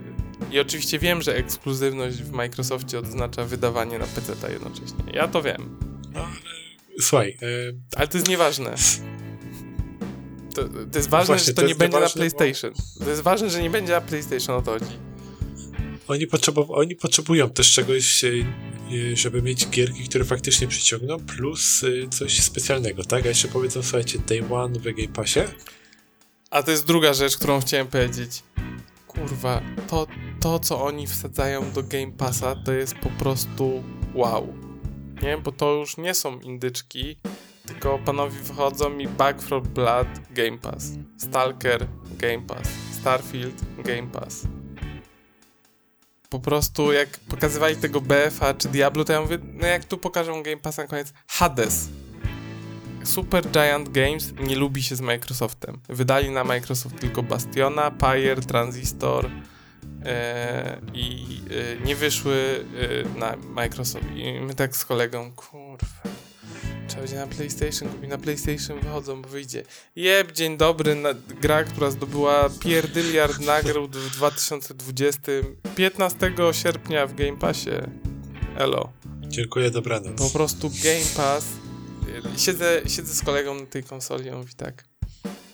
I oczywiście wiem, że ekskluzywność w Microsoftie oznacza wydawanie na PC jednocześnie. Ja to wiem. No, ale... Słuchaj... E... Ale to jest nieważne. To, to jest ważne, Właśnie, że to, to nie będzie na PlayStation. Bo... To jest ważne, że nie będzie na PlayStation, o to chodzi. Oni, oni potrzebują też czegoś, e, żeby mieć gierki, które faktycznie przyciągną, plus e, coś specjalnego, tak? A jeszcze powiedzą, słuchajcie, Day One w Game Passie. A to jest druga rzecz, którą chciałem powiedzieć. kurwa, to, to co oni wsadzają do Game Passa to jest po prostu wow. Nie, bo to już nie są indyczki, tylko panowie wychodzą mi Back for Blood Game Pass, Stalker Game Pass, Starfield Game Pass. Po prostu jak pokazywali tego BF-a czy Diablo, to ja mówię, no jak tu pokażą Game Pass na koniec, Hades. Super Giant Games nie lubi się z Microsoftem. Wydali na Microsoft tylko Bastiona, Pyre, Transistor e, i e, nie wyszły e, na Microsoft. I my tak z kolegą, kurwa, trzeba będzie na PlayStation kupić, na PlayStation wychodzą, bo wyjdzie. Jeb, dzień dobry, na, gra, która zdobyła pierdyliard nagród w 2020, 15 sierpnia w Game Passie. Elo. Dziękuję, dobranoc. Po prostu Game Pass. Siedzę, siedzę z kolegą na tej konsoli i on mówi tak,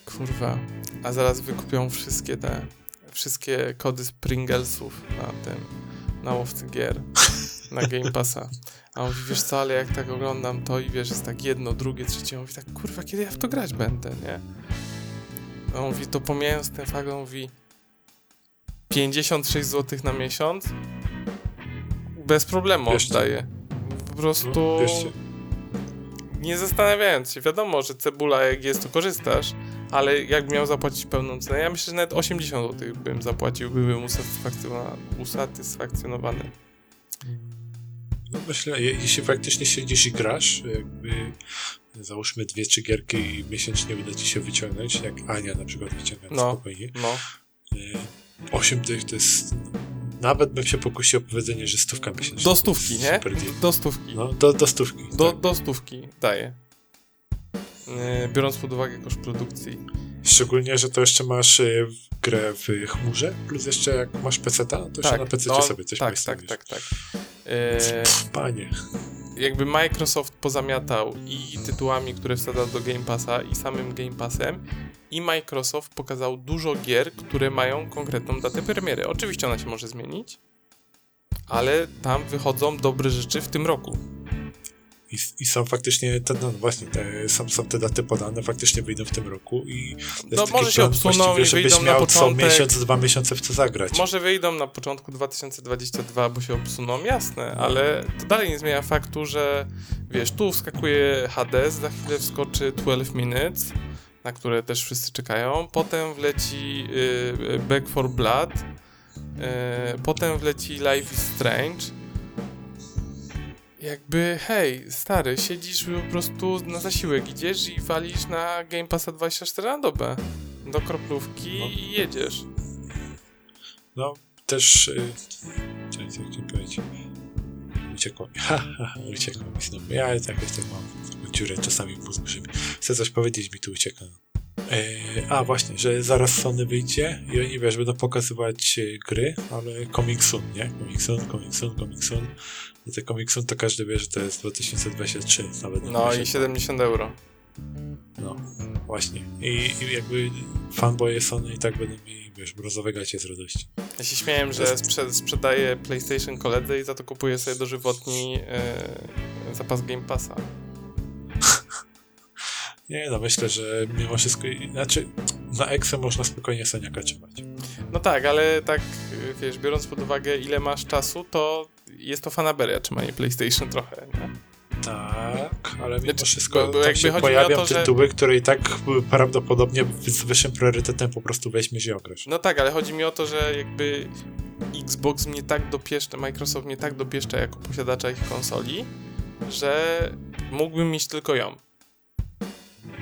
kurwa, a zaraz wykupią wszystkie te, wszystkie kody z Pringlesów na tym, na łowcy gier, na Game Passa. A on mówi, wiesz co, ale jak tak oglądam to i wiesz, jest tak jedno, drugie, trzecie, on mówi tak, kurwa, kiedy ja w to grać będę, nie? A on mówi, to pomijając ten fakt, on mówi 56 zł na miesiąc bez problemu Bierzcie. oddaję. Po prostu bierzcie. nie zastanawiając się, wiadomo, że cebula jak jest, to korzystasz, ale jakbym miał zapłacić pełną cenę, ja myślę, że nawet 80 zł bym zapłacił, byłbym usatysfakcjono- usatysfakcjonowany. No myślę, je, jeśli faktycznie siedzisz i grasz, jakby załóżmy dwie, trzy gierki i miesięcznie uda ci się wyciągnąć, jak Ania na przykład wyciąga No. spokojnie. No, E, Osiem tych to jest... Nawet bym się pokusił o powiedzenie, że stówka miesięcznie. do stówki, nie? Do stówki. No, do, do stówki. Do, tak. do stówki daję. Yy, Biorąc pod uwagę koszt produkcji. Szczególnie, że to jeszcze masz e, grę w chmurze, plus jeszcze jak masz PC-ta, to jeszcze na PC no, sobie coś tak, tak, tak, tak. Yy, Pff, Panie. jakby Microsoft pozamiatał i tytułami, które wsadza do Game Passa i samym Game Passem i Microsoft pokazał dużo gier, które mają konkretną datę premiery. Oczywiście ona się może zmienić, ale tam wychodzą dobre rzeczy w tym roku. I, I są faktycznie te, no właśnie, te, są, są te daty podane, faktycznie wyjdą w tym roku i No może się obsuną i żebyś miał co początek. miesiąc, dwa miesiące w co zagrać. Może wyjdą na początku 2022, bo się obsuną, jasne, ale to dalej nie zmienia faktu, że wiesz, tu wskakuje Hades, za chwilę wskoczy 12 Minutes, na które też wszyscy czekają, potem wleci y, Back for Blood, y, potem wleci Life is Strange. Jakby, hej, stary, siedzisz po prostu na zasiłek, idziesz i walisz na Game Passa 24 na dobę. Do kroplówki No. i jedziesz. No, też... Y, co co chciałem powiedzieć? Uciekło mi. Ha, ha, ha, uciekło mi znowu. Ja tak jestem, mam taką dziurę czasami w mózgu, żeby chcę coś powiedzieć, mi tu ucieka. E, a właśnie, że zaraz Sony wyjdzie i oni wiesz, będą pokazywać e, gry, ale coming soon, nie? Coming soon, coming soon, coming soon. I te coming soon to każdy wie, że to jest 2023, nawet No i 22. 70 euro. No, właśnie. I, I jakby fanboye Sony i tak będą mieli, wiesz, brązowe gacie z radości. Ja się śmiałem, że sprze sprzedaję PlayStation koledze i za to kupuję sobie dożywotni yy, zapas Game Passa. Nie, no myślę, że mimo wszystko, znaczy na Exe można spokojnie Soniaka trzymać. No tak, ale tak, wiesz, biorąc pod uwagę ile masz czasu, to jest to fanaberia trzymanie PlayStation trochę, nie? Tak, ale mimo Znaczy, wszystko bo- bo jakby się pojawią to, że- tytuły, które i tak prawdopodobnie z wyższym priorytetem po prostu weźmiesz i ograsz. No tak, ale chodzi mi o to, że jakby Xbox mnie tak dopieszcza, Microsoft mnie tak dopieszcza jako posiadacza ich konsoli, że mógłbym mieć tylko ją.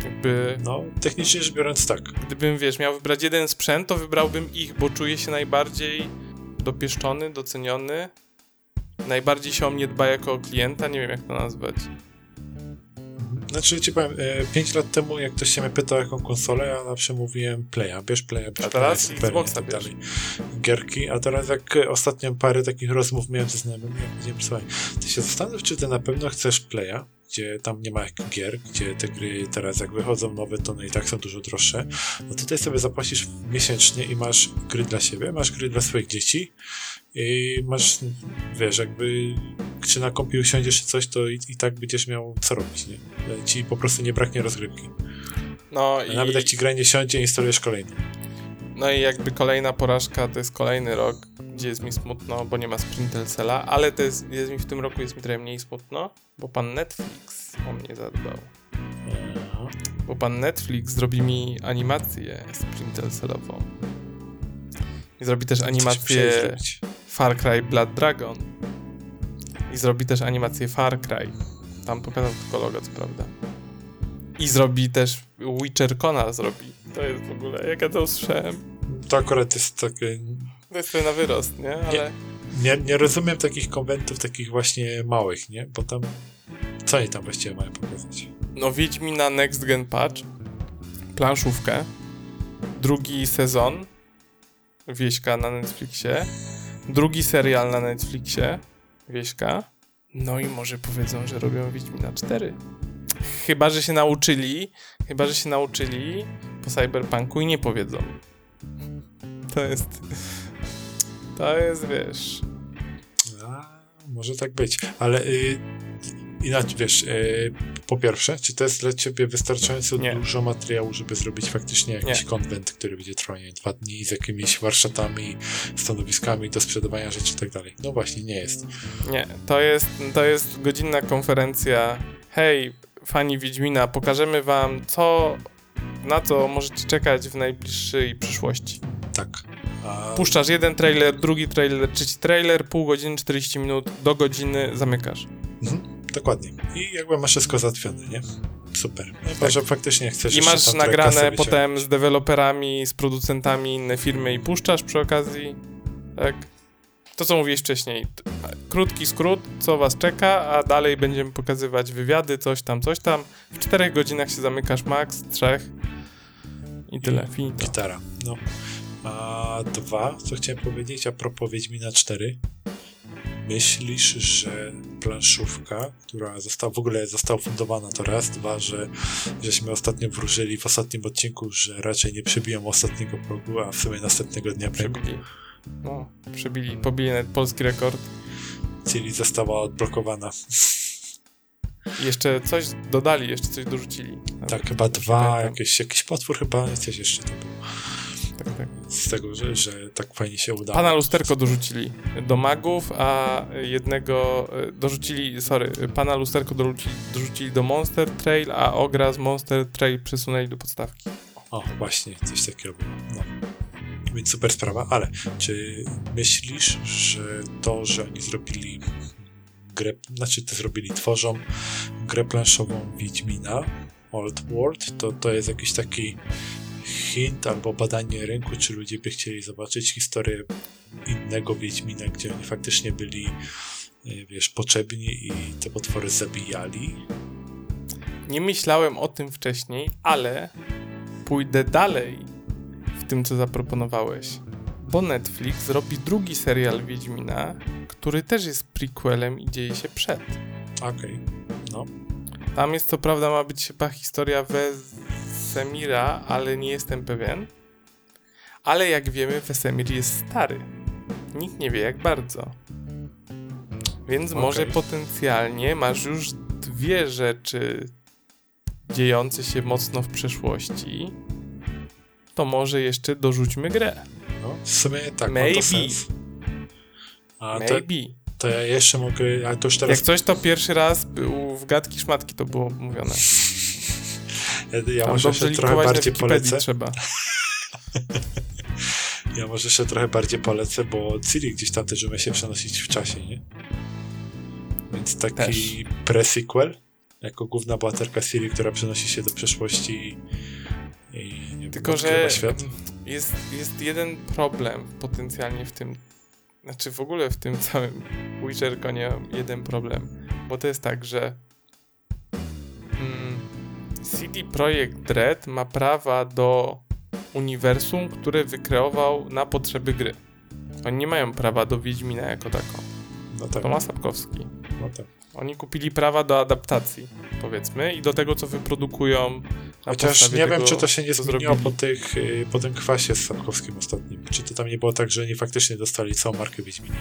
Jakby... No, technicznie rzecz biorąc tak. Gdybym, wiesz, miał wybrać jeden sprzęt, to wybrałbym ich, bo czuję się najbardziej dopieszczony, doceniony. Najbardziej się o mnie dba jako o klienta, nie wiem jak to nazwać. Znaczy ci powiem, 5 lat temu jak ktoś się mnie pytał jaką konsolę, ja zawsze mówiłem Playa, bierz Playa, bierz A teraz? Playa, Xboxa tak dalej. Gierki, a teraz jak e, ostatnio parę takich rozmów miałem ze znajomymi, ja powiedziałem, słuchaj, ty się zastanów, czy ty na pewno chcesz Playa, gdzie tam nie ma gier, gdzie te gry teraz jak wychodzą nowe, to one i tak są dużo droższe, no tutaj sobie zapłacisz miesięcznie i masz gry dla siebie, masz gry dla swoich dzieci i masz, wiesz, jakby czy na kompie usiądziesz czy coś, to i, i tak będziesz miał co robić, nie? Ci po prostu nie braknie rozgrywki. No A i... Nawet jak ci gra nie siądzie, instalujesz kolejną. No i jakby kolejna porażka to jest kolejny rok, gdzie jest mi smutno, bo nie ma Sprintelsela, ale to jest, jest mi w tym roku jest mi trochę mniej smutno, bo pan Netflix o mnie zadbał. Bo pan Netflix zrobi mi animację Sprintelselową. I zrobi też animację Far Cry Blood Dragon. I zrobi też animację Far Cry. Tam pokazał tylko logo, co prawda. I zrobi też Witcher Kona zrobi. To jest w ogóle, jak ja to usłyszałem. To akurat jest takie... To jest na wyrost, nie? Ale... Nie, nie, nie rozumiem takich konwentów, takich właśnie małych, nie? Bo tam... Co oni tam właściwie mają pokazać? No na Next Gen Patch, planszówkę, drugi sezon Wieśka na Netflixie, drugi serial na Netflixie Wieśka, no i może powiedzą, że robią Wiedźmina 4. Chyba, że się nauczyli, chyba, że się nauczyli po Cyberpunku i nie powiedzą. To jest... To jest, wiesz... A, może tak być, ale... Y inaczej, wiesz, e, po pierwsze, czy to jest dla ciebie wystarczająco nie. dużo materiału, żeby zrobić faktycznie jakiś nie. konwent, który będzie trwał nie, dwa dni z jakimiś warsztatami, stanowiskami do sprzedawania rzeczy i tak dalej? No właśnie, nie jest. Nie, to jest, to jest godzinna konferencja. Hej, fani Wiedźmina, pokażemy wam, co, na co możecie czekać w najbliższej przyszłości. Tak. A... Puszczasz jeden trailer, drugi trailer, trzeci trailer, pół godziny, 40 minut, do godziny zamykasz. Mhm. Dokładnie. I jakby masz wszystko załatwione, nie? Super. No, tak. że faktycznie chcesz I masz nagrane potem z deweloperami, z producentami inne firmy i puszczasz przy okazji. Tak. To, co mówiłeś wcześniej. Krótki skrót, co was czeka, a dalej będziemy pokazywać wywiady, coś tam, coś tam. W czterech godzinach się zamykasz max, trzech. I tyle, I finito. Gitara, no. A dwa, co chciałem powiedzieć a propos Wiedźmina 4 myślisz, że planszówka, która została, w ogóle została fundowana to raz, dwa, że żeśmy ostatnio wróżyli w ostatnim odcinku, że raczej nie przebiją ostatniego progu, a w sumie następnego dnia przebili. No, przebili, pobili nawet polski rekord. Czyli została odblokowana. I jeszcze coś dodali, jeszcze coś dorzucili. Tak, chyba dwa, jakieś, jakiś potwór chyba, coś jeszcze to było tak, tak. Z tego, że, że tak fajnie się udało. Pana lusterko dorzucili do magów, a jednego e, dorzucili, sorry, pana lusterko dorzucili, dorzucili do Monster Trail, a ogra z Monster Trail przesunęli do podstawki. O, właśnie, coś takiego było. No. Więc super sprawa, ale czy myślisz, że to, że oni zrobili grę, znaczy to zrobili, tworzą grę planszową Wiedźmina Old World, to to jest jakiś taki hint albo badanie rynku, czy ludzie by chcieli zobaczyć historię innego Wiedźmina, gdzie oni faktycznie byli, e, wiesz, potrzebni i te potwory zabijali. Nie myślałem o tym wcześniej, ale pójdę dalej w tym, co zaproponowałeś. Bo Netflix robi drugi serial Wiedźmina, który też jest prequelem i dzieje się przed. Okej, okay. no. Tam jest co prawda ma być chyba historia we Wesemira, ale nie jestem pewien. Ale jak wiemy, Wesemir jest stary. Nikt nie wie jak bardzo. Więc okay. może potencjalnie masz już dwie rzeczy dziejące się mocno w przeszłości. To może jeszcze dorzućmy grę. No, w sumie tak, Maybe. A Maybe. To, to ja jeszcze mogę, ale to już teraz... Jak coś, to pierwszy raz był w gadki szmatki to było mówione. Ja, ja może się trochę bardziej polecę. Trzeba. ja może jeszcze trochę bardziej polecę, bo Ciri gdzieś tam też umie się przenosić w czasie, nie? Więc taki pre-sequel, jako główna bohaterka Ciri, która przenosi się do przeszłości i, i Tylko, że świat. Jest, jest jeden problem potencjalnie w tym, znaczy w ogóle w tym całym Witcher nie jeden problem, bo to jest tak, że CD Projekt Red ma prawa do uniwersum, które wykreował na potrzeby gry. Oni nie mają prawa do Wiedźmina jako tako. No tak. To ma Sapkowski. No tak. Oni kupili prawa do adaptacji, powiedzmy, i do tego, co wyprodukują. Chociaż nie tego, wiem, czy to się nie zmieniło po, tych, y, po tym kwasie z Sapkowskim ostatnim. Czy to tam nie było tak, że oni faktycznie dostali całą markę Wiedźmina?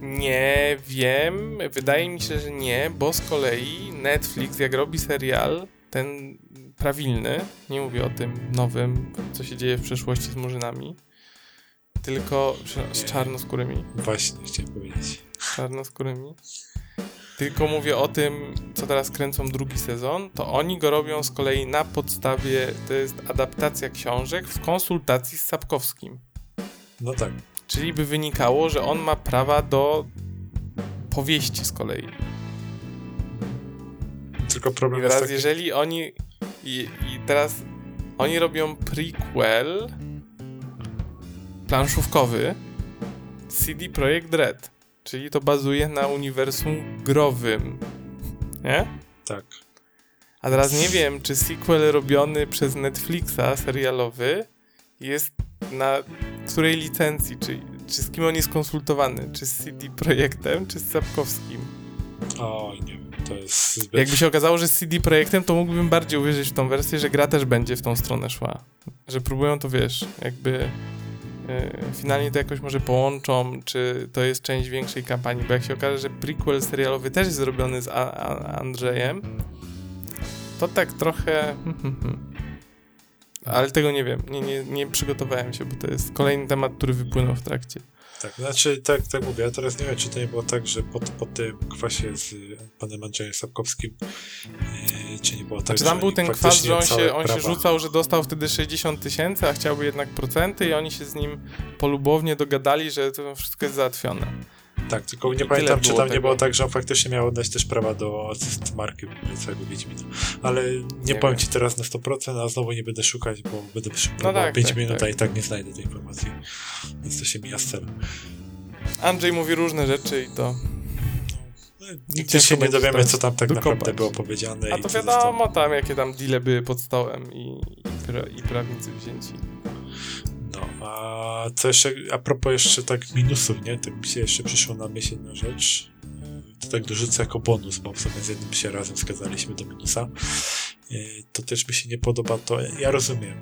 Nie wiem, wydaje mi się, że nie, bo z kolei Netflix, jak robi serial, ten prawilny, nie mówię o tym nowym, co się dzieje w przeszłości z murzynami, tylko z czarnoskórymi. Właśnie, chciałem powiedzieć. Czarnoskórymi. Tylko mówię o tym, co teraz kręcą drugi sezon, to oni go robią z kolei na podstawie, to jest adaptacja książek w konsultacji z Sapkowskim. No tak. Czyli by wynikało, że on ma prawa do powieści z kolei. Tylko problem I teraz, jest taki... jeżeli oni. I, I teraz oni robią prequel planszówkowy CD Projekt Red. Czyli to bazuje na uniwersum growym. Nie? Tak. A teraz nie wiem, czy sequel robiony przez Netflixa, serialowy, jest na której licencji, czy, czy z kim on jest konsultowany? Czy z CD Projektem, czy z Sapkowskim? Oj, nie wiem, to jest zbyt... Jakby się okazało, że z CD Projektem, to mógłbym bardziej uwierzyć w tą wersję, że gra też będzie w tą stronę szła. Że próbują to, wiesz, jakby finalnie to jakoś może połączą, czy to jest część większej kampanii, bo jak się okaże, że prequel serialowy też jest zrobiony z A A Andrzejem, to tak trochę... Ale tego nie wiem, nie, nie, nie przygotowałem się, bo to jest kolejny temat, który wypłynął w trakcie. Tak, znaczy, tak, tak mówię, ja teraz nie wiem, czy to nie było tak, że po, po tym kwasie z panem Andrzejem Sapkowskim, yy, czy nie było tak, znaczy, tam był ten kwas, że on, się, on się rzucał, że dostał wtedy 60 tysięcy, a chciałby jednak procenty i oni się z nim polubownie dogadali, że to wszystko jest załatwione. Tak, tylko nie pamiętam, czy tam nie tego. było tak, że on faktycznie miał oddać też prawa do marki całego Wiedźmina. Ale nie, Nie powiem wiem. ci teraz na 100%, a znowu nie będę szukać, bo będę szukał No tak, 5 tak, minut, tak. a i tak nie znajdę tej informacji. Więc to się mija z celem. Andrzej mówi różne rzeczy i to... No, Nigdy się nie dowiemy, co tam tak wykopać. naprawdę było powiedziane. A to wiadomo tam, jakie tam deale były pod stołem i, i, pra, i prawnicy wzięci. No, a co jeszcze, a propos jeszcze tak minusów, nie? Tak mi się jeszcze przyszło na myśl jedna rzecz. E, To tak dorzucę jako bonus, bo w sumie z jednym się razem zgadzaliśmy do minusa. E, To też mi się nie podoba to, ja rozumiem.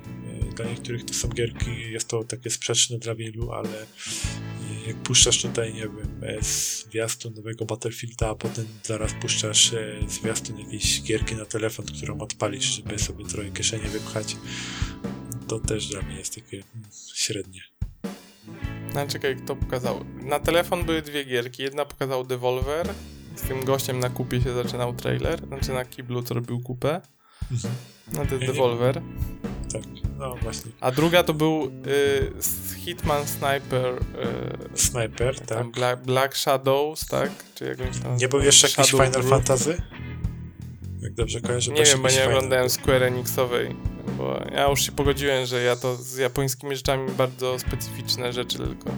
e, Dla niektórych to są gierki, jest to takie sprzeczne dla wielu, ale jak puszczasz tutaj, nie wiem, zwiastun nowego Battlefielda, a potem zaraz puszczasz zwiastun jakiejś gierki na telefon, którą odpalisz, żeby sobie trochę kieszenie wypchać, to też dla mnie jest takie mm, średnie. No czekaj, kto pokazał? Na telefon były dwie gierki. Jedna pokazał Devolver. Z tym gościem na kupie się zaczynał trailer. Znaczy na kiblu, co robił kupę. Mhm. No to jest Ja nie- Devolver. Tak, no właśnie. A druga to był y, Hitman Sniper. Y, Sniper, tak. Black, Black Shadows, tak? Czy jakąś tam. Nie był jeszcze jakiś Final Group? Fantasy? Jak dobrze kojarzę, Nie wiem, bo nie Final- oglądałem Square Enixowej. Bo ja już się pogodziłem, że ja to z japońskimi rzeczami bardzo specyficzne rzeczy tylko.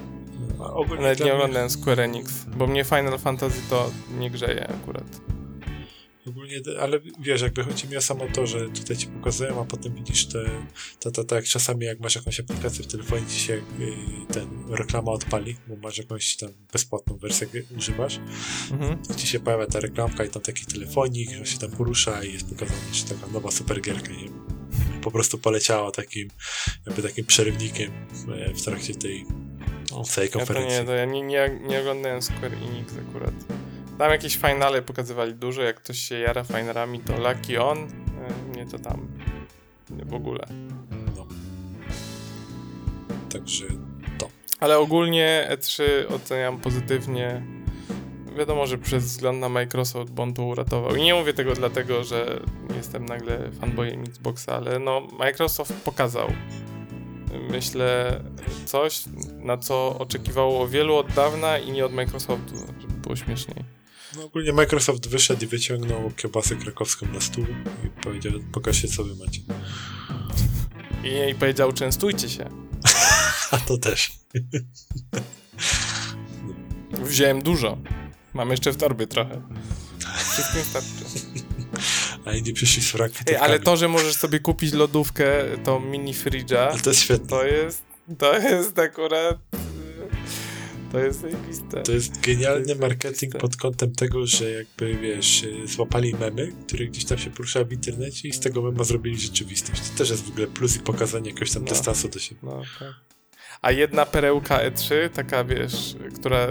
Ogólnie Nawet nie oglądałem Square Enix, bo mnie Final Fantasy to nie grzeje akurat. Ogólnie, ale wiesz, jakby chodzi mi o samo to, że tutaj ci pokazują, a potem widzisz te, to, to, to jak czasami jak masz jakąś aplikację w telefonie, ci się y, ten reklama odpali, bo masz jakąś tam bezpłatną wersję, używasz, Mhm. to ci się pojawia ta reklamka i tam taki telefonik, że się tam porusza i jest pokazane, że taka nowa supergierka, nie? Po prostu poleciała takim, jakby takim przerywnikiem e, w trakcie tej całej Ja to konferencji. nie, to ja nie, nie, nie oglądałem Square Enix akurat. Tam jakieś finale pokazywali dużo, jak ktoś się jara finalami, to Lucky On, e, mnie to tam nie w ogóle. No. Także Ale ogólnie E3 oceniam pozytywnie. Wiadomo, że przez wzgląd na Microsoft, bo on to uratował. I nie mówię tego dlatego, że jestem nagle fanboyem Xboxa, ale no Microsoft pokazał. Myślę coś, na co oczekiwało wielu od dawna i nie od Microsoftu, żeby było śmieszniej. No ogólnie Microsoft wyszedł i wyciągnął kiełbasę krakowską na stół i powiedział, pokażcie co wy macie. I, I powiedział, częstujcie się. A to też. Wziąłem dużo. Mam jeszcze w torbie trochę. Wszystkim starczy. A inni przyszli z Ej, ale to, że możesz sobie kupić lodówkę, tą mini fridża, Ale to jest świetne. to jest, to jest akurat, to jest zajebiste. To jest genialny To jest marketing pod kątem tego, że jakby, wiesz, y, złapali memy, które gdzieś tam się poruszały w internecie i z tego mema zrobili rzeczywistość. To też jest w ogóle plus i pokazanie jakiegoś tam No. dystansu do siebie. No, tak. A jedna perełka E3, taka wiesz, która,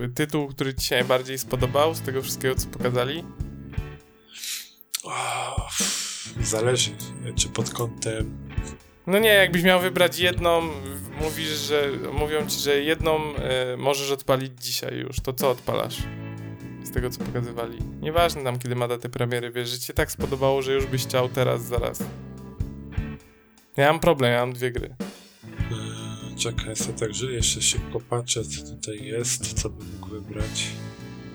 y, tytuł, który ci się najbardziej spodobał z tego wszystkiego, co pokazali? O, pff, zależy, czy pod kątem No nie, jakbyś miał wybrać jedną, mówisz, że mówią ci, że jedną e, możesz odpalić dzisiaj już, to co odpalasz? Z tego, co pokazywali. Nieważne tam, kiedy ma datę premiery, wiesz, że ci się tak spodobało, że już byś chciał teraz, zaraz. Ja mam problem, ja mam dwie gry. Eee, Czekaj, sobie także jeszcze szybko patrzę, co tutaj jest, co bym mógł wybrać.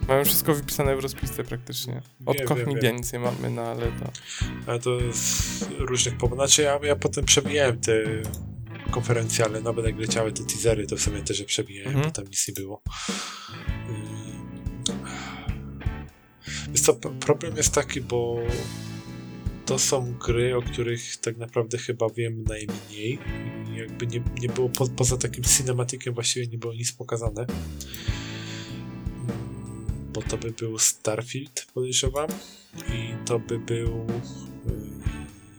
Mamy wszystko wypisane w rozpisce praktycznie. Od Wiem, Koch wiem, Media wiem. nic nie mamy na lata. Ale to z różnych powodów. Znaczy ja, ja potem przebijałem te konferencje, ale nawet jak leciały te teasery, to w sumie też je przebijałem, Mhm. bo tam nic nie było. Co, p- problem jest taki, bo to są gry, o których tak naprawdę chyba wiem najmniej. Jakby nie, nie było po, poza takim cinematikiem właściwie nie było nic pokazane. Bo to by był Starfield, podejrzewam. I to by był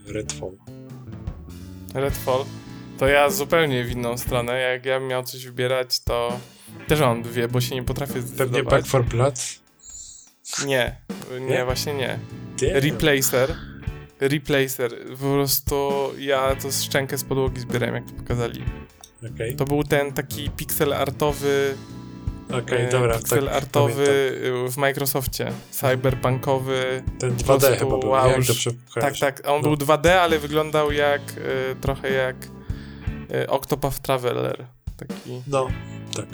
yy, Redfall. Redfall. To ja zupełnie w inną stronę. Jak ja bym miał coś wybierać, to też mam dwie, bo się nie potrafię Pewnie zdecydować. Back for Blood. Nie, nie, Nie? właśnie nie. Damn. Replacer. Replacer. Po prostu ja to szczękę z podłogi zbierałem, jak to pokazali. Okej, To był ten taki pixel artowy, okej, e, dobra. pixel tak, artowy w Microsoftie. Cyberpunkowy. pamiętam. Ten 2D prostu chyba był, wow, jak dobrze Tak, tak. On No. był 2D, ale wyglądał jak e, trochę jak e, Octopath Traveler. Taki. No, tak.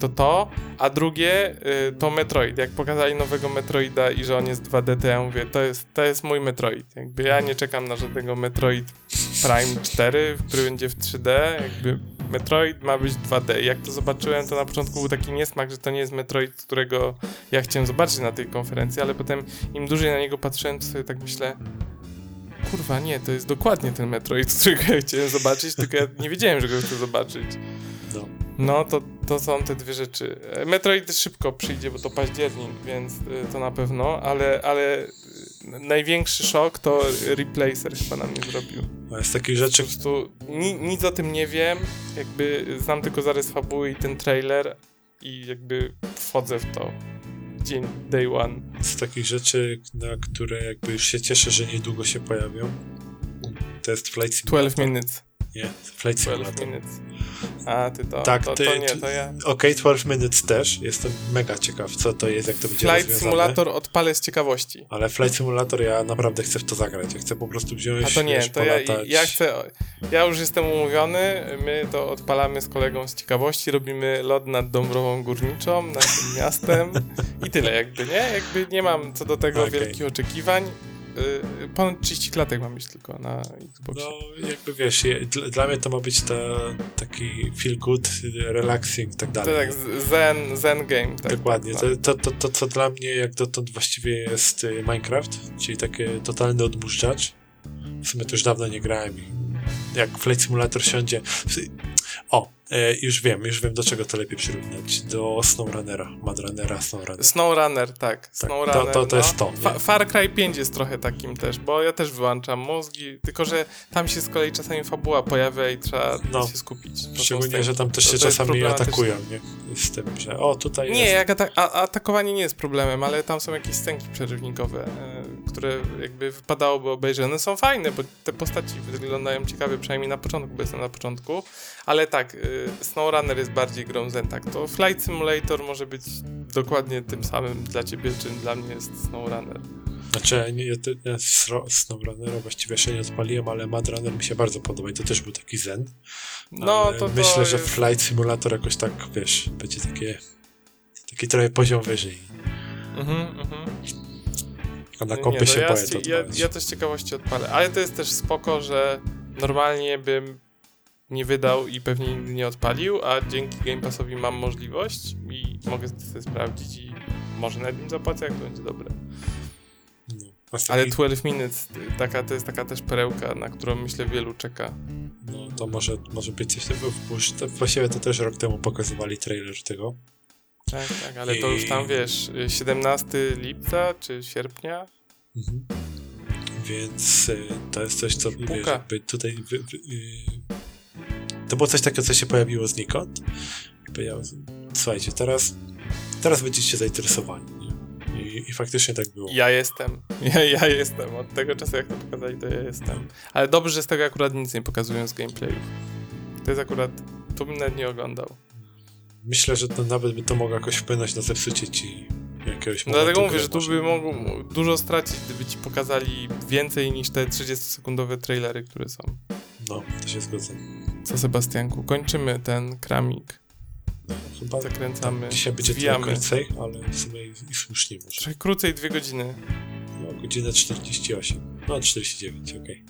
To to, a drugie y, to Metroid. Jak pokazali nowego Metroida i że on jest 2D, to ja mówię, to jest, to jest mój Metroid. Jakby ja nie czekam na żadnego Metroid Prime 4, który będzie w 3D. Jakby Metroid ma być 2D. Jak to zobaczyłem, to na początku był taki niesmak, że to nie jest Metroid, którego ja chciałem zobaczyć na tej konferencji, ale potem im dłużej na niego patrzyłem, to sobie tak myślę, kurwa nie, to jest dokładnie ten Metroid, którego ja chciałem zobaczyć, tylko ja nie wiedziałem, że go chcę zobaczyć. No. No, to, to są te dwie rzeczy. E, Metroid szybko przyjdzie, bo to październik, więc y, to na pewno, ale, ale największy szok to Replacer chyba na mnie zrobił. A z takich Po rzeczy, prostu ni, nic o tym nie wiem, jakby znam tylko zarys fabuły i ten trailer i jakby wchodzę w to. Dzień day one. z takich rzeczy, na które jakby już się cieszę, że niedługo się pojawią. To jest Flight Simulator. 12 minutes. Nie, Flight 12 Simulator. minutes. A, ty to, Tak, to, ty- to nie, ty- to ja. Okej, 12 Minutes też. Jestem mega ciekaw, co to jest, jak to będzie Flight rozwiązane. Simulator odpalę z ciekawości. Ale Flight Simulator ja naprawdę chcę w to zagrać. Ja chcę po prostu wziąć, A to nie, wiesz, to ja, ja chcę. Ja już jestem umówiony. My to odpalamy z kolegą z ciekawości. Robimy lot nad Dąbrową Górniczą, naszym miastem. I tyle, jakby nie. Jakby nie mam co do tego Okej. wielkich oczekiwań. Y, Ponad 30 klatek mam mieć tylko na Xboxie. No, jakby wiesz, je, dla, mnie to ma być ta, taki feel good, relaxing i tak to dalej. tak zen, zen game. Tak, Dokładnie. tak, To, to, to, to, co dla mnie jak dotąd właściwie jest y, Minecraft, czyli taki totalny odmóżdżacz. W sumie to już dawno nie grałem i jak Flight Simulator siądzie... O, e, już wiem, już wiem do czego to lepiej przyrównać. Do SnowRunnera, Madrunnera, SnowRunner. SnowRunner, tak. SnowRunner, to- to- to no. jest to? Fa- Far Cry 5 jest trochę takim też, bo ja też wyłączam mózgi, tylko że tam się z kolei czasami fabuła pojawia i trzeba No. się skupić. To Szczególnie, że tam też To- się to czasami atakują, nie? Z tym, że o, tutaj Nie, jest... jak atakowanie nie jest problemem, ale tam są jakieś scenki przerywnikowe, e, które jakby wypadałoby obejrzeć. One są fajne, bo te postaci wyglądają ciekawie, przynajmniej na początku, bo jestem na początku. Ale tak, y, SnowRunner jest bardziej grą zen, tak. To Flight Simulator może być dokładnie tym samym dla ciebie, czym dla mnie jest SnowRunner. Znaczy, ja nie, ja, ja SnowRunnera właściwie jeszcze nie odpaliłem, ale Madrunner mi się bardzo podoba i to też był taki zen. No, to, to myślę, że. Flight Simulator jakoś tak, wiesz, będzie takie taki trochę poziom wyżej. Mhm, mhm. A na Nie, kompie no się ja, boję ja, ja to z ciekawości odpalę, ale to jest też spoko, że normalnie bym nie wydał i pewnie nigdy nie odpalił, a dzięki Game Passowi mam możliwość i mogę sobie sprawdzić i może nawet im zapłacę, jak to będzie dobre. No. Ale takich- 12 Minutes, taka, to jest taka też perełka, na którą myślę wielu czeka. no, to może, może być coś takiego, bo właściwie to też rok temu pokazywali trailer tego. Tak, tak, ale to już tam I- wiesz, y, 17 lipca czy sierpnia? Mhm. Więc y, to jest coś, co wiesz, jakby tutaj. Wy, wy, y, to było coś takiego, co się pojawiło znikąd. I powiedział, słuchajcie, teraz, teraz będziecie zainteresowani. I I, faktycznie tak było. Ja jestem. Ja, ja jestem. Od tego czasu, jak to pokazali, to ja jestem. Ale dobrze, że z tego akurat nic nie pokazują z gameplayów. To jest akurat... Tu bym nawet nie oglądał. Myślę, że to nawet by to mogło jakoś wpłynąć na zepsucie ci jakiegoś No dlatego mówię, że tu by mogło dużo stracić, gdyby ci pokazali więcej niż te 30-sekundowe trailery, które są. No, to się zgodzę. Co, Sebastianku? Kończymy ten kramik. Chyba Zakręcamy, dzisiaj będzie trochę zwijamy. krócej, ale w sumie i i słusznie może. Trochę krócej dwie godziny. No, godzinę 48. No, 49, okej.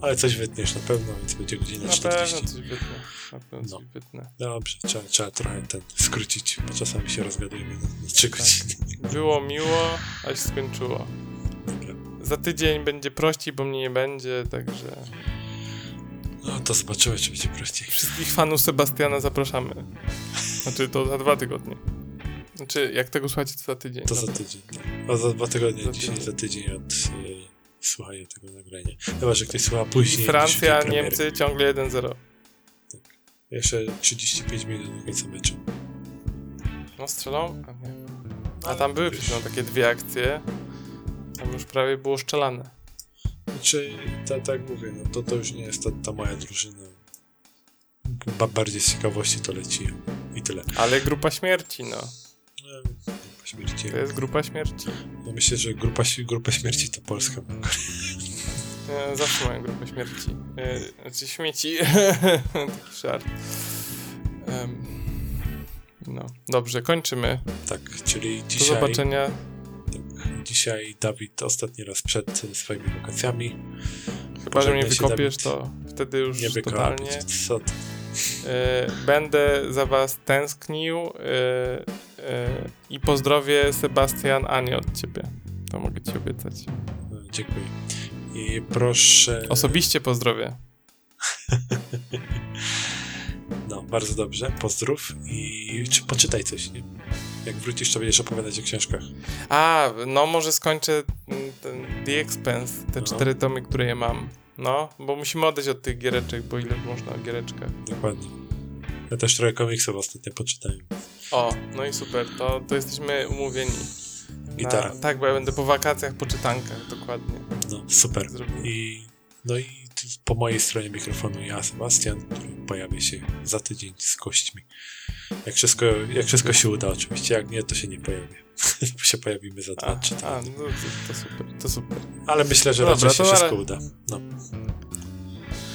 Ale coś wytniesz na pewno, więc będzie godzina Na 40. pewno coś wytnę. Na pewno No. coś wytnę. Dobrze, trzeba, trzeba trochę ten skrócić, bo czasami się rozgadujemy na, na 3 Tak. godziny. Było miło, a się skończyło. Dobra. Za tydzień będzie prościej, bo mnie nie będzie, także No to zobaczymy, czy będzie prościej. wszystkich fanów Sebastiana zapraszamy. Znaczy to za dwa tygodnie. Znaczy, jak tego słuchacie, to za tydzień. To za tydzień. tak. O, za dwa tygodnie, Za dzisiaj tydzień. za tydzień od y, słuchania tego nagrania. Chyba, że ktoś słucha później. I Francja. Niemcy ciągle 1-0. Jeszcze 35 minut do końca meczu. No strzelą? A nie. A tam były przed chwilą takie dwie akcje. Tam już prawie było szczelane. Znaczy, tak, tak mówię, no to, to już nie jest ta, ta moja drużyna. Ba, bardziej z ciekawości to leci i tyle. Ale grupa śmierci, no. No, grupa śmierci. To jest grupa śmierci. Ja myślę, że grupa, grupa śmierci to Polska. Zawsze mają grupę śmierci. E, znaczy śmieci. Taki żart. No, dobrze, kończymy. Tak, czyli Do dzisiaj, zobaczenia. Dzisiaj Dawid ostatni raz przed swoimi wakacjami. Chyba, że mnie wykopiesz, Dawid. to wtedy już Nie totalnie. Co ty? E, będę za was tęsknił e, e, i pozdrowię Sebastian Anię od ciebie. To mogę ci obiecać. Dziękuję. I proszę. Osobiście pozdrowię. No, bardzo dobrze. Pozdrów i czy poczytaj coś, nie? Jak wrócisz, to będziesz opowiadać o książkach. A, no może skończę ten The Expense, te No. cztery tomy, które je mam. No, bo musimy odejść od tych giereczek, bo ile można o giereczkach. Dokładnie. Ja też trochę komiksów ostatnio poczytałem. O, no i super, to, to jesteśmy umówieni. Gitara. Na, tak, bo ja będę po wakacjach, po czytankach, dokładnie. No, super. Zrobimy. I, no i po mojej stronie mikrofonu ja, Sebastian, który pojawi się za tydzień z gośćmi. Jak wszystko, jak wszystko się uda oczywiście, jak nie, to się nie pojawię. Bo się pojawimy za dwa, A, trzy tygodnie. no to, to super, to super. Ale myślę, że Dobra, raczej się wszystko uda. No,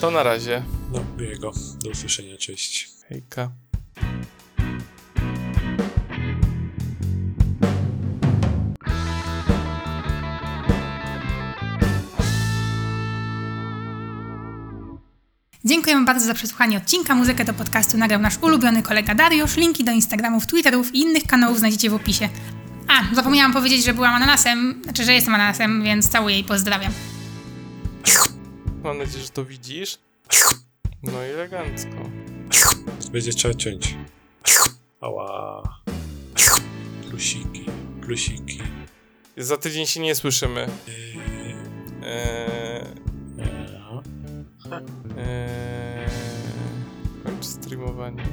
To na razie. no, miłego. Do usłyszenia, cześć. Hejka. Dziękujemy bardzo za przesłuchanie odcinka. Muzykę do podcastu nagrał nasz ulubiony kolega Dariusz. Linki do Instagramów, Twitterów i innych kanałów znajdziecie w opisie. A, zapomniałam powiedzieć, że byłam ananasem, znaczy, że jestem ananasem, więc całuję i pozdrawiam. Mam nadzieję, że to widzisz. No i elegancko. Będzie trzeba ciąć. Ała. Plusiki, plusiki. Za tydzień się nie słyszymy. Yy, Eee, no. Eee, streamowanie.